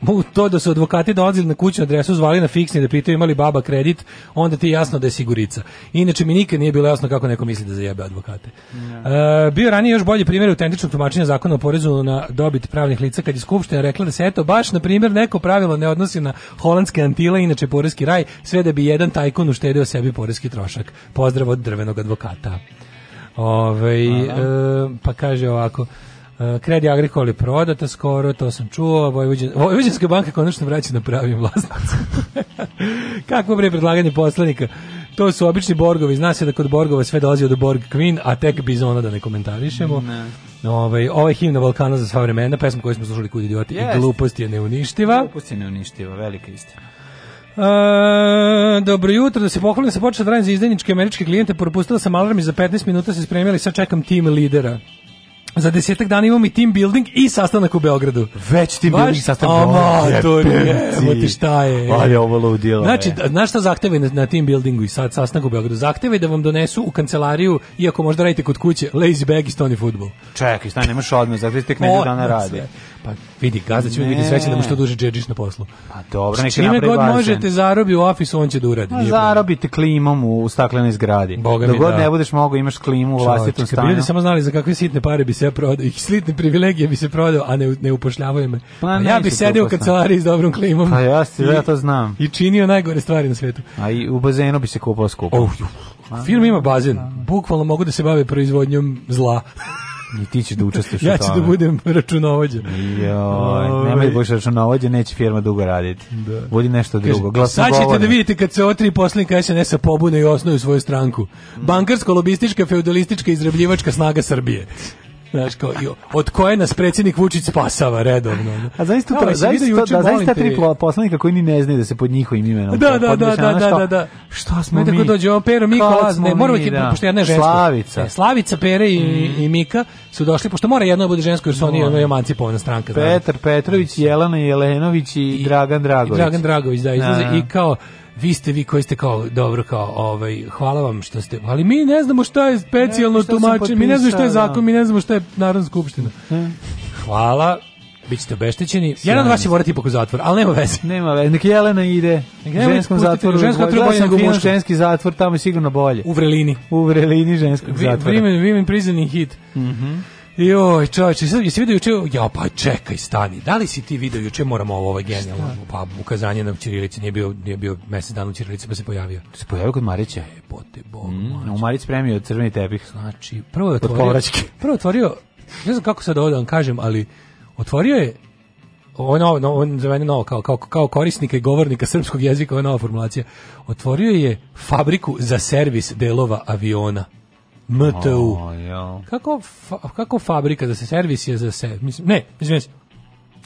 mogu to da su advokati dolazili na kućnu adresu, zvali na fiksni da pitaju imali baba kredit, onda ti je jasno da je sigurica. Inače mi nikad nije bilo jasno kako neko misli da zajebe advokate. Yeah. E, bio ranije još bolji primjer autentičnog tumačenja zakona o porezu na dobit pravnih lica kad je skupština rekla da se eto baš na primjer neko pravilo ne odnosi na holandske antile, inače poreski raj, sve da bi jedan tajkun uštedeo sebi poreski trošak. Pozdrav od drvenog advokata. Ove, ovaj, e, pa kaže ovako, Eh, Kredi Agricol je prodata skoro, to sam čuo. Vojvođan, Vojvođanska banka konačno vraća na pravim vlasnicima. Kako bre predlaganje poslanika? To su obični borgovi, zna se da kod borgova sve dolazi od Borg Queen, a tek bizona da ne komentarišemo. Ne. Ove, ovaj himn na Balkana za sva vremena, pesma koju smo slušali kud idioti, Jest. i glupost je neuništiva. Glupost je neuništiva, velika istina. E, dobro jutro, da se pohvalim, da sam počela da radim za izdajničke američke klijente, propustila sam alarm i za 15 minuta se spremili, sad čekam tim lidera. Za desetak dana imamo i team building i sastanak u Beogradu. Već team Baš, building sastanak u Beogradu. Amator je, šta je. Ali ovo ludilo Znači, je. znaš šta zahteve na, na team buildingu i sad sastanak u Beogradu? Zahteve da vam donesu u kancelariju, iako možda radite kod kuće, lazy bag i stoni futbol. Čekaj, stani, nemaš odmah, zahteve tek nedelju dana radi. Pa vidi, gazda će biti srećan da mu što duže džedžiš na poslu. Pa dobro, neka Čime god možete zarobi u ofisu, on će da uradi. No, pa zarobite klimom u staklenoj zgradi. Boga Dok god da. ne budeš mogao, imaš klimu u vlastitom stanu. Ljudi samo znali za kakve sitne pare bi se ja prodao, i sitne privilegije bi se prodao, a ne, ne upošljavaju me. Pa, a pa ja bi sedeo u kancelariji s dobrom klimom. Pa ja, si, ja to znam. I činio najgore stvari na svetu. A i u bazenu bi se kupao skupo. Oh, Firma ima bazen. Pa da. Bukvalno mogu da se bave proizvodnjom zla. I ti ćeš da učestvuješ ja u tome. Ja ću da budem računovođa. Joj, nemaj da ovaj. budeš računovođa, neće firma dugo raditi. Da. Budi nešto drugo. Kaže, sad ćete da vidite kad se otri poslanika SNS-a pobune i osnuju svoju stranku. Bankarsko-lobistička, feudalistička, izrabljivačka snaga Srbije. Znaš, kao, od koje nas predsjednik Vučić spasava redovno. A zaista upravo, zaista, to, da, zaista tri poslanika koji ni ne znaju da se pod njihovim imenom. Da, da, da, da, da, da, da. Šta smo mi? Tako dođe o Pero, Miko, Laz, moramo ti, da. pošto ja ne žensko. Slavica. E, Slavica, Pere i, i Mika su došli, pošto mora jedno da bude žensko, jer su oni ono emancipovana stranka. Petar Petrović, Jelena Jelenović i, Dragan Dragović. Dragan Dragović, da, izlaze da. i kao vi ste vi koji ste kao dobro kao ovaj hvala vam što ste ali mi ne znamo šta je specijalno tumačenje mi ne znamo šta je zakon da. mi ne znamo šta je narodna skupština mhm. hvala Bićete obeštećeni. Jedan od vas će morati ipak u zatvor, ali nema veze. Nema veze. Neka Jelena ide. u ženskom pustiti, zatvoru. Žensko zatvor bolje nego muško. Ženski zatvor tamo je sigurno bolje. U Vrelini. U Vrelini ženskog zatvora. Vrimen, Vrimen prison hit. Mhm. Mm Joj, čovječe, jesi vidio juče, ja pa čekaj, stani. Da li si ti vidio juče moramo ovo ovaj genijalno pa ukazanje na ćirilici nije bio nije bio mesec dana u ćirilici pa se pojavio. Se pojavio kod Marića. E, bote bog. Mm, u Marić spremio crveni tepih. Znači, prvo je otvorio. Prvo otvorio. Ne znam kako sad ovo da vam kažem, ali otvorio je ono, no, on za mene novo, kao, kao, kao korisnika i govornika srpskog jezika, ovo nova formulacija. Otvorio je fabriku za servis delova aviona. MTU. Oh, yeah. kako, fa, kako fabrika za da se servis je za se, mislim, ne, mislim,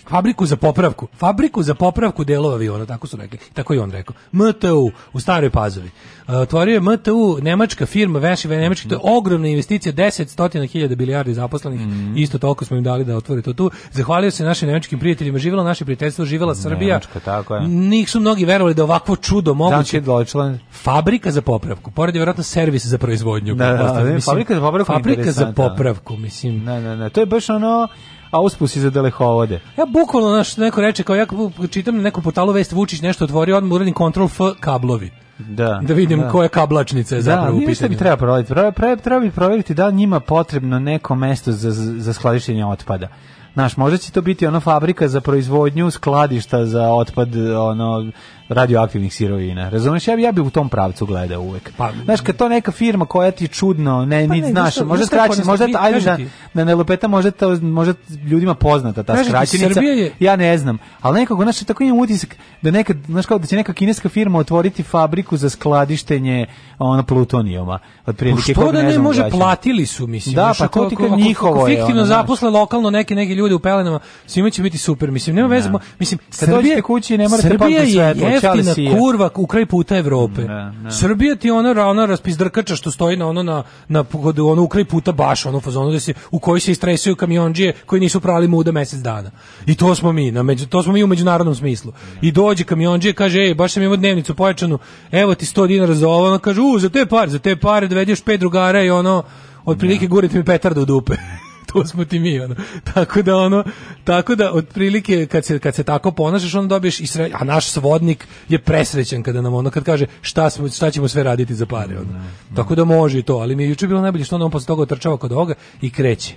fabriku za popravku, fabriku za popravku delova aviona, tako su rekli, tako i on rekao. MTU u Staroj Pazovi. E, otvorio je MTU, nemačka firma, veši nemački, to je ogromna investicija, 10 hiljada bilijardi zaposlenih, mm -hmm. isto toliko smo im dali da otvore to tu. Zahvalio se našim nemačkim prijateljima, živjela naše prijateljstvo, živjela Srbija. Nemačka, tako je. Njih su mnogi verovali da ovakvo čudo moguće. Znači, fabrika za popravku, pored je vjerojatno servis za proizvodnju. Da, da, da, mislim, fabrika za popravku. Fabrika za popravku, mislim. Ne, ne, ne, to je baš ono a uspusi za delehovode. Ja bukvalno naš neko reče kao ja čitam na nekom portalu vest Vučić nešto otvorio, odmah uradim kontrol F kablovi. Da. Da vidim da. koja kablačnica je da, zapravo u pitanju. bi treba proveriti. Treba bi proveriti da njima potrebno neko mesto za, za skladištenje otpada. Naš, možda će to biti ono fabrika za proizvodnju skladišta za otpad ono radioaktivnih sirovina. Razumeš, ja bi, ja bi u tom pravcu gledao uvek. Pa, znaš, kad to neka firma koja ti čudno, ne, pa, ne, ni znaš, što, možda skraćenica, možda, ta, ajde na, da- na da nelupeta, možda, to, možda ljudima poznata ta kažete, skraćenica, je... ja ne znam. Ali nekako, znaš, tako imam utisak da nekad, znaš, kao da će neka kineska firma otvoriti fabriku za skladištenje ono, plutonijoma. Od prilike, pa što da ne, ne može, platili su, mislim. Da, pa to ti kad njihovo je. Fiktivno zaposle lokalno neke, neke ljude u pelenama, svima će biti super, mislim, nema veze, da. mislim, kad Srbije, kući ne morate Srbija je jeftina kurva u kraj puta Evrope. Ne, mm, ne. Da, da. Srbija ti ona ona raspizdrkača što stoji na ono na na ono u kraj puta baš ono fazonu da se u kojoj se istresaju kamiondžije koji nisu prali muda mjesec dana. I to smo mi, na među, to smo mi u međunarodnom smislu. I dođe kamiondžije kaže ej baš sam imao dnevnicu pojačanu. Evo ti 100 dinara za ovo, ona kaže u za te pare, za te pare dovedeš da pet drugara i ono otprilike gurite mi petardu u dupe. to smo ti mi ono. Tako da ono, tako da otprilike kad se kad se tako ponašaš onda dobiješ i sre, a naš svodnik je presrećan kada nam ono kad kaže šta smo šta ćemo sve raditi za pare ono. Tako da može to, ali mi je juče bilo najbolje što on posle toga trčava kod ovoga i kreće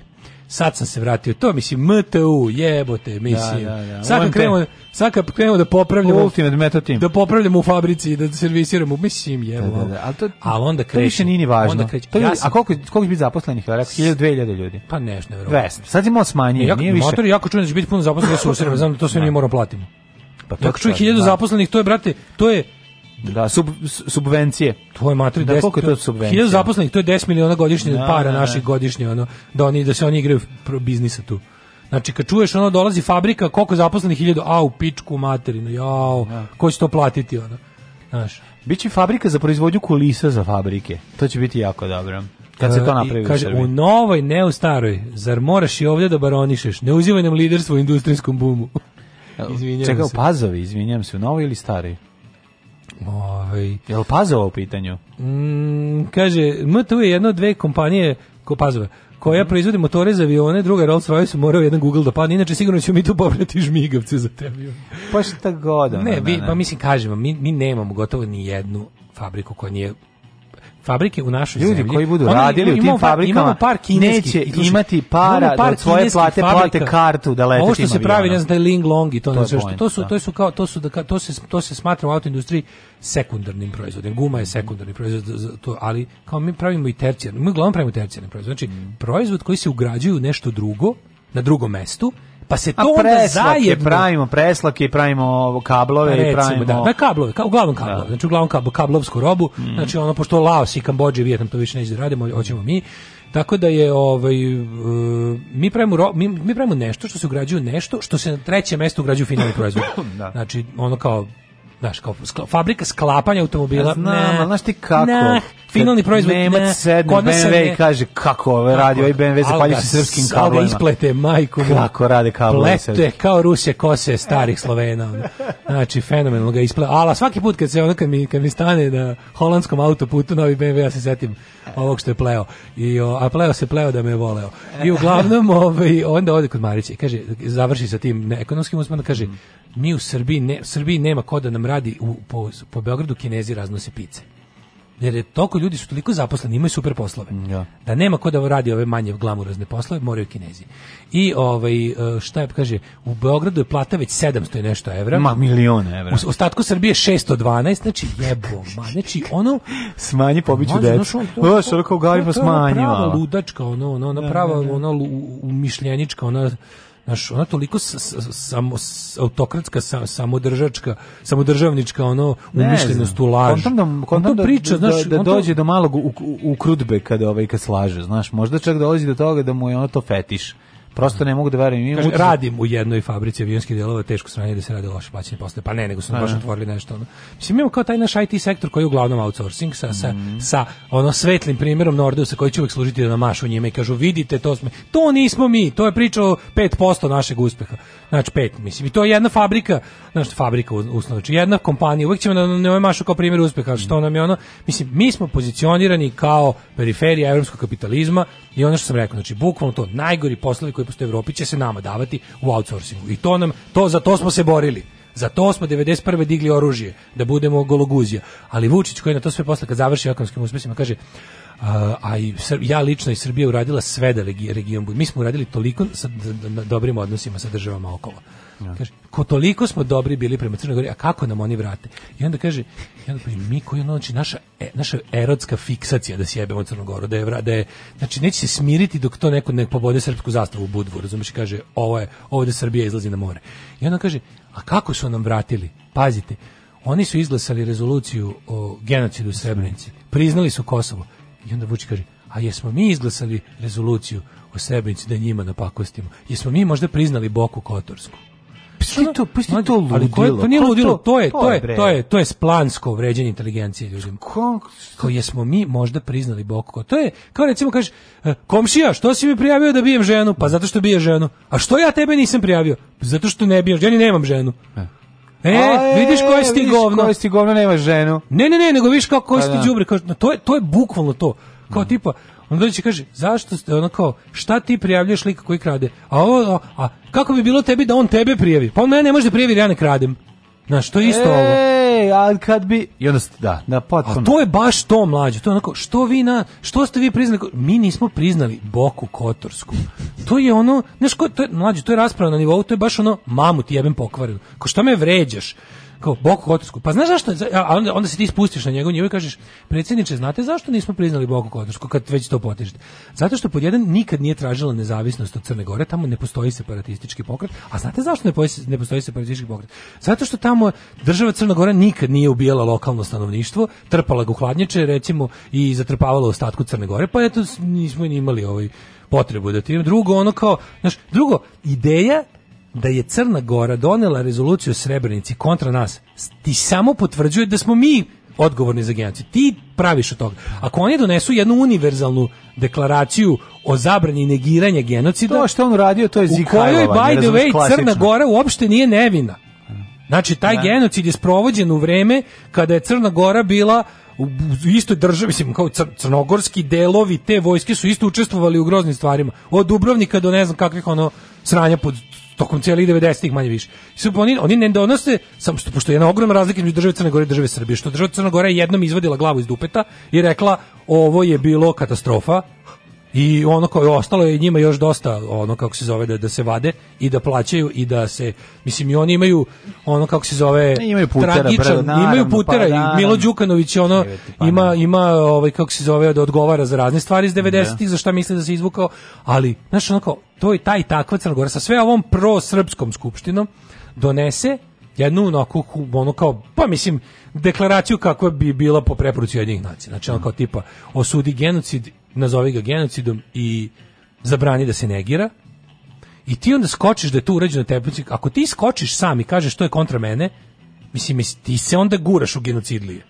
sad sam se vratio, to mislim, MTU, jebote, da, mislim. Da, da, da. Sad kad krenemo, sad kad krenemo da popravljamo... Ultimate Meta Team. Da popravljamo u fabrici, da servisiramo, mislim, jebote. Da, da, da. Ali, to, ali onda kreće. To više nije ni važno. Onda kreće. ja sam, a koliko, koliko bi biti zaposlenih? Rekao, 1000, 2000 ljudi. Pa ne nevjerojatno. Vest. Sad imamo smanjenje, e, nije više. Motori jako čujem da će biti puno zaposlenih u Srbiji, znam da to sve da. mi moramo platimo. Pa to čuje 1000 da. zaposlenih, to je brate, to je Mm. Da, sub, subvencije. To je da, 10, koliko je to subvencija? 1000 zaposlenih, to je 10 miliona godišnje da, para da, da, naših godišnje, ono, da, oni, da se oni igraju biznisa tu. Znači, kad čuješ ono, dolazi fabrika, koliko zaposlenih, 1000, au, pičku materinu, jao, da. ko će to platiti, ono. Znaš. Biće fabrika za proizvodnju kulisa za fabrike. To će biti jako dobro. Kad se to e, napravi kaže, u, u novoj, ne u staroj, zar moraš i ovdje da baronišeš? Ne uzivaj nam liderstvo u industrijskom bumu. Izvinjam Čekaj, se. pazovi, izvinjam se, u novoj ili staroj? Ovaj jel Pazova u pitanju? Mm, kaže MTU je jedna od dve kompanije ko Pazova koja mhm. proizvodi motore za avione, druga Rolls-Royce, morao jedan Google da padne, inače sigurno ćemo mi tu povrati žmigavce za tebi. avione. Pa šta god. Ne, ne, vi, ne. Da, pa da. mislim, kažem mi, mi nemamo gotovo ni jednu fabriku koja nije fabrike u našoj Ljudi zemlji. Ljudi koji budu Oni, radili u tim fabrikama imamo par neće imati para par da svoje plate plate kartu da leti. Ovo što se pravi, ne znam, da Ling Long i to, to, ne sve što, to su, da. to su kao, to su, da, to se, to se smatra u autoindustriji sekundarnim proizvodom. Guma je mhm. sekundarni proizvod, to, ali kao mi pravimo i tercijarni, mi uglavnom pravimo tercijarni proizvod. Znači, mhm. proizvod koji se ugrađuje u nešto drugo, na drugom mestu, Pa se to onda zajedno pravimo preslake i da. pravimo kablove pa, recimo, i pravimo da, da kablove, kao glavni kablove. Da. Znači uglavnom kablo, kablovsku robu. Mm. Znači ono pošto Laos i Kambodža i Vijetnam to više neće da radimo, hoćemo mi. Tako da je ovaj e, mi pravimo ro, mi, mi pravimo nešto što se ugrađuje nešto što se na trećem mestu ugrađuje finalni proizvod. da. Znači ono kao Znaš, kao skla, fabrika sklapanja automobila. Ja znam, ne, znaš ti kako? Ne, finalni proizvod. Nemac sedne BMW i kaže kako ove radi, ovaj BMW se srpskim kablima. Alga isplete, majku. Kako rade kable. Plete, kao Rusije kose starih Slovena. Ono. Znači, fenomenalno ga isplete. Ala, svaki put kad se ono, kad mi, kad mi stane na holandskom autoputu, novi BMW, ja se setim ovog što je pleo. I, o, a pleo se pleo da me je voleo. I uglavnom, ovaj, onda ode kod Marića i kaže, završi sa tim ekonomskim usmanom, kaže, mi u Srbiji, ne, u Srbiji nema ko da nam radi u, po, po Beogradu kinezi raznose pice jer je toliko ljudi su toliko zaposleni, imaju super poslove. Ja. Da nema ko da radi ove manje glamurazne poslove, moraju Kinezi. I ovaj e, šta je kaže, u Beogradu je plata već 700 i nešto evra. Ma miliona evra. U ostatku Srbije 612, znači jebo, ma, znači ono smanji pobiću decu. Ono što kao garba smanjio. Ludačka, ono, ona, ono prava, ono umišljenička, ono, ona, da, da, da. ono, ono Znaš, ona toliko samo autokratska, sa, samodržačka, samodržavnička, ono, umišljenost u laž. Kontam da, kontam on da priča, da, znaš, da, da dođe to... do malog u, krudbe kada ovaj, kad slaže, znaš, možda čak dolazi do toga da mu je ono to fetiš Prosto ne mogu da verujem. Kaže, uči... radim u jednoj fabrici avionskih delova, teško sranje da se radi loše plaćanje posle. Pa ne, nego su da, baš da. otvorili nešto. Ono. Mislim, imamo kao taj naš IT sektor koji je uglavnom outsourcing sa, sa, mm. sa ono svetlim primjerom Nordeusa koji će uvek služiti da namašu njima i kažu, vidite, to smo, to nismo mi, to je priča 5% našeg uspeha. Znači, 5, mislim. I to je jedna fabrika, znači, fabrika usnovno, znači jedna kompanija, uvek ćemo da ne mašu kao primjer uspeha, što nam je ono, mislim, mi smo pozicionirani kao periferija evropskog kapitalizma i ono što sam rekao, znači, bukvalno to, najgori poslovi koji odnosno Evropi će se nama davati u outsourcingu. I to nam to za to smo se borili. Za to smo 91. digli oružje, da budemo gologuzija. Ali Vučić koji na to sve posle kad završi ekonomskim uspesima kaže a, a i ja lično i Srbija uradila sve da region bude. Mi smo uradili toliko sa da, da, da dobrim odnosima sa državama okolo. Ja. Da. Kaže, ko toliko smo dobri bili prema Crnoj Gori, a kako nam oni vrate? I onda kaže, i onda pa mi koji ono, znači, naša, e, naša erotska fiksacija da sjebemo Crnu Goru, da je, vrade da znači, neće se smiriti dok to neko ne pobode srpsku zastavu u Budvu, razumiješ, kaže, ovo je, ovde Srbija izlazi na more. I onda kaže, a kako su nam vratili? Pazite, oni su izglasali rezoluciju o genocidu u Srebrenici, priznali su Kosovo. I onda Vučić kaže, a jesmo mi izglasali rezoluciju o Srebrenici da njima napakostimo? Jesmo mi možda priznali Boku Kotorsku? pusti to, pusti to ludilo. Ali pa to, to nije ludilo, to je, to je, to je, to je, to je splansko vređenje inteligencije ljudima. Kao jesmo mi možda priznali Boko. To je, kao recimo kažeš, e, komšija, što si mi prijavio da bijem ženu? Pa zato što bije ženu. A što ja tebe nisam prijavio? Zato što ne bijem, ja nemam ženu. E. e, A, vidiš koje si ti e, govno. Koje si govno, nema ženu. Ne, ne, ne, nego viš kako koje pa si ti da. đubre. To je, to je bukvalno to. Kao mm. tipa, onda dođe kaže, zašto ste, onako šta ti prijavljaš lika koji krađe A, ovo, a, a kako bi bilo tebi da on tebe prijavi? Pa on mene ne može da prijavi ja ne kradem. Znaš, to isto e, ovo. a kad bi... I onda, da, na potpuno. A to je baš to, mlađe. To je onako, što vi na... Što ste vi priznali? Mi nismo priznali Boku Kotorsku. To je ono... znači to je, mlađe, to je rasprava na nivou, to je baš ono, mamu ti jebem pokvarenu. Ko šta me vređaš? kao Boku Kotorsku. Pa znaš zašto? A onda, onda se ti ispustiš na njegov nivo i kažeš, predsjedniče, znate zašto nismo priznali Boku Kotorsku kad već to potežete? Zato što pod jedan nikad nije tražila nezavisnost od Crne Gore, tamo ne postoji separatistički pokret. A znate zašto ne postoji, ne postoji separatistički pokret? Zato što tamo država Crna Gora nikad nije ubijala lokalno stanovništvo, trpala ga u hladnjače, recimo, i zatrpavala ostatku Crne Gore, pa eto nismo ni imali ovaj potrebu da ti drugo ono kao znaš drugo ideja da je Crna Gora donela rezoluciju Srebrenici kontra nas, ti samo potvrđuje da smo mi odgovorni za genocid. Ti praviš od toga. Ako oni donesu jednu univerzalnu deklaraciju o zabrani negiranja genocida, to što on radio, to je U kojoj, by the way, klasično. Crna Gora uopšte nije nevina. Znači, taj ne. Da. genocid je sprovođen u vreme kada je Crna Gora bila u istoj državi, mislim, kao cr crnogorski delovi te vojske su isto učestvovali u groznim stvarima. Od Dubrovnika do ne znam kakvih ono sranja pod tokom cijelih 90-ih manje više. Su, oni, oni ne donose, sam, što, pošto je jedna ogromna razlika između države Crne Gore i države Srbije, što država Crne Gore jednom izvadila glavu iz dupeta i rekla ovo je bilo katastrofa, I ono kao ostalo je njima još dosta ono kako se zove da, da se vade i da plaćaju i da se mislim i oni imaju ono kako se zove imaju putera, tragičan, brad, naravno, imaju putera pa, i Milo Đukanović ono pa, ima ima ovaj kako se zove da odgovara za razne stvari iz 90-ih da. za šta misle da se izvukao, ali znaš ono kao to je taj takva Crnogora sa sve ovom pro srpskom skupštinom donese jednu onako, ono kao, pa mislim, deklaraciju kako bi bila po preporuci jednih nacija. Znači, ono kao tipa, osudi genocid nazovi ga genocidom i zabrani da se negira, i ti onda skočiš da je to urađeno teplici, ako ti skočiš sam i kažeš to je kontra mene, mislim, ti se onda guraš u genocidlije.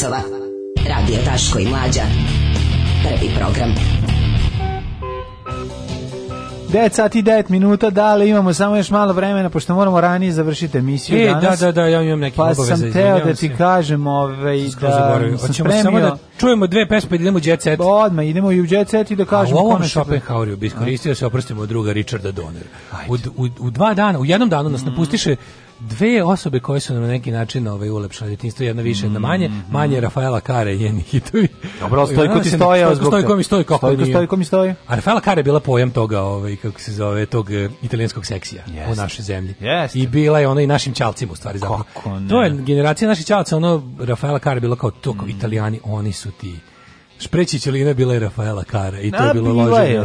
časova. Radio Taško i Mlađa. Prvi program. 9 sati 9 minuta, da li imamo samo još malo vremena, pošto moramo ranije završiti emisiju e, da, danas. da, da, da, ja imam neke pa obaveze. Pa sam teo da ti se. kažem ovaj, da sam spremio. Samo da čujemo dve pesme i pa idemo u Jet Set. Odmah, idemo i u Jet Set i da kažemo. A u ovom Schopenhaueru bi iskoristio da se oprostimo od druga Richarda Donner. U, u, u, dva dana, u jednom danu nas mm. napustiše dve osobe koje su na neki način ovaj ulepšale detinjstvo, jedna više, jedna manje, mhm, mhm. manje Rafaela Kare i njeni hitovi. Dobro, Stojko ti stoje, zbog Stojko mi stoje, kako Stojko, Stojko mi stoje. A Rafaela Kare je bila pojam toga, ovaj kako se zove, tog eh, italijanskog seksija yes. u našoj zemlji. Yes. I bila je ona i našim čalcima u stvari zapravo. To je generacija naših ćalca, ono Rafaela Kare bila kao to, kao mhm. Italijani, oni su ti. Špreći ćelina bila je Rafaela Kare i to je bilo loženje.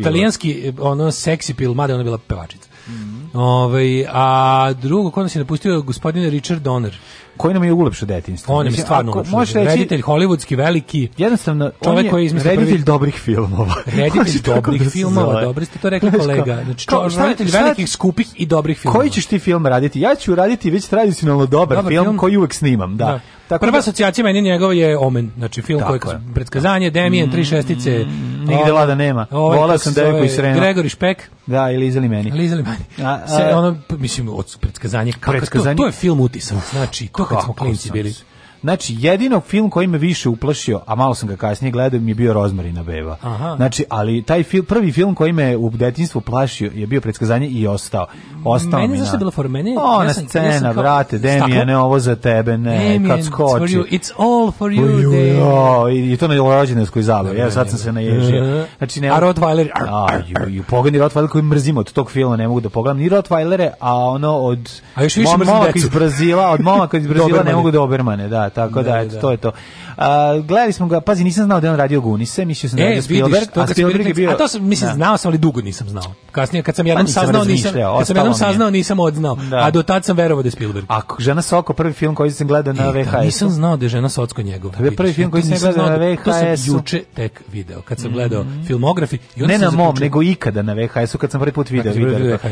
Italijanski, ono, seksi pil, mada ona bila pevačica. Mm -hmm. Ove, ovaj, a drugo, ko nas je napustio, gospodin Richard Donner koji nam je ulepšao detinjstvo. On je stvarno ulepšao. Reditelj hollywoodski veliki. Jednostavno čovjek on je koji je izmislio reditelj prvi... dobrih filmova. Reditelj dobrih filmova, da dobro ste to rekli kolega. Znači čovjek reditelj velikih skupih i dobrih filmova. Koji ćeš ti film raditi? Ja ću raditi već tradicionalno dobar, dobar film, film koji uvek snimam, da. da. Tako Prva da- asocijacija meni njegov je Omen, znači film koji je predskazanje, Demijen, da. mm, tri šestice. Mm, nigde ovaj, lada nema. Ovaj, Volao sam devojku i srenu. Gregori Špek. Da, i Lizali meni. Lizali meni. A, a, Se, ono, mislim, od predskazanje, kako predskazanje? To, to je film utisak, znači, kako 啊，胖子，别离。Znači, jedino film koji me više uplašio, a malo sam ga kasnije gledao, mi je bio Rozmarina beba. Aha. Znači, ali taj film, prvi film koji me u detinjstvu plašio je bio predskazanje i ostao. Ostao meni mi zašto je bilo for mene? Ona ja sam, scena, kao, brate, Demijane, ovo za tebe, ne, Damien, kad skoči. It's, it's all for you, for you jo, I to na rođendanskoj zabavi. Ja sad sam se naježio. Uh -huh. Znači, ne, a Rottweiler? A, i, i pogledaj Rottweiler koji mrzim od tog filma, ne mogu da pogledam ni Rottweilere, a ono od... A još više mrzim decu. iz Brazila, od momaka iz Brazila ne mogu Dobermane, da, da tako da, da, da eto, da. to je to. A, gledali smo ga, pazi, nisam znao da je on radio Gunise, mislio sam da je e, Spielberg, vidiš, to a Spielberg je bio... A to sam, mislim, da. znao sam, ali dugo nisam znao. Kasnije, kad sam jednom pa saznao, nisam, kad sam jednom saznao, nisam odznao. Da. A do tad sam verovao da je Spielberg. A Žena Soko, prvi film koji sam gledao na VHS-u. E, da, nisam znao da je Žena Socko njegov. To je prvi film koji sam gledao na VHS-u. To sam juče tek video, kad sam gledao mhm. filmografi. Ne na mom, nego ikada na VHS-u, kad sam prvi put video.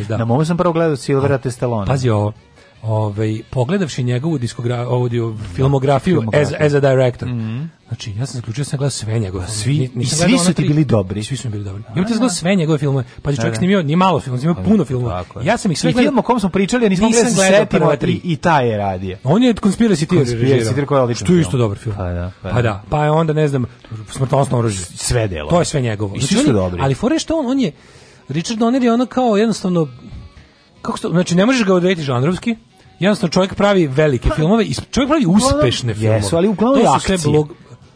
Na mom sam prvo gledao Silvera Testalona. Pazi ovo, ovaj pogledavši njegovu diskografiju audio da, filmografiju as, as a director. Mhm. Znači ja sam zaključio sam gledao sve njegove svi i svi su ti bili dobri, svi su bili dobri. Ja sam gledao sve njegove filmove. Da, da, pa je čovjek snimio ni malo filmova, snimio pa puno filmova. Ja sam ih sve gledao. Film kom smo pričali, a nismo gledali sve tri i taj je radio. On je Conspiracy Theory režirao. Što je isto dobar film. Pa da, pa, pa da. Pa je onda ne znam smrtonosno oružje. Sve delo. To je sve njegovo. I znači, svi su dobri. Ali fore što on on je Richard Donner je ono kao jednostavno kako što, znači ne možeš ga odrediti žanrovski jednostavno čovjek pravi velike pa, filmove i čovjek pravi uspešne filmove. Jesu, ali uglavnom to su sve blog,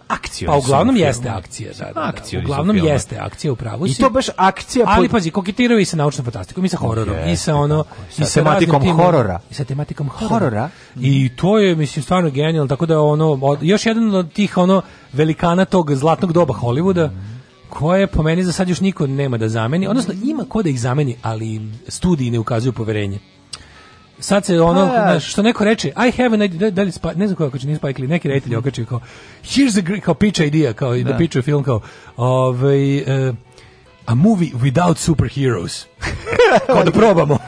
akcija. Pa uglavnom jeste akcija, da, da, da. Uglavnom jeste akcija u pravu I to baš akcija. Pod... Ali pazi, koketiraju i sa naučnom fantastikom i sa hororom okay. i sa ono sa i sa tematikom tim, horora. I sa tematikom horora. I to je mislim stvarno genijalno, tako da ono još jedan od tih ono velikana tog zlatnog doba Hollywooda. Mm koje po meni za sad još niko nema da zameni, odnosno ima ko da ih zameni, ali studiji ne ukazuju poverenje sad se ono, pa, da. znaš, što neko reče, I have an idea, da, da li spa, ne znam kako će, nije Spike Lee, neki reditelj okačio kao, here's the, kao pitch idea, kao da. da pitch film, kao, ovaj, uh, a movie without superheroes. Kao da probamo.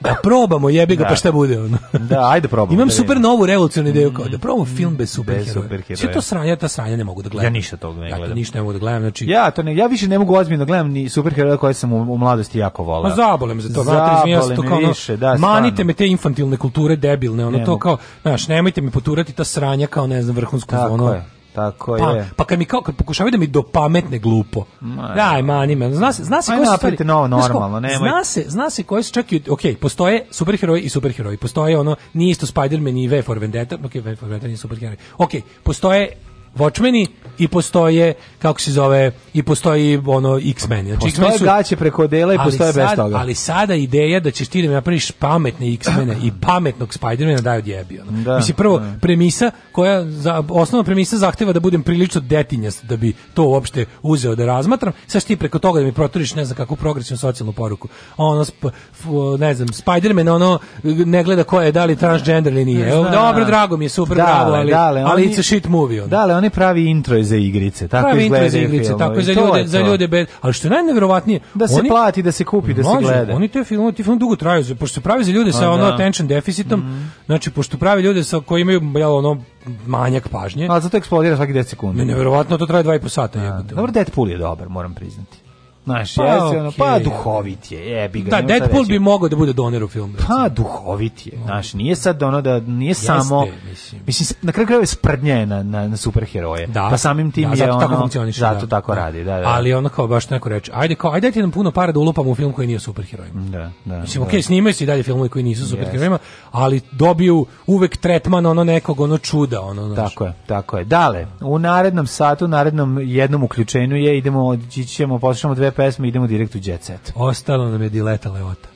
da probamo, jebi ga, pa da. pa šta bude ono. da, ajde probamo. Imam da super novu revolucionarnu ideju kao da probamo film bez superheroja. Super Sve to sranje, ja ta sranja ne mogu da gledam. Ja ništa toga ne gledam. Ja ništa ne mogu da gledam, znači Ja to ne, ja više ne mogu ozbiljno da gledam ni superheroja koje sam u, u mladosti jako voleo. Ma zabolem za to, znate, ja to kao više, da, manite me te infantilne kulture debilne, ono ne to kao, znaš, nemojte mi poturati ta sranja kao ne znam vrhunsku zonu. Tako pa, je. Pa kad mi kao kad pokušavaju da mi do pametne glupo. Aj, Daj, ma, nima. Zna se, zna se koji su novo normalno, nemoj. Zna se, zna se koji su čak i okej, postoje superheroji i superheroji. Postoje ono nije isto Spider-Man i V for Vendetta, okej, okay, V for Vendetta nije superheroj. Okej, postoje Watchmeni i postoje kako se zove i postoji ono X-Men. Znači, postoje su, gaće preko dela i postoje sad, bez toga. Ali sada ideja da ćeš ti da napraviš pametne X-mene i pametnog Spider-mana daju djebi. Ono. Da, Mislim, prvo, da. premisa koja, za, osnovna premisa zahteva da budem prilično detinjast da bi to uopšte uzeo da razmatram. što ti preko toga da mi proturiš ne znam kakvu progresivnu socijalnu poruku. Ono, sp, f, ne znam, Spider-man ono ne gleda ko je, da li transgender ili nije. Da, Dobro, drago mi je, super, da, bravo, ali, da, ali, ali it's a shit movie. Ono. Da, ali strane pravi intro za igrice, tako pravi izgleda. Pravi igrice, filmovi. tako i za ljude, za ljude bez, ali što je najneverovatnije, da se oni, plati, da se kupi, da može, se gleda. Oni te filmovi, ti film dugo traju, pošto se pravi za ljude sa A, ono da. attention deficitom, mm. znači pošto pravi ljude sa koji imaju jel, ono manjak pažnje. A zato eksplodira svaki 10 sekundi. Ne, neverovatno to traje 2,5 sata, jebote. Dobro Deadpool je dobar, moram priznati. Naš, pa, jeste, ono, pa duhovit je, jebi ga. Da, Deadpool bi mogao da bude doner u filmu. Pa duhovit je, znaš, nije sad ono da, nije jeste, samo, mislim. mislim, na kraju kraju je sprdnje na, na, na superheroje, da, pa samim tim da, je zato ono, tako funkcioniš, zato da. tako radi, da, da. Ali ono kao baš neko reče, ajde kao, ajde dajte nam puno para da ulupamo u film koji nije superheroj. Da, da. Mislim, da. okej, okay, snimaju se i dalje filmove koji nisu superherojima, ali dobiju uvek tretman ono nekog, ono čuda, ono, znaš. Tako je, tako je. Dale, u narednom satu, u narednom jednom uključenju je, idemo, ćemo, poslušamo dve pesma, idemo direkt u jet set. Ostalo nam je dileta Leota.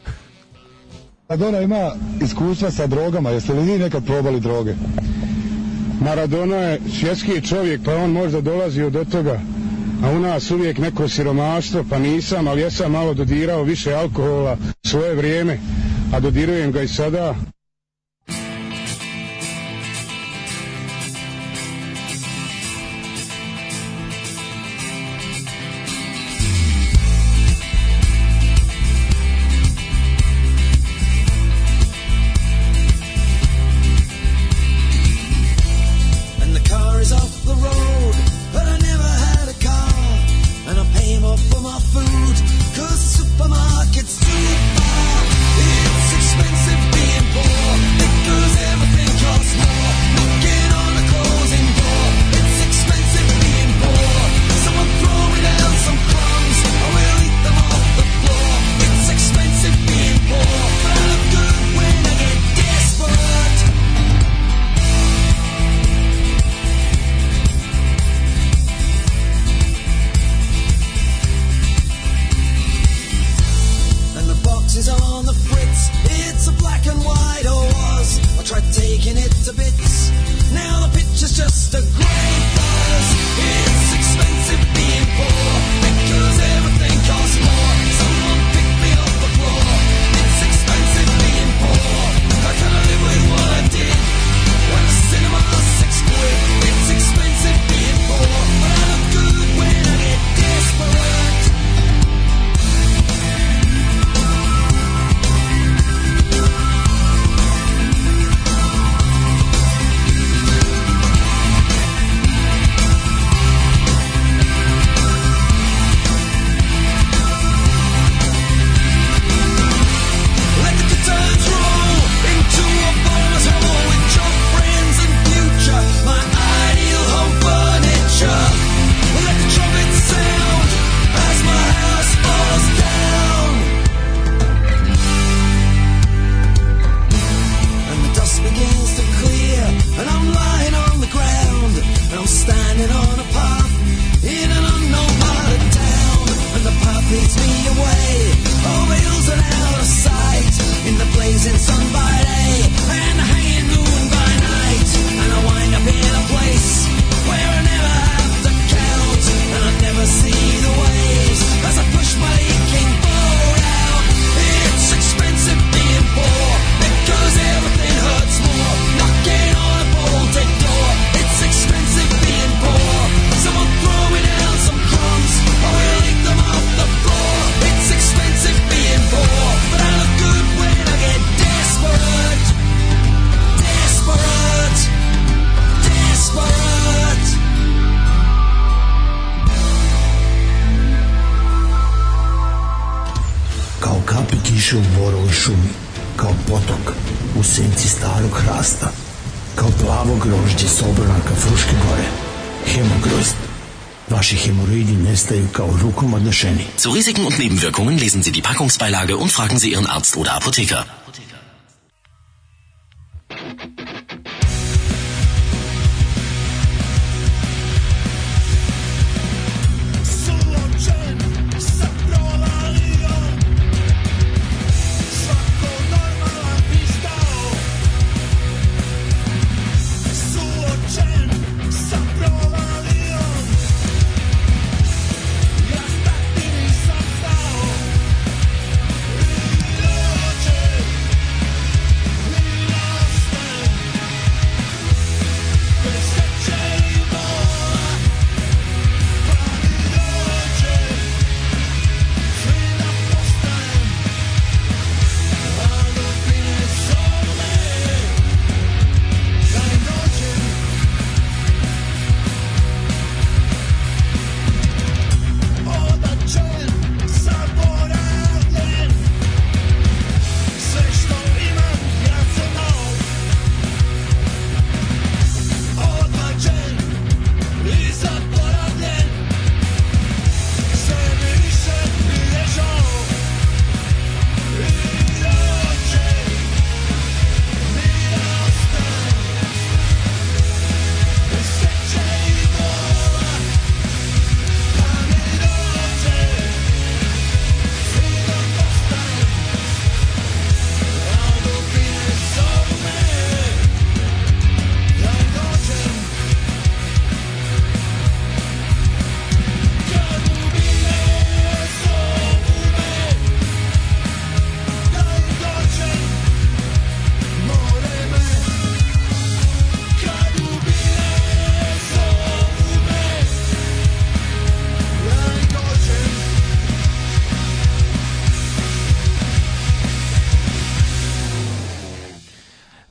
Maradona ima iskustva sa drogama, jeste li vi nekad probali droge? Maradona je svjetski čovjek, pa on možda dolazi od toga. A u nas uvijek neko siromaštvo, pa nisam, ali ja sam malo dodirao više alkohola svoje vrijeme, a dodirujem ga i sada. šumi, kao potok, u senci starog hrasta, kao plavo grožđe s obranaka Fruške gore. Hemogrozd. Vaši Hämorrhoiden nestaju kao rukom odnešeni. Zu Risiken und Nebenwirkungen lesen Sie die Packungsbeilage und fragen Sie Ihren Arzt oder Apotheker.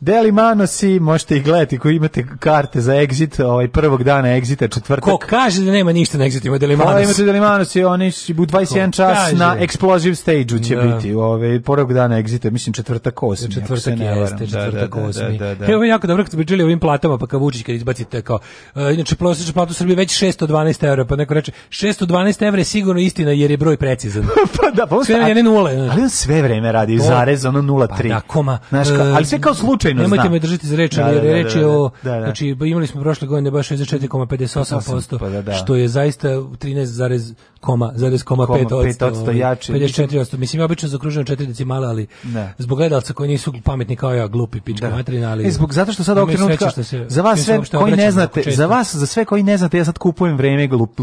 Deli Manosi, možete ih gledati koji imate karte za exit, ovaj prvog dana exita, četvrtak. Ko kaže da nema ništa na exitu, ima Deli pa, Manos. Pa imate Deli Manosi, oni u 21 čas na Explosive stage-u će da. biti, ovaj prvog dana exita, mislim četvrtak osmi. Četvrtak jeste, četvrtak osmi. Da, da, da da, da, da. Evo jako dobro kad bi bili ovim platama, pa kao Vučić kad izbacite kao uh, inače prosječna plata u Srbiji već 612 €, pa neko reče 612 € je sigurno istina jer je broj precizan. pa da, pa sve ne nule. Ali on sve vreme radi zarez, ono 03. Pa da, koma. Znaš, ali e, sve kao slučajno nemojte znam. me držati za reč, da, ali da, da, da, reč je da, o znači pa imali smo prošle godine baš 64,58%, pa što je zaista 13,5% jače. 54%. Mislim ja obično zaokružujem četiri decimale, ali zbog gledalca koji nisu pametni kao ja, glupi pička materina, ali e, zbog zato što sad ovog trenutka za vas sve koji ne znate, za vas za sve koji ne znate, ja sad kupujem vreme glup,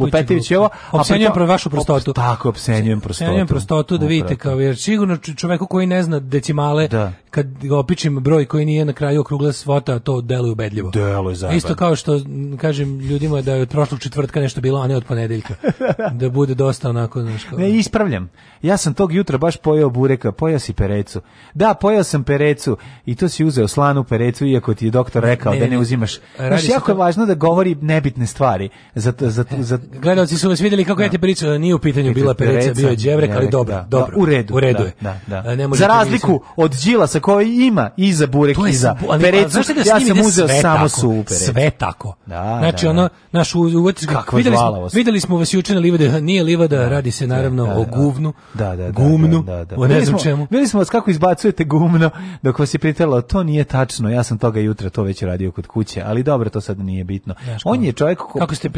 lupetivić ovo, a pritom vašu prostotu. Tako opsenjujem prostotu. Opsenjujem prostotu da vidite kao jer sigurno čoveku koji ne zna decimale kad ga opičim broj koji nije na kraju okrugla svota, to deluje ubedljivo. Deluje zajedno. Isto kao što kažem ljudima da je od prošlog četvrtka nešto bilo, a ne od ponedeljka. da bude dosta onako, znaš kao... Ne, ispravljam. Ja sam tog jutra baš pojeo bureka, pojeo si perecu. Da, pojeo sam perecu i to si uzeo slanu perecu, iako ti je doktor rekao ne, da ne uzimaš. Znaš, jako to... je važno da govori nebitne stvari. Za, za, za... Gledalci su vas vidjeli kako ja, ja da. te pričao, nije u pitanju bila pereca, pereca bio je dževrek, ali dobro, da, dobro. Da, u redu. U redu da, je. Da, da, Za razliku od Đilasa koji ima i iza burek, to je, iza ali, perecu. Znaš da ja sam uzeo samo suvu perecu. Sve tako. Da, znači, da, da. ono, naš uvetiš ga. Videli smo, videli smo vas juče na livade, nije livada, da, radi se da, naravno da, da, o guvnu, da, da, gumnu, da, da, o ne znam čemu. Videli smo vas kako izbacujete gumno dok vas je pritelo, to nije tačno, ja sam toga jutra to već radio kod kuće, ali dobro, to sad nije bitno. Znaš, on je čovjek ko... Kako ste,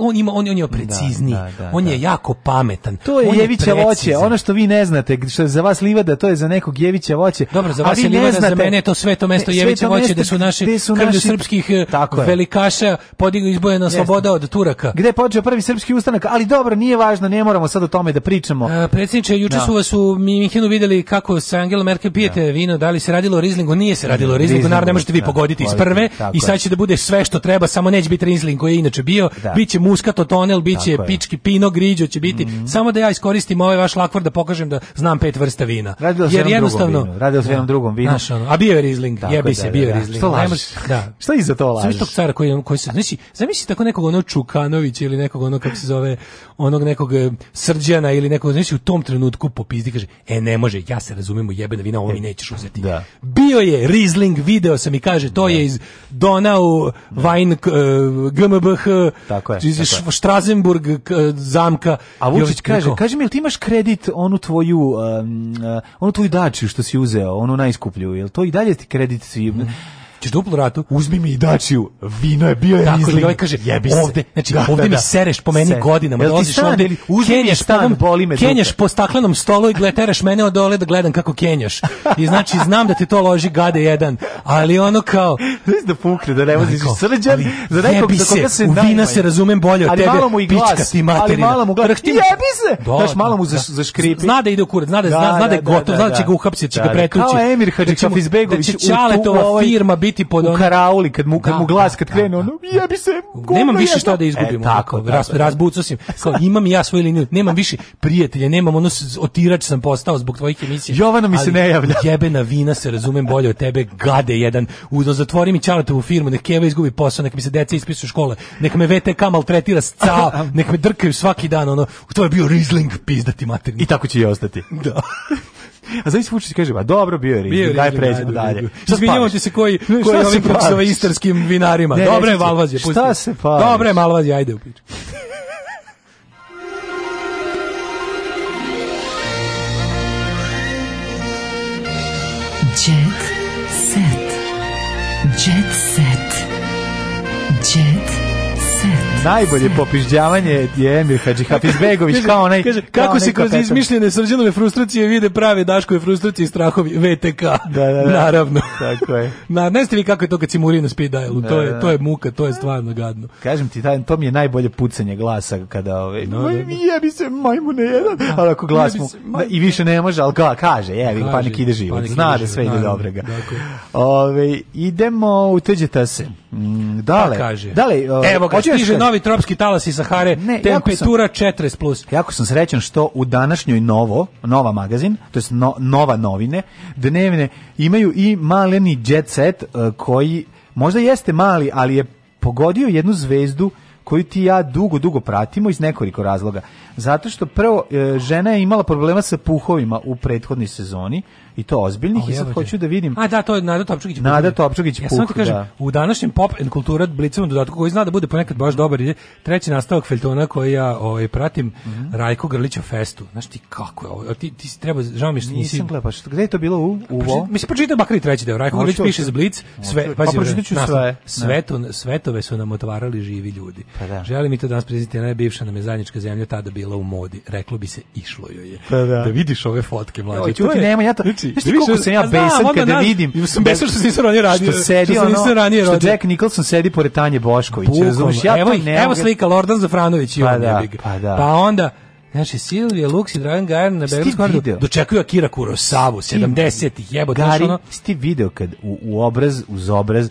on ima, on, on je precizni, on je jako pametan. To je Jevića voće, ono što vi ne znate, što je za vas livada, to je za nekog Jevića voće. Dobro, za vas je livada, za ne, to sveto mesto e, Jeviće voće da su naši su naši, srpskih e, velikaša podigli izbojena sloboda od Turaka. Gde je počeo prvi srpski ustanak, ali dobro, nije važno, ne moramo sad o tome da pričamo. A, e, predsjedniče, juče no. Da. su vas u Minhenu videli kako sa Angelo Merkel pijete no. Da. vino, da li se radilo o Rizlingu, nije se radilo o Rizlingu, naravno ne možete vi da, pogoditi iz prve i sad će da bude sve što treba, samo neće biti Rizling koji je inače bio, da. biće muskato tonel, biće pički pino, griđo će biti, mhm. samo da ja iskoristim ovaj vaš lakvar da pokažem da znam pet vrsta vina. Radilo se Jer jednostavno, radilo se jednom drugom vinu. Naš, ono, a bio je Rizling, tako, jebi da, se, bio je da, Rizling. Šta lažiš? Da. Šta da. iza to lažiš? Sve što cara koji, koji se, znači, zamisli tako nekog onog Čukanovića ili nekog onog, kako se zove, onog nekog eh, srđana ili nekog, znači u tom trenutku popizdi kaže, e ne može, ja se razumem u jebena vina, ovo mi e, nećeš uzeti. Da. Bio je Riesling, video sam i kaže, to da. je iz Donau, da. Wein uh, eh, GmbH, tako je, iz tako Štrazenburg, uh, eh, zamka. A Vučić kaže, kaže mi, jel ti imaš kredit onu tvoju, um, uh, onu tvoju dačiju što si uzeo, onu najskuplju, jel to i dalje ti kredit svi... Mm ćeš duplu ratu, uzmi mi i dačiju, vino je bio je izlim. Tako, kaže, jebi se. Ovde, znači, da, ovde da, mi da. sereš po meni se. godinama, Jel dolaziš ovde, kenjaš, stan, ovom, boli me kenjaš po staklenom stolu i gleteraš mene od dole da gledam kako kenjaš. I znači, znam da te to loži gade jedan, ali ono kao... Znaš da pukne, da ne voziš srđan, za nekog za koga se najmanje. vina se razumem bolje od tebe, pička ti materina. Ali malo mu glas, jebi se! Da, Znaš, malo mu da, zaškripi. Zna da ide u kurac, zna da je gotov, zna da će ga uhapsiti, će ga pretući. Kao Emir Hadžikafizbegović, u tu firma biti pod ono... U karauli, kad mu, kad da, mu glas, da, kad da, krene, da. ono, jebi se, gubno, Nemam više šta da e, izgubim. E, tako, raz, razbucao sam. Kao, imam i ja svoju liniju, nemam više prijatelje, nemam ono, otirač sam postao zbog tvojih emisija. Jovana mi se ne javlja. jebe na vina se razumem bolje od tebe, gade jedan. Uzo, zatvori mi Čalatovu firmu, nek Keva izgubi posao, nek mi se deca ispisu škole, nek me vete kamal tretira sca nek me drkaju svaki dan, ono, to je bio pizda ti materin I tako će i ostati. Da. A zavis Vučić kaže, a pa dobro, bio je Riblju, daj pređemo da, da, dalje. Da, Izvinjamo ti se koji, koji šta ovim sa istarskim vinarima. Ne, Dobre, Valvazije, pusti. Šta se pa? Dobre, Malvazije, ajde u piču. Najbolje popišđavanje je Emir Hadžihafiz Begović kao onaj kaže, kao kako se kroz izmišljene srđanove frustracije vide prave daškove frustracije i strahovi VTK. Da, da, da. Naravno. Tako je. Na, ne ste vi kako je to kad Simurino spi dajelu, da, to je da, da. to je muka, to je stvarno gadno. Kažem ti taj to mi je najbolje pucanje glasa kada ovaj da, no, jebi se majmune jedan, al ako glas mu i više ne može, al ka, kaže, jebi pa neki ide život. Zna da sve ide dobrega. Ove idemo u teđeta se. Mm, dale. Pa dale, evo ga stiže novi tropski talas iz Sahare, ne, temperatura sam, 40 plus. Jako sam srećan što u današnjoj Novo, Nova magazin, to jest no, Nova novine, dnevne imaju i maleni jet set uh, koji možda jeste mali, ali je pogodio jednu zvezdu koju ti ja dugo, dugo pratimo iz nekoliko razloga. Zato što prvo, eh, žena je imala problema sa puhovima u prethodnoj sezoni, i to ozbiljnih oh, i sad jebote. hoću da vidim. A da, to je Nada Topčugić. Nada Topčugić. Ja sam ti kažem, da. u današnjem pop and kultura blicovom dodatku koji zna da bude ponekad baš dobar ide, treći nastavak Feltona koji ja ovaj pratim mm -hmm. Rajko Grlića festu. Znaš ti kako je ovo? Ti ti si treba žao mi što nisi. Nisam gledao, pa gde je to bilo u u pa ovo? Mi se pročitao i treći deo. Rajko Grlić piše za Blic, sve pa pazi. Pa pročitaću sve. Da. Sveto, svetove su nam otvarali živi ljudi. Pa da. Želim i to danas prezentira je bivša nam je zajednička zemlja tada bila u modi. Reklo bi se išlo joj je. Pa da. da vidiš ove fotke mlađe. Joj, nema ja to. Znači, ti. Znaš ti koliko sam ja besan kada naš, vidim... Sam besan što se nisam ranije radio. Što sedi što ono, ranije što Jack Nicholson sedi pored Tanje Bošković. Razumiješ, ja evo, ne evo slika Lordan Zafranović i pa da, pa, da. pa onda... Znači, Silvije, Lux i Dragan Gajan na Beogradu kvartu dočekuju Akira Kurosavu, 70-ih, jebote, ono... Gari, si ti video kad u, u obraz, uz obraz,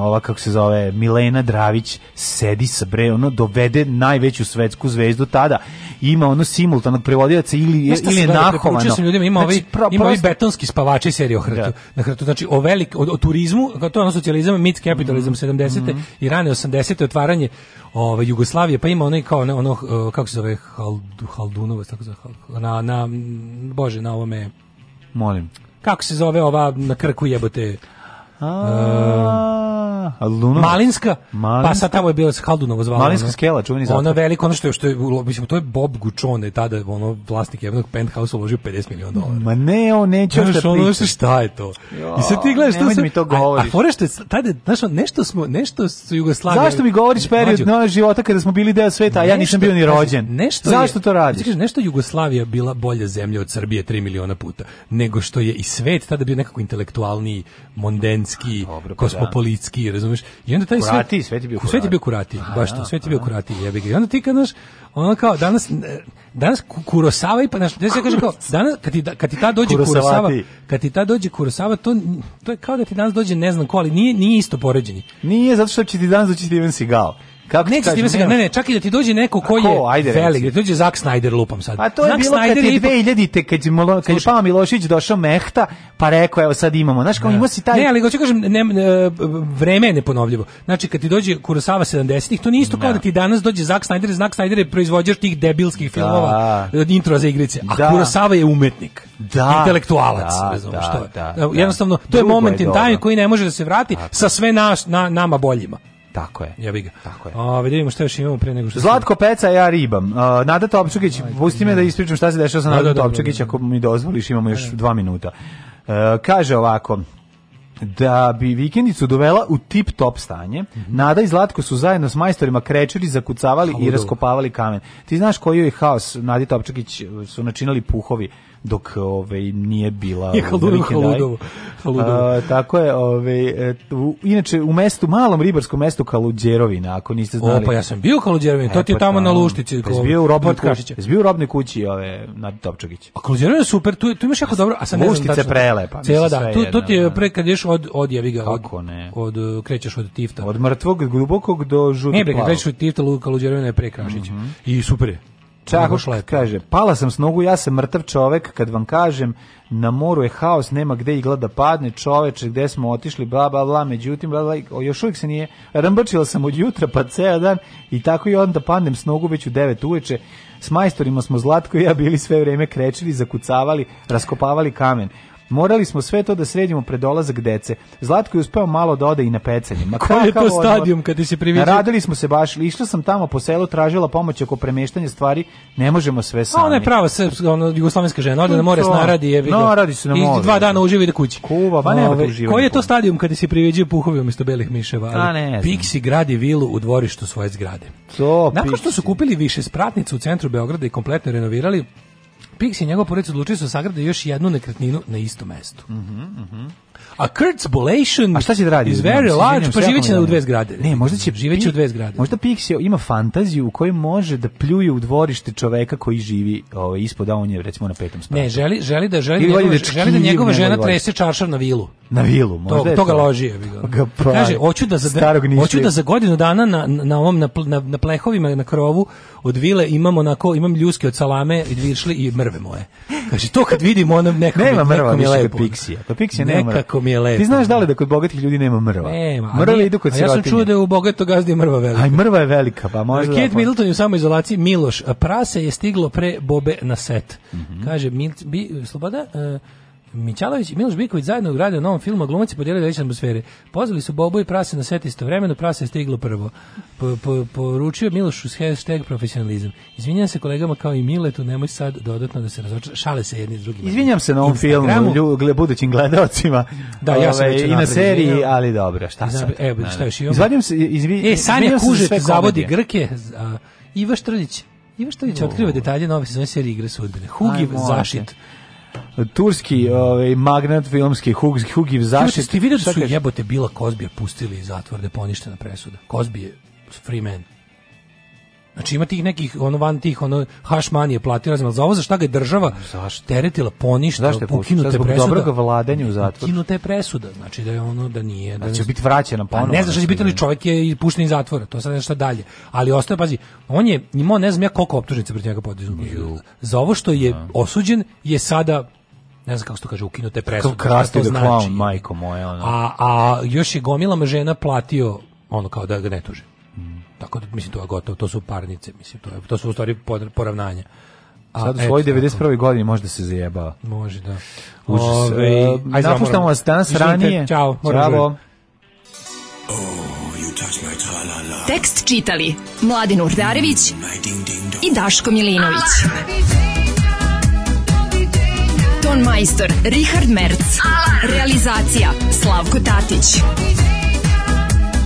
ova kako se zove Milena Dravić sedi sa bre ono dovede najveću svetsku zvezdu tada ima ono simultanog prevodioca ili je, ili je nahovano znači ljudima ima znači, ovi, pro, ima ovi betonski spavači serije o hrtu da. na hrtu znači o velik o, o turizmu kao to je ono socijalizam mid capitalizam mm -hmm. 70 mm i rane 80 te otvaranje ove ovaj, Jugoslavije pa ima onaj kao ono, ono eh, kako se zove Haldu, Haldunovac tako zove na na bože na ovome molim kako se zove ova na krku jebote A, uh, Malinska, Malinska, pa sad tamo je bila Haldunovo zvala. Malinska ona, skela, čuveni zato. Ona veliko, ono što je, što je, mislim, to je Bob Gučone, tada ono, vlasnik jednog penthouse uložio 50 miliona dolara. Ma ne, on neće znaš, šta ono, priča. šta je to? Jo, I sad ti gledaš, to se, mi to govoriš. A, a forešte, tada, znaš, nešto smo, nešto su Jugoslavije. Zašto mi govoriš period no, života kada smo bili deo sveta, a ja nisam bio ni rođen? Nešto Zašto je, to radiš? Kažeš, nešto Jugoslavija bila bolja zemlja od Srbije 3 miliona puta, nego što je i svet tada bio nekako intelektualni, mondenci aristokratski, Dobro, pa kosmopolitski, da. razumeš? I onda taj kurati, svet, je bio kurati. Svet je bio kurati, a, pa baš to, da, svet je pa bio da. kurati, jebi ga. I onda ti kad naš, ono kao danas danas Kurosava i pa naš, se kaže kao danas kad ti da- kad ti ta dođe Kurosava, kad ti ta dođe Kurosava, to to je kao da ti danas dođe ne znam ko, ali nije nije isto poređenje. Nije zato što će ti danas doći Steven Seagal. Kako Neće ti se, ne, ne, čak i da ti dođe neko ko je ko? Ajde, velik, da dođe Zack Snyder lupam sad. A to je Zack bilo Snyder kad je 2000-te, kad, je Milo, kad je Pao Milošić došao mehta, pa rekao, evo sad imamo. Znaš, kako da. imao si taj... Ne, ali hoću kažem, ne, e, vreme je neponovljivo. Znači, kad ti dođe Kurosawa 70-ih, to nije isto kao da. da ti danas dođe Zack Snyder, Zack Snyder je proizvođač tih debilskih da. filmova, intro za igrice. A da. Kurosava je umetnik. Da. Intelektualac, da, ne znam da, što je. Da, Jednostavno, to je moment in time koji ne može da se vrati sa sve nas, na, nama boljima. Tako je. Ja bih ga. Tako je. A da vidimo šta još imamo pre nego što... Zlatko Peca, ja ribam. A, Nada Topčugić, pusti me da ispričam šta se dešava sa Nada, da, Nada da, ako mi dozvoliš, imamo još dva minuta. A, e, kaže ovako, da bi vikendicu dovela u tip-top stanje, mm -hmm. Nada i Zlatko su zajedno s majstorima krečeri zakucavali Hvala i raskopavali kamen. Ti znaš koji je haos Nadi Topčugić su načinali puhovi dok ove ovaj, nije bila je haludovo, haludovo, haludovo. tako je, ovaj e, inače u mestu malom ribarskom mestu Kaludjerovina, ako niste znali. O, pa ja sam bio u to e, ti je pa tamo na Luštici, pa ko. bio u robnoj kući, bio u robnoj kući ove na Topčagić. A Kaludjerovina je super, tu tu imaš jako dobro, a sa ne znam tačno. prelepa, Cela da, tu to ti je da. pre kad ješ od od jeviga, od, od e, krećeš od Tifta. Od mrtvog dubokog do žutog. Ne, bre, krećeš od Tifta, Luka Kaludjerovina je prekrašić. Mhm. I super je. Čaho kaže, pala sam s nogu, ja sam mrtav čovek, kad vam kažem, na moru je haos, nema gde igla da padne, čoveče, gde smo otišli, bla, bla, bla, međutim, bla, bla, još uvijek se nije, rambrčila sam od jutra pa ceo dan i tako i onda padnem s nogu već u devet uveče, s majstorima smo Zlatko i ja bili sve vrijeme krečili, zakucavali, raskopavali kamen. Morali smo sve to da sredimo pred dolazak dece. Zlatko je uspeo malo da ode i na pecanje. Ma Koji je to stadion kada se priviđa? Radili smo se baš, išla sam tamo po selu, tražila pomoć oko premeštanja stvari, ne možemo sve sami. A ona je prava srpska, ono, jugoslovenska žena, ode na more, snaradi je. Vidio. No, radi se na more. I dva dana uživi da kući. Kuva, pa nema Koji je to stadion kada se priviđaju puhovi umjesto belih miševa? A pa ne. Pixi gradi vilu u dvorištu svoje zgrade. To, Nakon što su kupili više spratnicu u centru Beograda i kompletno renovirali, Pixi i njegov porodica odlučili su da sagrade još jednu nekretninu na istom mestu. Mhm, mm mhm. Mm A Kurtzbolation A šta će da radi? Is very large, pa živeće u dve zgrade. Ne, možda će živeće u dve zgrade. Možda Pixie ima fantaziju u kojoj može da pljuje u dvorište čoveka koji živi ovaj ispod a on je recimo na petom spratu. Ne, želi želi da želi, njegov, da, želi da njegova žena trese čaršav na vilu. Na vilu, možda. To, je to ga loži, ga. Kaže, hoću da za hoću da za godinu dana na na ovom na, na, na plehovima na krovu od vile imam onako imam ljuske od salame i dviršli i mrve moje. Znači to kad vidim ona neka nema mrva mi je lepo. Pixija. Pa Pixija nema. Nekako mi je lepo. Ti znaš da li da, da kod bogatih ljudi nema mrva? Nema. Mrva idu kod sirotinje. Ja sam čuo da u bogatog gazdi mrva velika. Aj mrva je velika, pa možda. Da Kid pa- Middleton je u izolaciji Miloš, prase je stiglo pre Bobe na set. Mm -hmm. Kaže Mil, bi, Sloboda, uh, Mićalović i Miloš Biković zajedno ugradio novom filmu, glumac je podijelio veće atmosfere. Pozvali su Bobo i Prase na set istovremeno, Prase je stiglo prvo. Po, po, poručio Milošu s hashtag profesionalizam. Izvinjam se kolegama kao i Miletu, nemoj sad dodatno da se razočara. Šale se jedni s drugima. Izvinjam se na ovom Instagramu. filmu, lju, budućim gledalcima. Da, ja sam već i na seriji, izvinjam. ali dobro, šta sad? Evo, šta da, da. još imamo? Izvadim se, izvi, e, Sanja Kužet zavodi Grke, a, Iva Štrljić. Iva Štrljić otkriva detalje nove sezone serije Igre sudbine. Hugiv zašit turski ovaj magnat filmski Hugh Hugiv zašto Ti vidio da su jebote bila Kozbija pustili iz zatvora da poništena presuda. Kozbi Freeman Znači ima tih nekih ono van tih ono Hašman je platio razum, za ovo za šta ga je država zašto teretila poništa zašto ukinuta je presuda dobrog vladanja u zatvoru ukinuta je presuda znači da je ono da nije da, da će biti vraćena pa ponovo ne znaš će znači, biti ali da- čovjek je pušten iz zatvora to sad nešto dalje ali ostaje pazi on je imao ne znam ja koliko optužnica protiv njega podizuju. za ovo što je da. osuđen je sada ne znam kako se to kaže, ukinute presude. Kako to znači. majko moje. Ono. A, a još je gomilama žena platio ono kao da ga ne tuže. Tako da, mislim, to je gotovo, to su parnice, mislim, to, je, to su u stvari poravnanja. A, Sad u svojoj 91. godini može da se zajebava. Može, da. Užas. Ove, e, Aj, napuštamo vas danas ranije. Ćao. Bravo. Oh, Tekst čitali Mladin Urdarević i Daško Milinović. Ton majstor Richard Merc. Realizacija Slavko Tatić